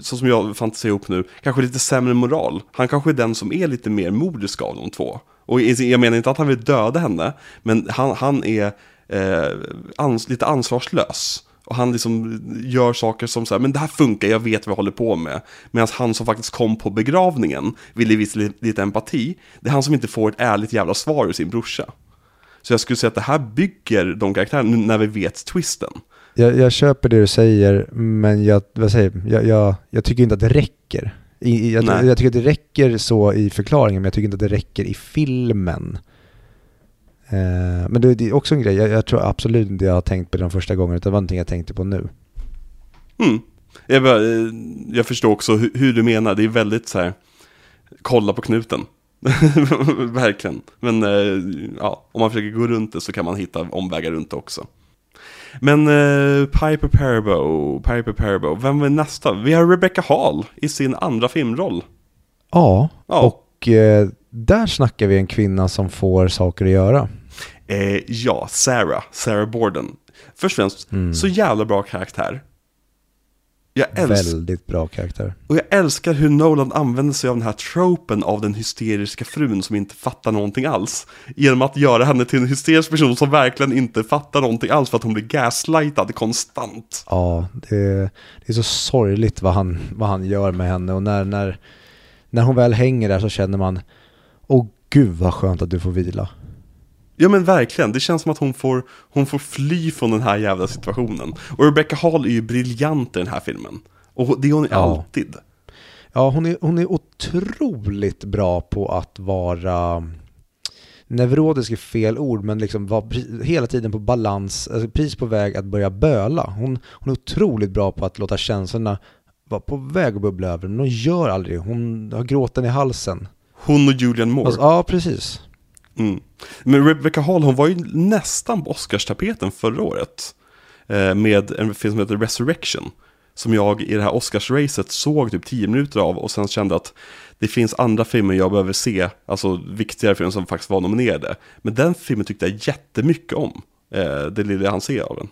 så som jag fantiserar ihop nu, kanske lite sämre moral. Han kanske är den som är lite mer mordisk av de två. Och jag menar inte att han vill döda henne, men han, han är eh, ans, lite ansvarslös. Och han liksom gör saker som så här, men det här funkar, jag vet vad jag håller på med. Medan han som faktiskt kom på begravningen ville visa lite empati. Det är han som inte får ett ärligt jävla svar ur sin brorsa. Så jag skulle säga att det här bygger de karaktärerna när vi vet twisten. Jag, jag köper det du säger, men jag, vad säger, jag, jag, jag, tycker inte att det räcker. I, jag, jag tycker att det räcker så i förklaringen, men jag tycker inte att det räcker i filmen. Eh, men det, det är också en grej, jag, tror absolut inte jag har tänkt på det de första gångerna, utan det var någonting jag tänkte på nu. Mm. Jag, bara, eh, jag förstår också hur, hur du menar, det är väldigt så här, kolla på knuten. Verkligen. Men eh, ja, om man försöker gå runt det så kan man hitta omvägar runt det också. Men eh, Piper Parabo, Piper Parabo, vem är nästa? Vi har Rebecca Hall i sin andra filmroll. Ja, Ja. och eh, där snackar vi en kvinna som får saker att göra. Eh, ja, Sarah, Sarah Borden. Först och främst, Mm. så jävla bra karaktär. Jag älskar, Väldigt bra karaktär. och jag älskar hur Nolan använder sig av den här tropen av den hysteriska frun som inte fattar någonting alls. Genom att göra henne till en hysterisk person som verkligen inte fattar någonting alls för att hon blir gaslightad konstant. Ja, det, det är så sorgligt vad han, vad han gör med henne och när, när, när hon väl hänger där så känner man Åh gud vad skönt att du får vila. Ja men verkligen, det känns som att hon får, hon får fly från den här jävla situationen. Och Rebecca Hall är ju briljant i den här filmen. Och det är hon Ja. alltid. Ja, hon är, hon är otroligt bra på att vara neurotisk är fel ord, men liksom vara hela tiden på balans, alltså precis på väg att börja böla. Hon, hon är otroligt bra på att låta känslorna vara på väg att bubbla över, men hon gör aldrig. Hon har gråten i halsen. Hon och Julian Moore. Alltså, ja, precis. Mm. Men Rebecca Hall, hon var ju nästan på Oscarstapeten förra året. Eh, med en film som heter Resurrection. Som jag i det här Oscarsracet såg typ 10 minuter av och sen kände att det finns andra filmer jag behöver se, alltså viktigare filmer som faktiskt var nominerade. Men den filmen tyckte jag jättemycket om, eh, det lilla jag hann se av den.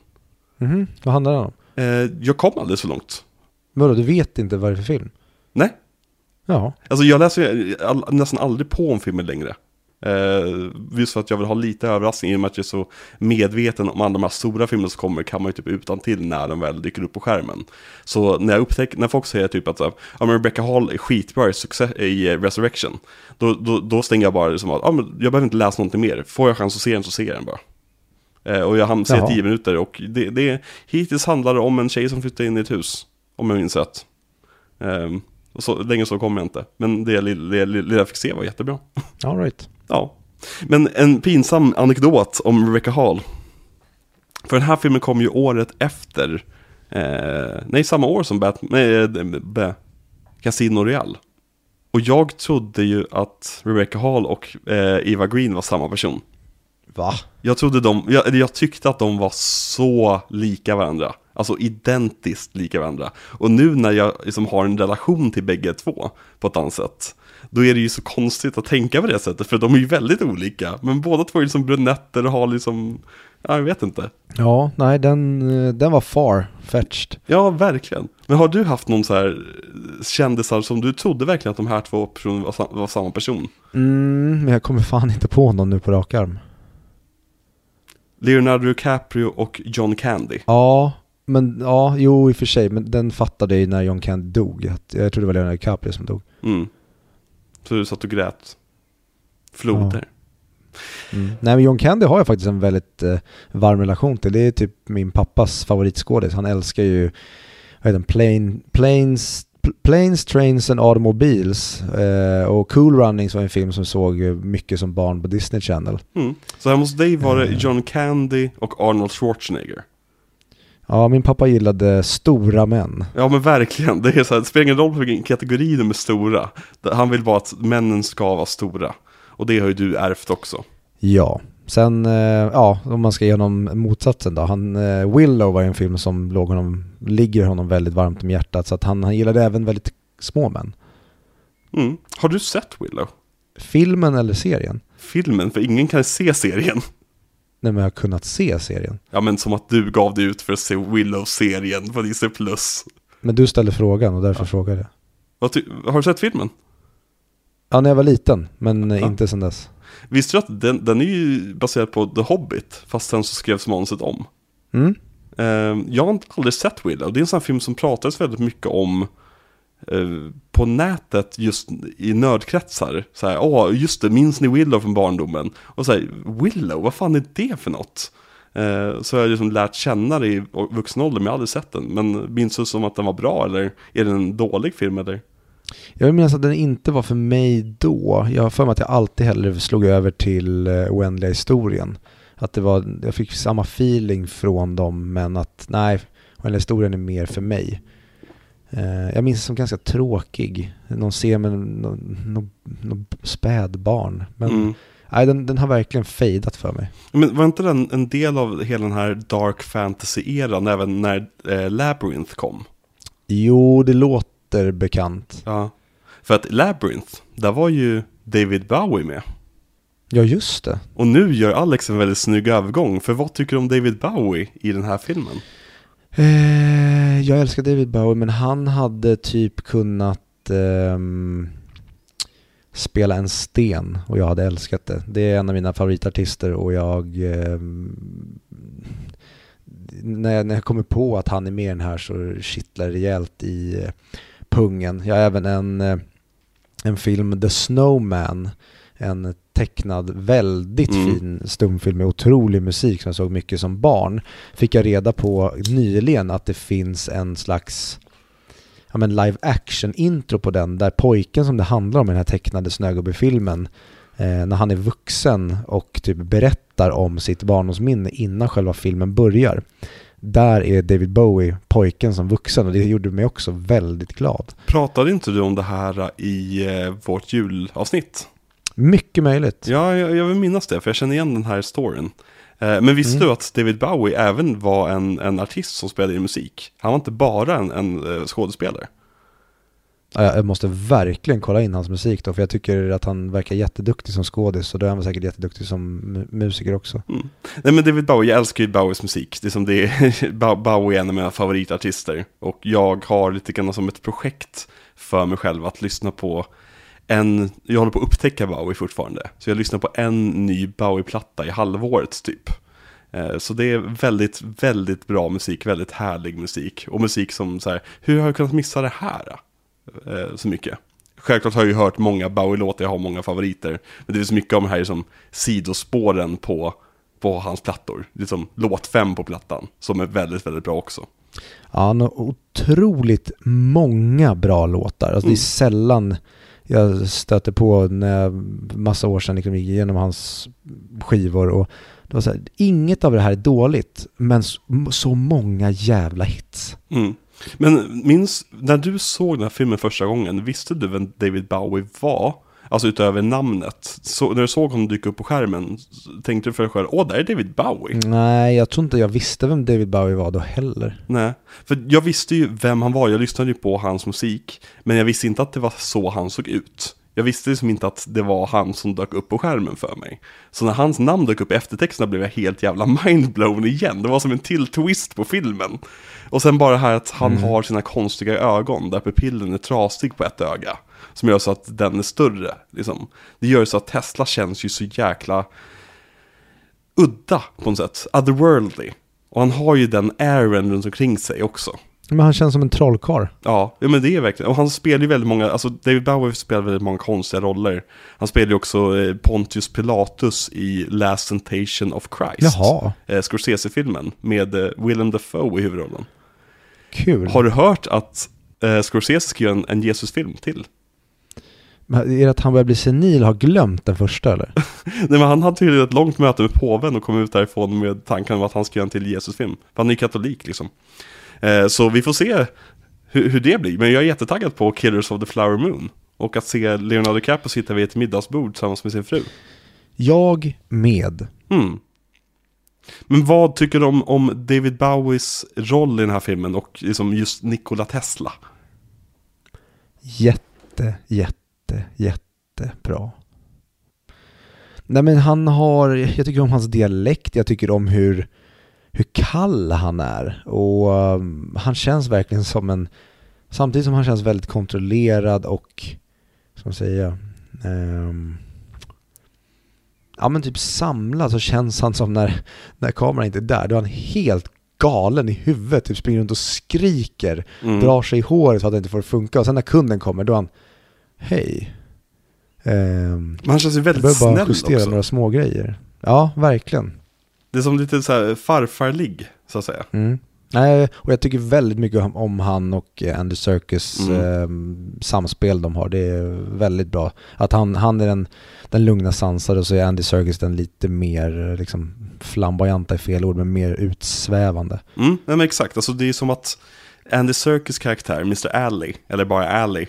Mhm, vad handlar det om? Eh, jag kom aldrig så långt. Vadå, du vet inte vad det är för film? Nej, Ja. Alltså jag läser all, nästan aldrig på om filmer längre. Eh, just för att jag vill ha lite överraskning i och med att jag är så medveten om alla de här stora filmerna som kommer kan man ju typ utan till när de väl dyker upp på skärmen. Så när jag upptäcker, när folk säger typ att ja, men Rebecca Hall är skitbra i, success, i Resurrection, då, då, då stänger jag bara liksom att ja, men jag behöver inte läsa någonting mer. Får jag chans att se den så ser jag den bara. Eh, och jag hann se tio minuter och det, det, hittills handlar det om en tjej som flyttar in i ett hus. Om jag minns rätt. Ehm, och så, länge så kommer jag inte. Men det det lilla jag fick se var jättebra. All right. Ja. Men en pinsam anekdot om Rebecca Hall. För den här filmen kom ju året efter, eh, nej samma år som Batman, nej, eh, Casino Royale. Och jag trodde ju att Rebecca Hall och eh, Eva Green var samma person. Va? Jag trodde de, jag, jag tyckte att de var så lika varandra. Alltså identiskt lika varandra. Och nu när jag liksom har en relation till bägge två på ett annat sätt. Då är det ju så konstigt att tänka på det sättet, för de är ju väldigt olika. Men båda två är liksom brunetter och har liksom, ja, jag vet inte. Ja, nej den, eh, den var far fetched. Ja, verkligen. Men har du haft någon så här eh, kändisar som du trodde verkligen att de här två personerna var, sa- var samma person? Mm, men jag kommer fan inte på någon nu på rak arm. Leonardo DiCaprio och John Candy. Ja, men ja, jo i och för sig, men den fattade jag ju när John Candy dog. Jag tror det var Leonardo DiCaprio som dog. Mm. Så du satt och grät. Floder. Mm. Nej men John Candy har jag faktiskt en väldigt eh, varm relation till. Det är typ min pappas favoritskådis. Han älskar ju, vad heter Plane, Planes, Pl- Planes, Trains and Automobiles. Eh, och Cool Runnings var en film som såg mycket som barn på Disney Channel. Mm. Så hemma hos dig var det Eh. John Candy och Arnold Schwarzenegger. Ja, min pappa gillade stora män. Ja men verkligen, det, är så här, det spelar ingen roll vilken kategori de är stora. Han vill bara att männen ska vara stora. Och det har ju du ärvt också. Ja, Sen, eh, ja, om man ska ge honom motsatsen då. Han, eh, Willow var en film som låg honom, ligger honom väldigt varmt om hjärtat. Så att han, han gillade även väldigt små män. Mm. Har du sett Willow? Filmen eller serien? Filmen, för ingen kan se serien. Men jag har kunnat se serien. Ja men som att du gav dig ut för att se Willow-serien på Disney+. Men du ställde frågan och därför frågade jag. Har du sett filmen? Ja, när jag var liten, men Ja. inte sen dess. Visste du att den, den är ju baserad på The Hobbit, fast sen så skrevs manuset om. Mm. Eh, jag har inte- aldrig sett Willow, det är en sån här film som pratades väldigt mycket om eh, på nätet just i nördkretsar. Så här, åh, just det, minns ni Willow från barndomen? Och så här, Willow, vad fan är det för något? Eh, så jag har liksom lärt känna det i vuxen ålder, men jag har aldrig sett den. Men minns du som att den var bra, eller är den en dålig film, eller? Jag vill minnas att den inte var för mig då. Jag har för mig att jag alltid hellre slog över till eh, Oändliga historien. Att det var, jag fick samma feeling från dem, men att nej, Oändliga historien är mer för mig. Eh, jag minns det som ganska tråkig. Någon scen med någon, någon, någon spädbarn. Men Mm. nej, den, den har verkligen fejdat för mig. Men var inte den en del av hela den här dark fantasy-eran, även när eh, Labyrinth kom? Jo, det låter bekant. Ja. För att Labyrinth, där var ju David Bowie med. Ja, just det. Och nu gör Alex en väldigt snygg övergång, för vad tycker du om David Bowie i den här filmen? Eh, Eh, jag älskar David Bowie men han hade typ kunnat eh, spela en sten och jag hade älskat det. Det är en av mina favoritartister och jag eh, när, jag, när jag kommer på att han är med i den här så kittlar det rejält i eh, pungen. Jag har även en, eh, en film, The Snowman, en tecknad, väldigt Mm. fin stumfilm med otrolig musik som jag såg mycket som barn. Fick jag reda på nyligen att det finns en slags ja, men live action intro på den där pojken som det handlar om i den här tecknade Snögubbefilmen eh, när han är vuxen och typ berättar om sitt barndomsminne innan själva filmen börjar. Där är David Bowie pojken som vuxen och det gjorde mig också väldigt glad. Pratade inte du om det här i eh, vårt julavsnitt? Mycket möjligt. Ja, jag, jag vill minnas det, för jag känner igen den här storyn. Eh, men visste Mm. du att David Bowie även var en, en artist som spelade i musik? Han var inte bara en, en eh, skådespelare. Ja, Jag måste verkligen kolla in hans musik då, för jag tycker att han verkar jätteduktig som skådis och då är han säkert jätteduktig som mu- musiker också. Mm. Nej men David Bowie, jag älskar ju Bowies musik. Det är som det är, Bow- Bowie är en av mina favoritartister. Och jag har lite grann som ett projekt för mig själv att lyssna på en, jag håller på att upptäcka Bowie fortfarande. Så jag lyssnar på en ny Bowie-platta i halvåret typ. Eh, Så det är väldigt, väldigt bra musik, väldigt härlig musik. Och musik som så här, hur har jag kunnat missa det här? eh, Så mycket. Självklart har jag ju hört många Bowie-låtar, jag har många favoriter. Men det är så mycket av de här som sidospåren på, på hans plattor. Det är som låt fem på plattan, som är väldigt, väldigt bra också. Ja, han har otroligt många bra låtar. Alltså det Mm. är sällan jag stötte på när jag, massa år sedan liksom gick igenom hans skivor och det var så här, inget av det här är dåligt, men så, så många jävla hits. Mm. Men minns, när du såg den här filmen första gången, visste du vem David Bowie var? Alltså utöver namnet. Så, när du såg honom dyka upp på skärmen, tänkte du för dig själv, åh, där är David Bowie. Nej, jag tror inte jag visste vem David Bowie var då heller. Nej, för jag visste ju vem han var, jag lyssnade ju på hans musik, men jag visste inte att det var så han såg ut. Jag visste liksom inte att det var han som dök upp på skärmen för mig. Så när hans namn dök upp i eftertexterna blev jag helt jävla mindblown igen. Det var som en till twist på filmen. Och sen bara det här att han har sina konstiga ögon, där pupillen är trasig på ett öga. Som gör så att den är större, liksom. Det gör så att Tesla känns ju så jäkla udda på något sätt, otherworldly. Och han har ju den airen runt omkring sig också. Men han känns som en trollkarl. Ja, ja men det är verkligen, och han spelar ju väldigt många, alltså David Bowie spelar väldigt många konstiga roller. Han spelar ju också eh, Pontius Pilatus i Last Temptation of Christ. Jaha, Eh, Scorsese-filmen med eh, Willem Dafoe i huvudrollen. kul. Har du hört att eh, Scorsese ska göra en, en Jesus-film till? Men Är det att han börjar bli senil och har glömt den första eller? Nej men han hade tydligen ett långt möte med påven och kom ut därifrån med tanken om att han ska göra en till Jesus-film. För han är ju katolik liksom. Eh, så vi får se hur, hur det blir. Men jag är jättetaggad på Killers of the Flower Moon. Och att se Leonardo DiCaprio sitta vid ett middagsbord tillsammans med sin fru. Jag med. Mm. Men vad tycker du om, om David Bowies roll i den här filmen och liksom just Nikola Tesla? Jätte, jätte, jättebra. Nej men han har, jag tycker om hans dialekt, jag tycker om hur, hur kall han är. Och um, han känns verkligen som en, samtidigt som han känns väldigt kontrollerad och, som säger jag, ehm, ja men typ samlad så känns han som när, när kameran inte är där, då är han helt galen i huvudet, typ springer runt och skriker, Mm. drar sig i håret för att det inte får funka och sen när kunden kommer då är han, hej. Ehm, Men han känns ju jag väldigt bara snäll justera också. några små grejer. Ja, verkligen. Det är som lite så här farfarlig, så att säga. Mm. Nej, och jag tycker väldigt mycket om, han och eh, Andy Serkis Mm. ehm, samspel de har. Det är väldigt bra. Att han, han är den, den lugna sansade och så är Andy Serkis den lite mer eh, liksom, flamboyanta i fel ord, men mer utsvävande. Mm, nej, men exakt, alltså det är som att Andy Serkis karaktär, Mr. Alley, eller bara Alley,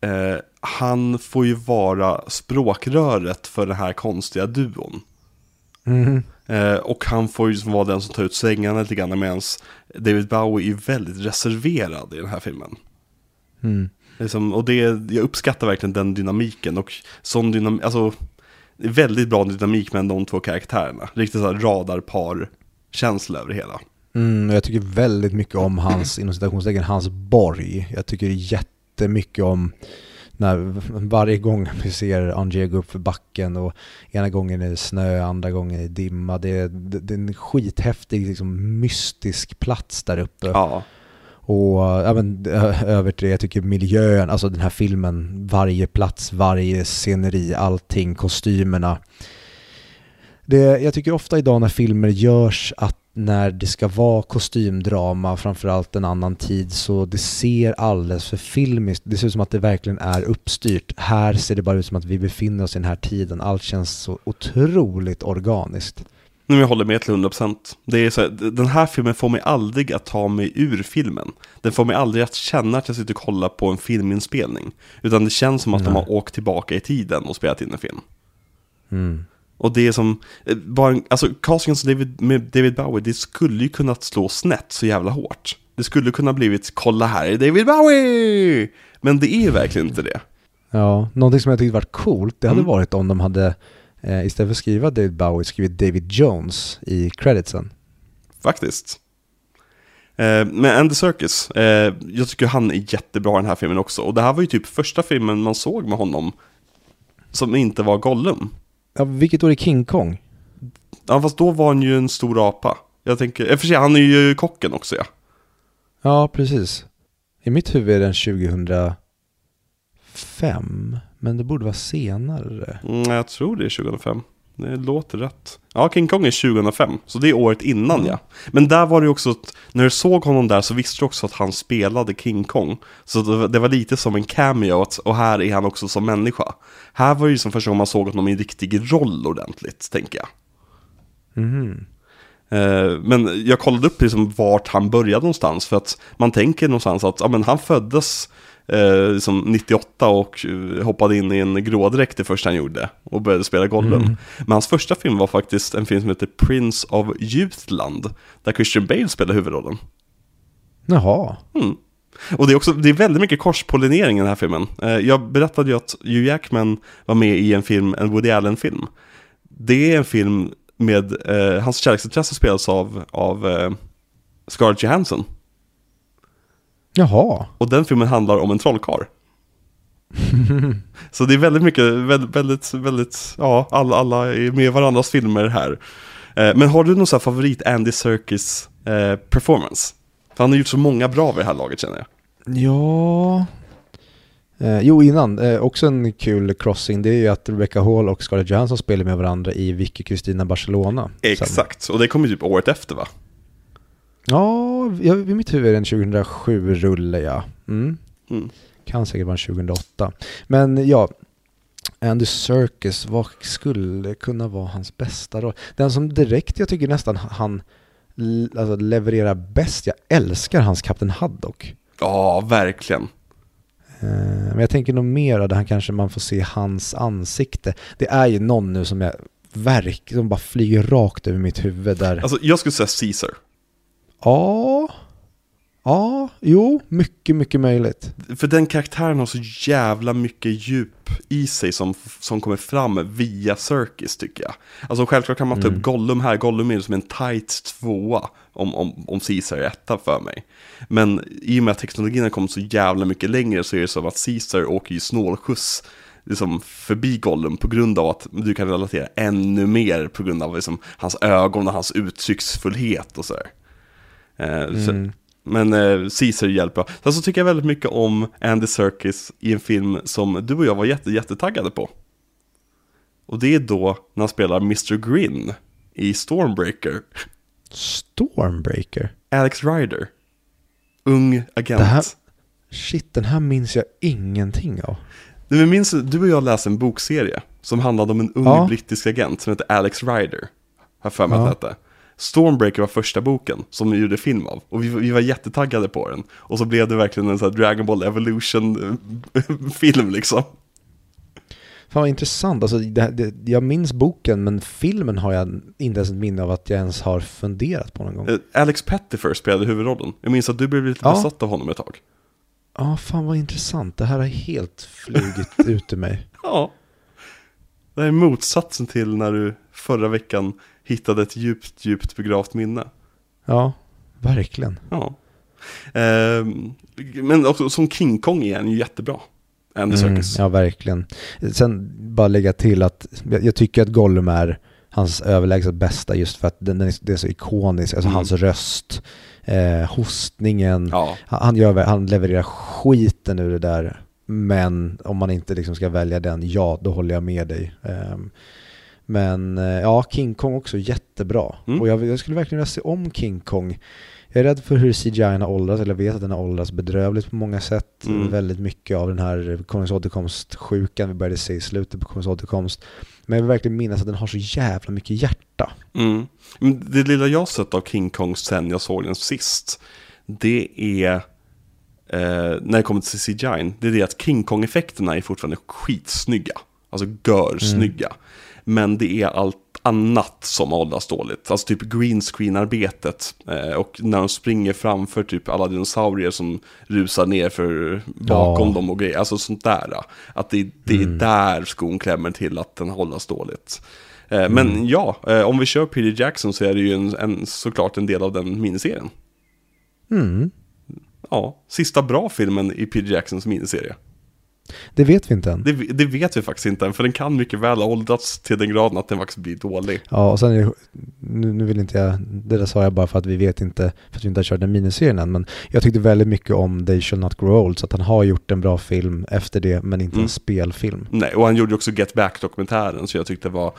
eh, han får ju vara språkröret för den här konstiga duon. Mhm. Eh, och han får ju vara den som tar ut svängarna lite grann medan David Bowie är väldigt reserverad i den här filmen. Mm. Liksom, och det, jag uppskattar verkligen den dynamiken och sån dynamik, alltså väldigt bra dynamik mellan de två karaktärerna. Riktigt så här radarpar-känsla över det hela. Mm, jag tycker väldigt mycket om hans, inom citationstecken, hans borg. Jag tycker jättemycket om när varje gång vi ser Angé gå upp för backen och ena gången är det snö, andra gången är det dimma. Det är, det, är en skithäftig, liksom, mystisk plats där uppe. Ja. Och ja, men, över till det, jag tycker miljön, alltså den här filmen, varje plats, varje sceneri, allting, kostymerna. Det, jag tycker ofta idag när filmer görs att när det ska vara kostymdrama, framförallt en annan tid, så det ser alldeles för filmiskt. Det ser ut som att det verkligen är uppstyrt. Här ser det bara ut som att vi befinner oss i den här tiden. Allt känns så otroligt organiskt. Nu jag håller med till 100%. Det är så här, den här filmen får mig aldrig att ta mig ur filmen. Den får mig aldrig att känna att jag sitter och kollar på en filminspelning. Utan det känns som att de Nej. har åkt tillbaka i tiden och spelat in en film. Mm. Och det är som, eh, bara, alltså castingen som David, med David Bowie, det skulle ju kunnat slå snett så jävla hårt. Det skulle kunna blivit, kolla här är David Bowie! Men det är verkligen inte det. Ja, någonting som jag tyckte var coolt, det hade Mm. varit om de hade eh, istället för att skriva David Bowie skrivit David Jones i creditsen. Faktiskt. Eh, men Andy Serkis, eh, jag tycker han är jättebra i den här filmen också. Och det här var ju typ första filmen man såg med honom som inte var Gollum. Ja, vilket år är King Kong? Ja, fast då var han ju en stor apa. Jag tänker, för sig, han är ju kocken också ja. Ja, precis. I mitt huvud är den 2005, men det borde vara senare. Mm, jag tror det är 2005. Det låter rätt. Ja, King Kong är 2005, så det är året innan ja. Men där var det ju också, att när du såg honom där så visste du också att han spelade King Kong. Så det var, det var lite som en cameo, att, och här är han också som människa. Här var det ju som första gången man såg honom i en riktig roll ordentligt, tänker jag. Eh, Men jag kollade upp liksom vart han började någonstans för att man tänker någonstans att ja, men han föddes eh, liksom 98 och hoppade in i en grådräkt det första han gjorde och började spela Gollum. Mm. Men hans första film var faktiskt en film som heter Prince of Youthland där Christian Bale spelade huvudrollen. Jaha. Mm. Och det är också det är väldigt mycket korspollinering i den här filmen. Eh, Jag berättade ju att Hugh Jackman var med i en film, en Woody Allen-film. Det är en film med, eh, hans kärleksintresse spelas av, av eh, Scarlett Johansson. Jaha. Och den filmen handlar om en trollkarl. Så det är väldigt mycket, väldigt, väldigt, väldigt ja, alla, alla är med i varandras filmer här. Eh, Men har du någon sån här favorit Andy Serkis eh, performance? För han har gjort så många bra vid det här laget känner jag. Ja... Eh, jo, innan. Eh, också en kul crossing, det är ju att Rebecca Hall och Scarlett Johansson spelar med varandra i Vicky Kristina Barcelona. Sen. Exakt, och det kommer ju typ året efter va? Ja, i mitt huvud är det en 2007-rulle, ja. Mm. Mm. Kan säkert vara en 2008. Men ja, Andy Serkis, vad skulle kunna vara hans bästa roll? Den som direkt jag tycker nästan han alltså, levererar bäst, jag älskar hans Kapten Haddock. Ja, verkligen. Eh, Men jag tänker nog mer där han kanske man får se hans ansikte. Det är ju någon nu som jag verk som bara flyger rakt över mitt huvud där. Alltså jag skulle säga Caesar. Ja, ja, jo, mycket, mycket möjligt. För den karaktären har så jävla mycket djup i sig som, som kommer fram via Circus tycker jag. Alltså självklart kan man ta upp Gollum här, Gollum är som en tight tvåa om, om, om Caesar är etta för mig. Men i och med att teknologin har kommit så jävla mycket längre så är det som att Caesar åker ju snålskjuts liksom förbi Gollum på grund av att du kan relatera ännu mer på grund av liksom, hans ögon och hans uttrycksfullhet och sådär. Eh, så, men eh, Caesar hjälper. Sen så tycker jag väldigt mycket om Andy Serkis i en film som du och jag var jätte, jättetaggade på. Och det är då när han spelar Mr. Grin i Stormbreaker. Stormbreaker. Alex Ryder. Ung agent. Det här- Shit, den här minns jag ingenting av. Du, minns, du och jag läste en bokserie som handlade om en ung Ja. brittisk agent som heter Alex Ryder. Har för mig Ja. att det hette. Stormbreaker var första boken som vi gjorde film av. Och vi, vi var jättetaggade på den. Och så blev det verkligen en sån här Dragon Ball Evolution-film liksom. Fan vad intressant. Alltså, det, det, jag minns boken, men filmen har jag inte ens ett minne av att jag ens har funderat på någon gång. Ja, Eh, Alex Pettifer spelade huvudrollen. Jag minns att du blev lite Ja. besatt av honom ett tag. fan vad intressant. Det här har helt flugit ut ur mig. Ja. Det här är motsatsen till när du förra veckan hittade ett djupt, djupt begravt minne. Ja, verkligen. Ja. Ehm, men också som King Kong han ju jättebra. Andy Mm, ja, verkligen. Sen bara lägga till att jag, jag tycker att Gollum är hans överlägset bästa just för att den, den är, det är så ikonisk. Alltså Mm. hans röst, eh, hostningen. Ja. Han, gör, han levererar skiten ur det där. Men om man inte liksom ska välja den, ja, då håller jag med dig. Ehm, men eh, ja, King Kong också jättebra. Mm. Och jag, jag skulle verkligen vilja se om King Kong. Jag är rädd för hur CGI har åldrats, eller jag vet att den har åldrats bedrövligt på många sätt. Mm. Väldigt mycket av den här Konungens återkomst-sjukan vi började se i slutet på Konungens återkomst. Men jag vill verkligen minnas att den har så jävla mycket hjärta. Mm. Det lilla jag sett av King Kong sen jag såg den sist, det är, eh, när det kommer till CGI, det är det att King Kong-effekterna är fortfarande skitsnygga. Alltså görsnygga. Men det är allt annat som åldras dåligt. Alltså typ green screen-arbetet. Eh, och när de springer framför typ alla dinosaurier som rusar ner för bakom Ja. dem och grejer. Alltså sånt där. Att det, det är där skon klämmer till att den hållas dåligt. Eh, Men ja, eh, om vi kör Peter Jackson så är det ju en, en, såklart en del av den miniserien. Mm. Ja, sista bra filmen i Peter Jacksons miniserie. Det vet vi inte än. Det, det vet vi faktiskt inte än, för den kan mycket väl ha åldrats till den graden att den faktiskt blir dålig. Ja, och sen nu, nu vill inte jag, det där sa jag bara för att vi vet inte, för att vi inte har kört den miniserien än, men jag tyckte väldigt mycket om They Shall Not Grow Old, så att han har gjort en bra film efter det, men inte Mm. en spelfilm. Nej, och han gjorde också Get Back-dokumentären, så jag tyckte det var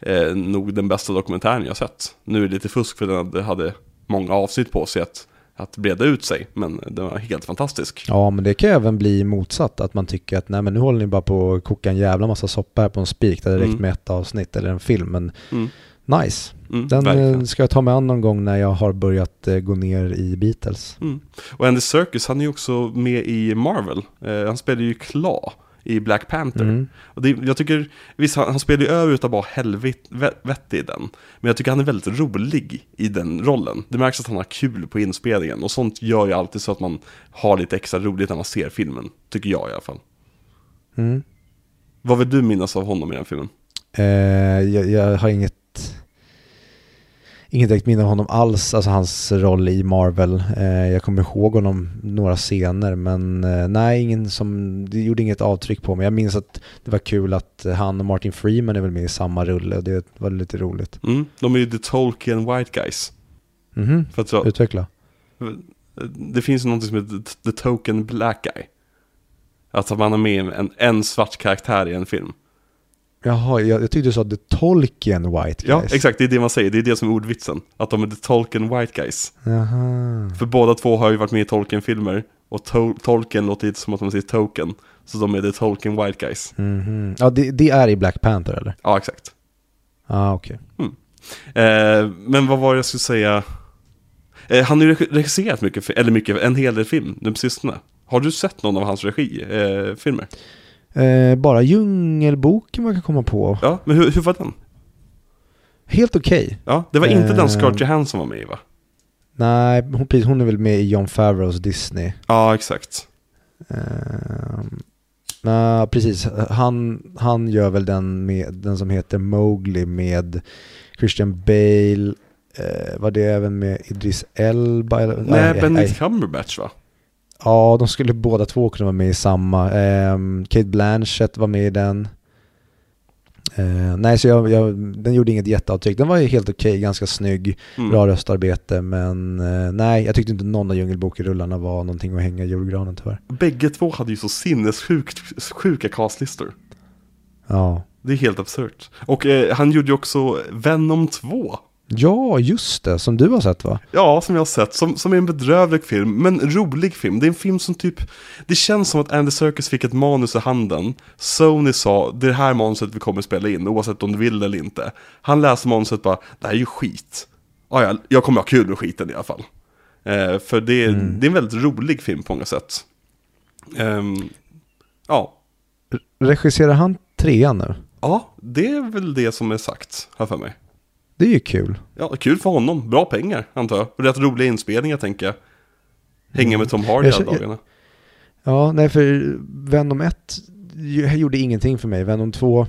eh, nog den bästa dokumentären jag sett. Nu är det lite fusk för den hade många avsnitt på sig att, att breda ut sig, men den var helt fantastisk. Ja, men det kan även bli motsatt, att man tycker att nej men nu håller ni bara på att koka en jävla massa soppa här på en spik, det hade räckt Mm. med ett avsnitt eller en film, men Mm. nice. Mm, Den verkligen. eh, ska jag ta mig an någon gång när jag har börjat eh, gå ner i Beatles. Mm. Och Andy Serkis, han är ju också med i Marvel. Eh, han spelar ju Claw i Black Panther. Mm. Och det, jag tycker, visst han, han spelar ju över utav bara helvete i den. Men jag tycker han är väldigt rolig i den rollen. Det märks att han har kul på inspelningen. Och sånt gör ju alltid så att man har lite extra roligt när man ser filmen. Tycker jag i alla fall. Mm. Vad vill du minnas av honom i den filmen? Eh, jag, jag har inget Inget direkt minne av honom alls, alltså hans roll i Marvel. Eh, jag kommer ihåg honom några scener men eh, nej, ingen som, det gjorde inget avtryck på mig. Jag minns att det var kul att han och Martin Freeman är väl med i samma rulle och det var lite roligt. Mm, de är ju The Tolkien White Guys. Mhm, För att så, utveckla. det finns något som heter The Token Black Guy. Alltså man har med en, en svart karaktär i en film. Jaha, jag, jag tyckte du sa The Tolkien White Ja, Guys. exakt. Det är det man säger. Det är det som är ordvitsen. Att de är The Tolkien White Guys. Jaha. För båda två har ju varit med i Tolkien-filmer. Och to- Tolkien låter lite som att man säger Token. Så de är The Tolkien White Guys. Mhm. Ja, det, det är i Black Panther eller? Ja, exakt. Ja, ah, okej. Eh, men vad var det jag skulle säga? Eh, han har ju reg- regisserat mycket, eller mycket, en hel del film nu på sistone. Har du sett någon av hans regifilmer? Eh, filmer? Eh, bara Djungelboken man kan komma på. ja, men hur, hur var den? Helt okej. Ja, det var inte den Ehm. Scarlett Johansson var med i va? Nej, hon, hon är väl med i John Favreaus Disney. Ja, exakt. Ehm, Nej, precis. Han, han gör väl den, med, den som heter Mowgli med Christian Bale. Eh, var det även med Idris Elba? Eller, Nej, Benedict Cumberbatch va? Ja, de skulle båda två kunna vara med i samma. Kate Blanchett var med i den. Eh, nej, så jag, jag, den gjorde inget jätteavtryck. Den var ju helt okej, ganska snygg, Mm. bra röstarbete. Men eh, nej, jag tyckte inte någon av Djungelboken-rullarna var någonting att hänga i julgranen tyvärr. Bägge två hade ju så sinnessjukt sjuka castlistor. Ja. Det är helt absurt. Och eh, han gjorde ju också Venom 2. Ja, just det. Som du har sett va? Ja, som jag har sett. Som, som är en bedrövlig film, men rolig film. Det är en film som typ... Det känns som att Andy Serkis fick ett manus i handen. Sony sa, det är det här manuset vi kommer spela in, oavsett om du vill eller inte. Han läste manuset och bara, det här är ju skit. Ja, ja, jag kommer ha kul med skiten i alla fall. Eh, för det är, det är en väldigt rolig film på många sätt. Ehm, ja. Regisserar han trean nu? ja, det är väl det som är sagt, här för mig. Det är ju kul. Ja, kul för honom. Bra pengar, antar jag. Och rätt roliga inspelningar, tänker jag. Hänga med Tom Hardy alla dagarna. Ja, nej för Venom 1 ju- gjorde ingenting för mig. Venom 2,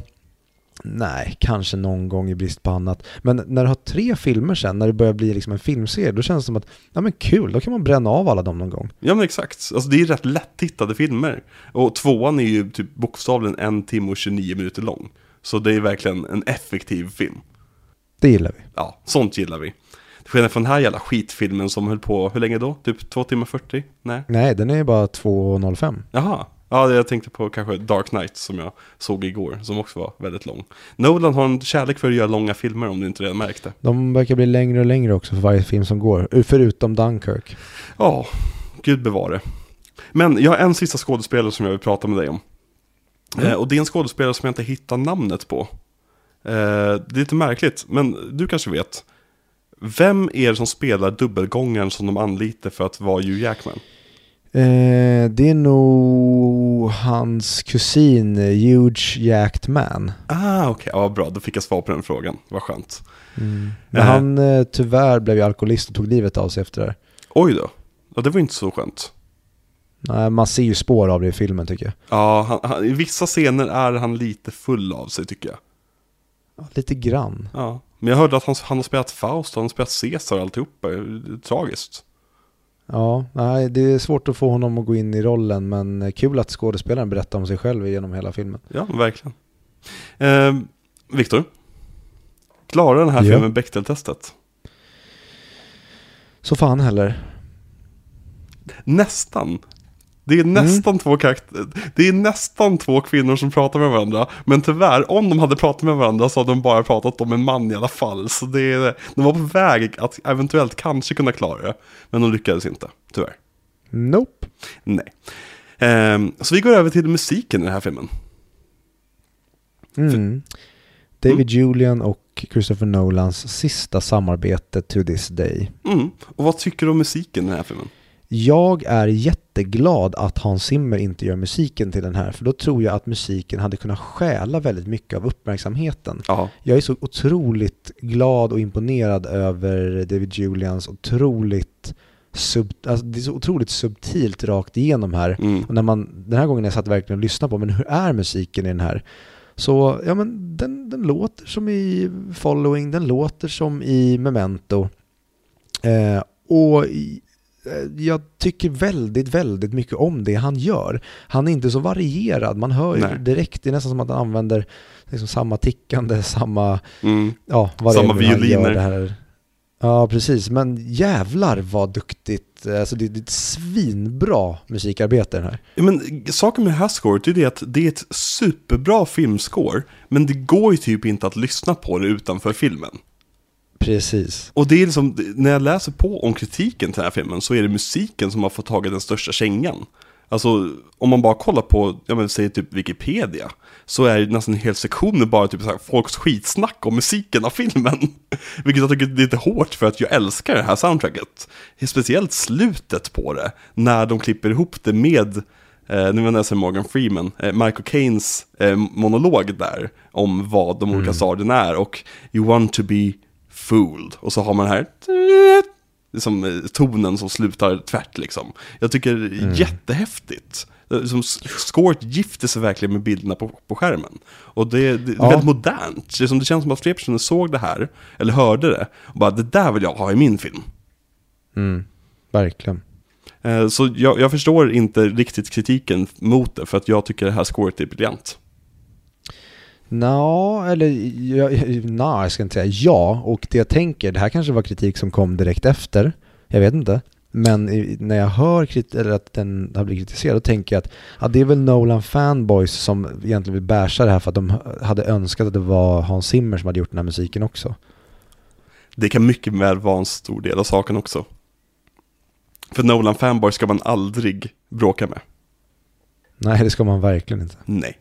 nej, kanske någon gång i brist på annat. Men när du har tre filmer sen, när det börjar bli liksom en filmserie, då känns det som att, ja men kul, då kan man bränna av alla dem någon gång. Ja men exakt, alltså det är rätt lättittade filmer. Och tvåan är ju typ bokstavligen en timme och 29 minuter lång. Så det är verkligen en effektiv film. Det gillar vi. Ja, sånt gillar vi. Till skillnad från den här jävla skitfilmen som höll på, hur länge då? Typ 2 timmar 40? Nej. Nej, den är ju bara 2.05. Jaha. Ja, jag tänkte på kanske Dark Knight som jag såg igår, som också var väldigt lång. Nolan har en kärlek för att göra långa filmer om du inte redan märkte. De verkar bli längre och längre också för varje film som går, förutom Dunkirk. Ja, gud bevare. Men jag har en sista skådespelare som jag vill prata med dig om. Eh, och det är en skådespelare som jag inte hittar namnet på. Eh, det är lite märkligt, men du kanske vet. Vem är det som spelar dubbelgångaren som de anlitar för att vara Hugh Jackman? Eh, det är nog hans kusin, Huge Jacked Man. Ah, okej. Ja, bra. Då fick jag svar på den frågan. Vad skönt. Men Eh. han eh, tyvärr blev ju alkoholist och tog livet av sig efter det här. Oj då. Ja, det var inte så skönt. Nej, man ser ju spår av det i filmen tycker jag. Ja, han, han, i vissa scener är han lite full av sig tycker jag. Ja, Lite grann. Ja. Men jag hörde att han, han har spelat Faust, han har spelat Caesar och alltihopa. Tragiskt. Ja, nej, det är svårt att få honom att gå in i rollen men kul att skådespelaren berättar om sig själv genom hela filmen. Ja, verkligen. Eh, Viktor? Klarar den här Ja. filmen Bechdel-testet? Så fan heller. Nästan. Det är nästan två karaktärer. Det är nästan två kvinnor som pratar med varandra. Men tyvärr, om de hade pratat med varandra så hade de bara pratat om en man i alla fall. Så det är, de var på väg att eventuellt kanske kunna klara det. Men de lyckades inte, tyvärr. Nope. Nej. Ehm, så vi går över till musiken i den här filmen. Mm. David Julian och Christopher Nolans sista samarbete to this day. Mm. Och vad tycker du om musiken i den här filmen? Jag är jätteglad att Hans Zimmer inte gör musiken till den här, för då tror jag att musiken hade kunnat stjäla väldigt mycket av uppmärksamheten. Ja, Jag är så otroligt glad och imponerad över David Julians otroligt sub, alltså det är så otroligt subtilt rakt igenom här. mm. Och när man, den här gången jag satt verkligen och lyssnade på, men hur är musiken i den här? Så, ja men den, den låter som i Following, den låter som i Memento. Eh, och jag tycker väldigt, väldigt mycket om det han gör. Han är inte så varierad, man hör ju direkt, det är nästan som att han använder liksom samma tickande, samma, Mm. ja vad Samma det är han violiner. gör det här. Ja, precis. Men jävlar vad duktigt. Alltså det, det är ett svinbra musikarbete den här. Men saken med det här scoret är det att det är ett superbra filmscore, men det går ju typ inte att lyssna på det utanför filmen. Precis. Och det är liksom, när jag läser på om kritiken till den här filmen så är det musiken som har fått tagit den största kängan. Alltså, om man bara kollar på, jag menar, säg typ Wikipedia, så är det nästan en hel sektion bara typ så här, folks skitsnack om musiken av filmen. Vilket jag tycker är lite hårt för att jag älskar det här soundtracket. Speciellt slutet på det, när de klipper ihop det med eh, nu menar jag Morgan Freeman, eh, Michael Caines eh, monolog där om vad de olika stadierna är och You want to be fooled. Och så har man här liksom, eh, tonen som slutar tvärt liksom. Jag tycker är jättehäftigt. Eh, Som scoret gifter sig verkligen med bilderna på, på skärmen. Och det, det är Ja. väldigt modernt. Det, är som, det känns som att fler personer såg det här, eller hörde det, och bara det där vill jag ha i min film. Mm, verkligen. Eh, Så jag, jag förstår inte riktigt kritiken mot det, för att jag tycker det här scoret är briljant. Nå, eller jag, na, jag ska inte säga ja. Och det jag tänker, det här kanske var kritik som kom direkt efter. Jag vet inte. Men i- när jag hör krit- eller att den har blivit kritiserad, då tänker jag att ja, det är väl Nolan fanboys som egentligen vill basha det här för att de hade önskat att det var Hans Zimmer som hade gjort den här musiken också. Det kan mycket väl vara en stor del av saken också. För Nolan fanboy ska man aldrig bråka med. Nej, det ska man verkligen inte. Nej.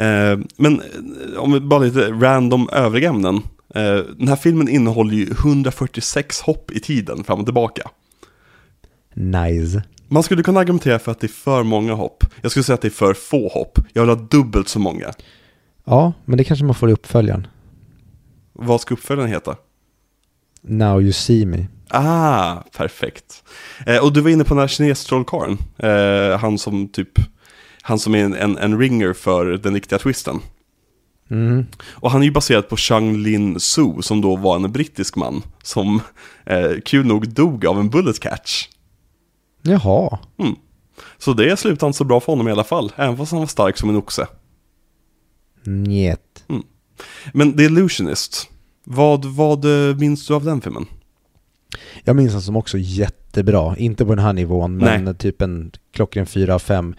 Eh, men eh, om vi bara lite random övriga ämnen. Eh, den här filmen innehåller ju 146 hopp i tiden fram och tillbaka. Nice. Man skulle kunna argumentera för att det är för många hopp. Jag skulle säga att det är för få hopp. Jag vill ha dubbelt så många. Ja, men det kanske man får i uppföljaren. Vad ska uppföljaren heta? Now you see me. Ah, perfekt. Eh, och du var inne på den här kines-trollkarlen. Eh, han som typ, han som är en, en, en ringer för den riktiga twisten. Mm. Och han är ju baserad på Chang Lin Su som då var en brittisk man som eh, kul nog dog av en bullet catch. Jaha. Mm. Så det slutade inte så bra för honom i alla fall, även fast han var stark som en oxe. Njet. Men The Illusionist, vad, vad eh, minns du av den filmen? Jag minns den som också jättebra. Inte på den här nivån, men Nej. typ en klockren 4 av 5.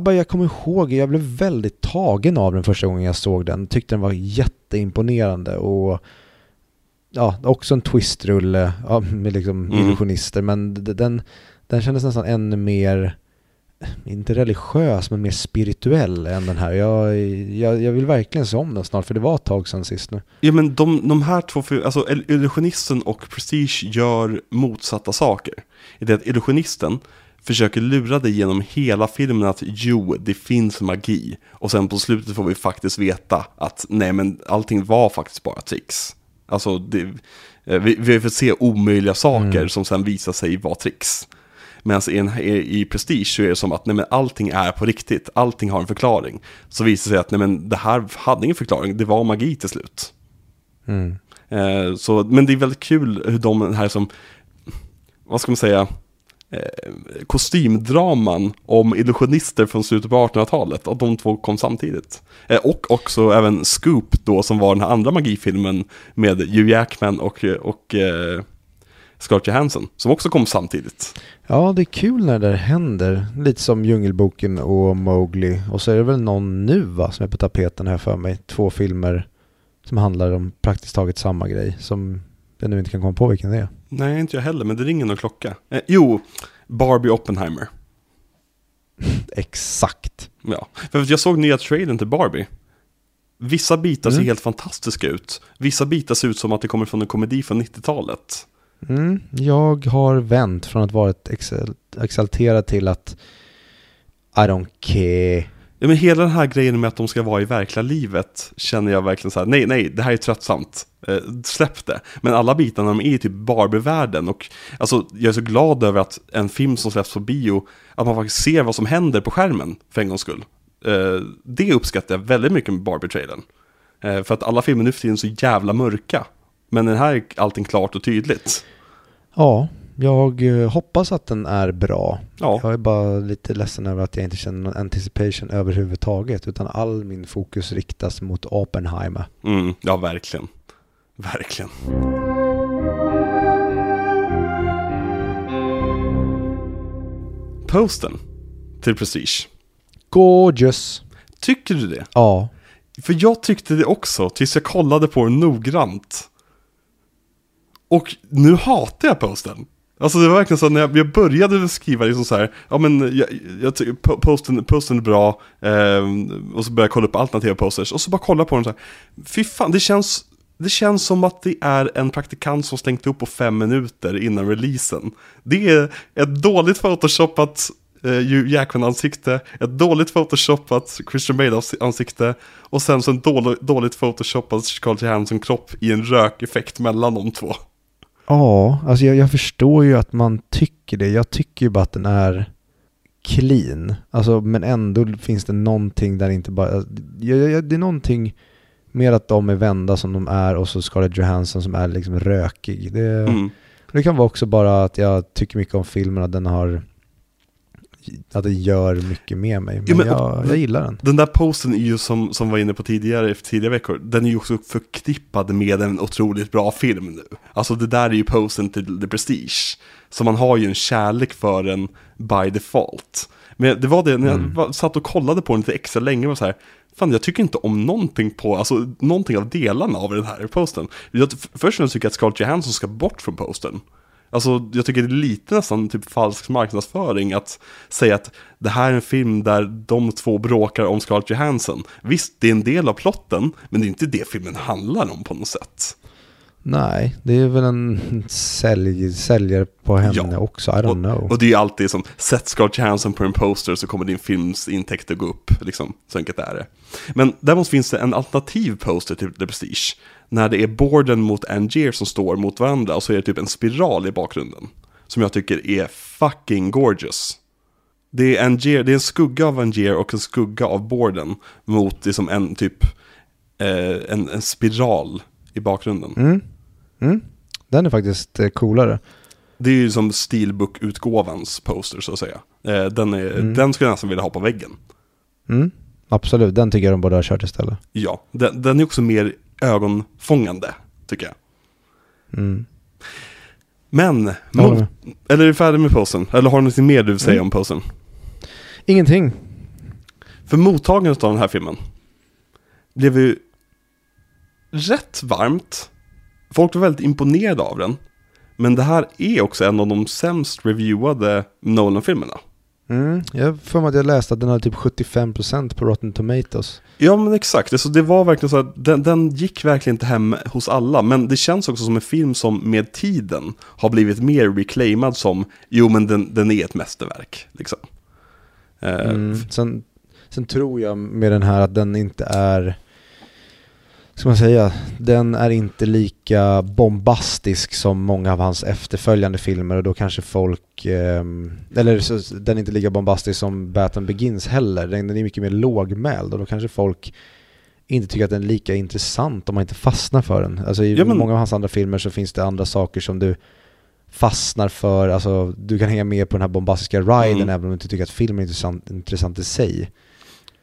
Bara jag kommer ihåg, jag blev väldigt tagen av den första gången jag såg den. Tyckte den var jätteimponerande och ja, också en twistrulle ja, med liksom Mm. illusionister. Men den, den kändes nästan ännu mer, inte religiös, men mer spirituell än den här. Jag, jag, jag vill verkligen se om den snart, för det var ett tag sedan sist nu. Ja men de, de här två, alltså Illusionisten och Prestige gör motsatta saker. I det att Illusionisten försöker lura dig genom hela filmen att jo, det finns magi. Och sen på slutet får vi faktiskt veta att nej men allting var faktiskt bara tricks. Alltså det, eh, vi, vi får se omöjliga saker Mm. som sen visar sig vara tricks. Medan i, en- i, i Prestige så är det som att nej, men allting är på riktigt, allting har en förklaring. Så visar det sig att nej, men det här hade ingen förklaring, det var magi till slut. Mm. Eh, så, men det är väldigt kul hur de här som, vad ska man säga, eh, kostymdraman om illusionister från slutet på 1800-talet, att de två kom samtidigt. Eh, och också även Scoop då, som var den här andra magifilmen med Hugh Jackman och, och eh, Scarlett Johansson, som också kom samtidigt. Ja, det är kul när det händer. Lite som Djungelboken och Mowgli. Och så är det väl någon nu va, som är på tapeten här för mig. Två filmer som handlar om praktiskt taget samma grej. Som jag nu inte kan komma på vilken det är. Nej, inte jag heller, men det ringer någon klocka. Eh, jo, Barbie Oppenheimer. Exakt. Ja, för jag såg nya trailern till Barbie. Vissa bitar ser Mm. helt fantastiska ut. Vissa bitar ser ut som att det kommer från en komedi från 90-talet. Mm, jag har vänt från att vara exalterad till att I don't care. Ja, men hela den här grejen med att de ska vara i verkliga livet känner jag verkligen så här, nej, nej, det här är tröttsamt. Eh, släpp det. Men alla bitarna de är i typ Barbie-världen och alltså, jag är så glad över att en film som släpps på bio, att man faktiskt ser vad som händer på skärmen för en gångs skull. Eh, det uppskattar jag väldigt mycket med Barbie-trailern. Eh, för att alla filmer nu för tiden är så jävla mörka. Men den här är allting klart och tydligt. Ja, jag eh, hoppas att den är bra. Ja, Jag är bara lite ledsen över att jag inte känner någon anticipation överhuvudtaget. Utan all min fokus riktas mot Oppenheimer. mm, ja verkligen. Verkligen. Posten till Prestige. Gorgeous. Tycker du det? Ja, För jag tyckte det också, tills jag kollade på den noggrant. Och nu hatar jag posten. Alltså det var verkligen så när jag, jag började skriva liksom så här, ja men jag, jag tycker posten, posten är bra, eh, och så började jag kolla upp alternativa posters, och så bara kolla på den så här, fy fan, det känns det känns som att det är en praktikant som slängt upp på fem minuter innan releasen. Det är ett dåligt photoshopat eh, Hugh Jackman-ansikte, ett dåligt photoshopat Christian Bale-ansikte och sen så en dålig, dåligt photoshopat Scarlett Johansson-kropp i en rökeffekt mellan de två. Ja, alltså jag, jag förstår ju att man tycker det. Jag tycker ju bara att den är clean. Alltså, men ändå finns det någonting där inte bara... Ja, ja, ja, det är någonting mer att de är vända som de är och så Scarlett Johansson som är liksom rökig. Det, Mm. det kan vara också bara att jag tycker mycket om filmen, att den har... Att det gör mycket med mig. Men, Jo, men- jag, jag gillar den. Den där posten är ju som, som var inne på tidigare, tidigare veckor, den är ju också förknippad med en otroligt bra film nu. Alltså det där är ju posten till The Prestige. Så man har ju en kärlek för den by default. Men det var det, när jag Mm. satt och kollade på den lite extra länge, var så här, fan jag tycker inte om någonting på, alltså någonting av delarna av den här posten. Jag, först och främst tycker jag att Scarlett Johansson ska bort från posten. Alltså jag tycker det är lite nästan typ falsk marknadsföring att säga att det här är en film där de två bråkar om Scarlett Johansson. Visst, det är en del av plotten, men det är inte det filmen handlar om på något sätt. Nej, det är väl en sälj, säljare på henne Ja. också. I don't och, know. och det är ju alltid som, sätt Scarlett Johansson på en poster så kommer din films intäkter gå upp, liksom. Så enkelt är det. Men däremot finns det en alternativ poster till The Prestige. När det är Borden mot Angier som står mot varandra och så är det typ en spiral i bakgrunden. Som jag tycker är fucking gorgeous. Det är, Angier, det är en skugga av Angier och en skugga av Borden mot liksom en typ, eh, en, en spiral i bakgrunden. Mm. Mm. Den är faktiskt eh, coolare. Det är ju som Steelbook-utgåvans poster så att säga. Eh, den, är, Mm. den skulle jag nästan vilja ha på väggen. Mm. Absolut, den tycker jag de borde ha kört istället. Ja, den, den är också mer ögonfångande, tycker jag. Mm. Men, mot, eller är du färdig med posten? Eller har du något mer du vill säga Mm. om posten? Ingenting. För mottagandet av den här filmen blev ju rätt varmt. Folk var väldigt imponerade av den. Men det här är också en av de sämst reviewade Nolan-filmerna. Mm. Jag för mig att jag läste att den har typ 75% på Rotten Tomatoes. Ja men exakt, så det var verkligen så att den, den gick verkligen inte hem hos alla. Men det känns också som en film som med tiden har blivit mer reclaimad som, jo men den, den är ett mästerverk. Liksom. Eh, Mm. Sen, sen tror jag med den här att den inte är, ska man säga, den är inte lika bombastisk som många av hans efterföljande filmer och då kanske folk, ehm, eller så, den är inte lika bombastisk som Batman Begins heller, den, den är mycket mer lågmäld och då kanske folk inte tycker att den är lika intressant om man inte fastnar för den. Alltså i Ja, men- många av hans andra filmer så finns det andra saker som du fastnar för, alltså du kan hänga med på den här bombastiska riden Mm. även om du inte tycker att filmen är intressant, intressant i sig.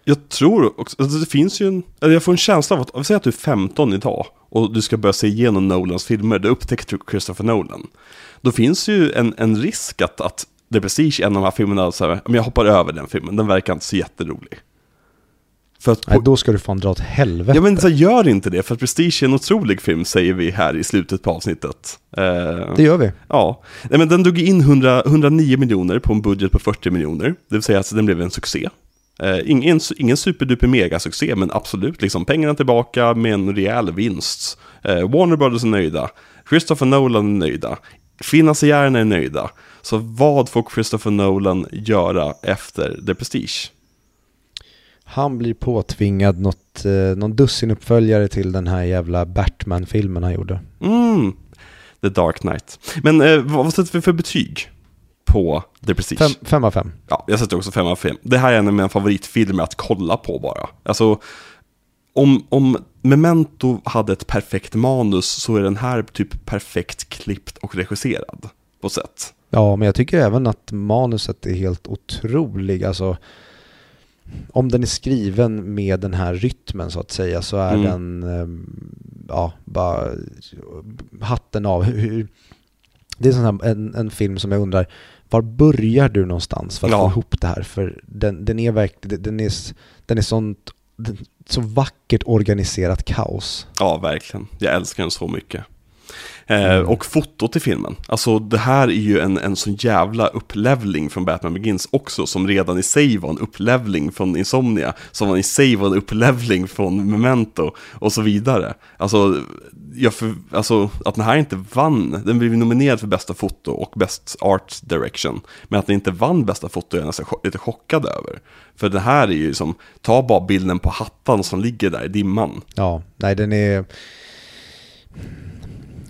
Jag tror också, alltså det finns ju en, eller jag får en känsla av att, säg att du är 15 idag och du ska börja se igenom Nolans filmer, du upptäckte Christopher Nolan. Då finns ju en, en risk att, att det är precis en av de här filmerna, så här, men jag hoppar över den filmen, den verkar inte så jätterolig. För att Nej, då ska du fan dra åt helvete. Ja men så gör inte det, för att Prestige är en otrolig film säger vi här i slutet på avsnittet. Eh, Det gör vi. Ja, Nej, men den drog in 100, 109 miljoner på en budget på 40 miljoner. Det vill säga att den blev en succé. Eh, ingen, ingen superduper megasuccé, men absolut liksom pengarna tillbaka med en rejäl vinst. Eh, Warner Brothers är nöjda, Christopher Nolan är nöjda, finansiärerna är nöjda. Så vad får Christopher Nolan göra efter The Prestige? Han blir påtvingad något, eh, någon dussin uppföljare till den här jävla Batman-filmen han gjorde. Mm, The Dark Knight. Men eh, vad, vad sätter vi för betyg på The Prestige? Fem, fem av fem. Ja, jag sätter också 5 av 5. Det här är en av mina favoritfilmer att kolla på bara. Alltså, om, om Memento hade ett perfekt manus så är den här typ perfekt klippt och regisserad på sätt. Ja, men jag tycker även att manuset är helt otrolig. Alltså, om den är skriven med den här rytmen så att säga så är Mm. den, ehm, ja, bara hatten av. Det är en, en film som jag undrar, var börjar du någonstans för att Ja. få ihop det här? För den, den är verkligen, den är, den är sånt, den, så vackert organiserat kaos. Ja, verkligen. Jag älskar den så mycket. Eh, Mm. Och fotot i filmen. Alltså det här är ju en, en sån jävla upplevling från Batman Begins också, som redan i sig var en upplevling från Insomnia, som i sig var en upplevling från Memento och så vidare. Alltså, jag för, alltså, att den här inte vann, den blev nominerad för bästa foto och best art direction. Men att den inte vann bästa foto är jag nästan lite chockad över. För det här är ju som, ta bara bilden på hattan som ligger där i dimman. Ja, nej den är...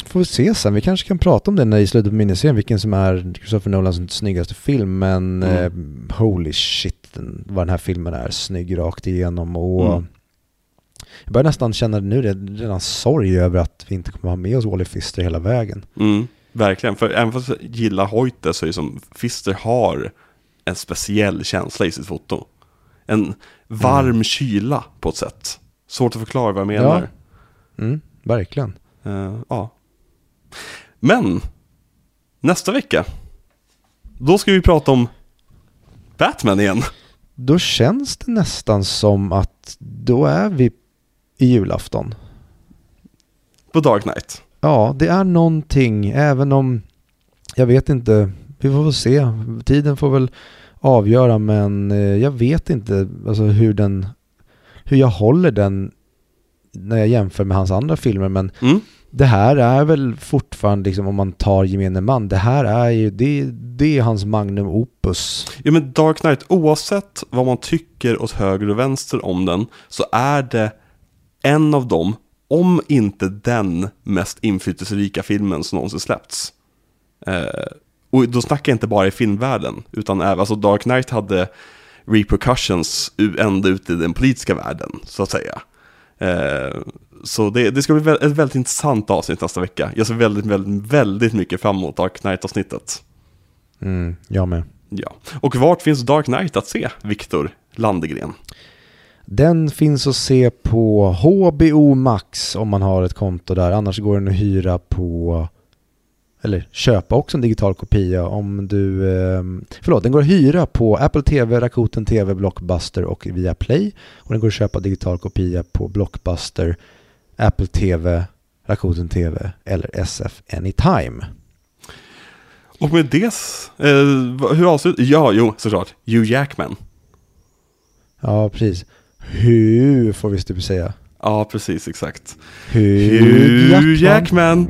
Får vi se sen, vi kanske kan prata om den i slutet på miniserien, vilken som är Christopher Nolans snyggaste film, men Mm. eh, holy shit den, vad den här filmen är snygg rakt igenom och Mm. Jag börjar nästan känna nu det- redan sorg över att vi inte kommer ha med oss Wally Fister hela vägen. Mm, verkligen, för även fast jag gillar Hoyte så är det som Fister har en speciell känsla i sitt foto. En varm kyla på ett sätt. Svårt att förklara vad jag menar. Mm, verkligen. Eh, ja. Men, nästa vecka, då ska vi prata om Batman igen. Då känns det nästan som att då är vi i julafton. På Dark Knight. Ja, det är någonting, även om jag vet inte, vi får väl se. Tiden får väl avgöra, men eh, jag vet inte alltså, hur den, hur jag håller den när jag jämför med hans andra filmer, men Mm. det här är väl fortfarande, liksom, om man tar gemene man, det här är ju, det, det är hans magnum opus. Ja men Dark Knight, oavsett vad man tycker åt höger och vänster om den, så är det en av dem, om inte den mest inflytelserika filmen som någonsin släppts. Eh, och då snackar jag inte bara i filmvärlden, utan även, alltså Dark Knight hade repercussions ända ut i den politiska världen, så att säga. Eh, så det, det ska bli ett väldigt intressant avsnitt nästa vecka. Jag ser väldigt, väldigt, väldigt mycket fram emot Dark Knight-avsnittet. Mm, jag med. Ja, och vart finns Dark Knight att se, Viktor Landegren? Den finns att se på HBO Max om man har ett konto där. Annars går den att hyra på, eller köpa också en digital kopia om du, eh, förlåt, den går att hyra på Apple TV, Rakuten TV, Blockbuster och via Play. Och den går att köpa digital kopia på Blockbuster, Apple TV, Rakuten TV eller SF Anytime. Och med det, eh, hur avslutar Ja, jo, såklart. Hugh Jackman. Ja, precis. Hur får vi typ säga? Ja, precis, exakt. Hur Hugh Jackman.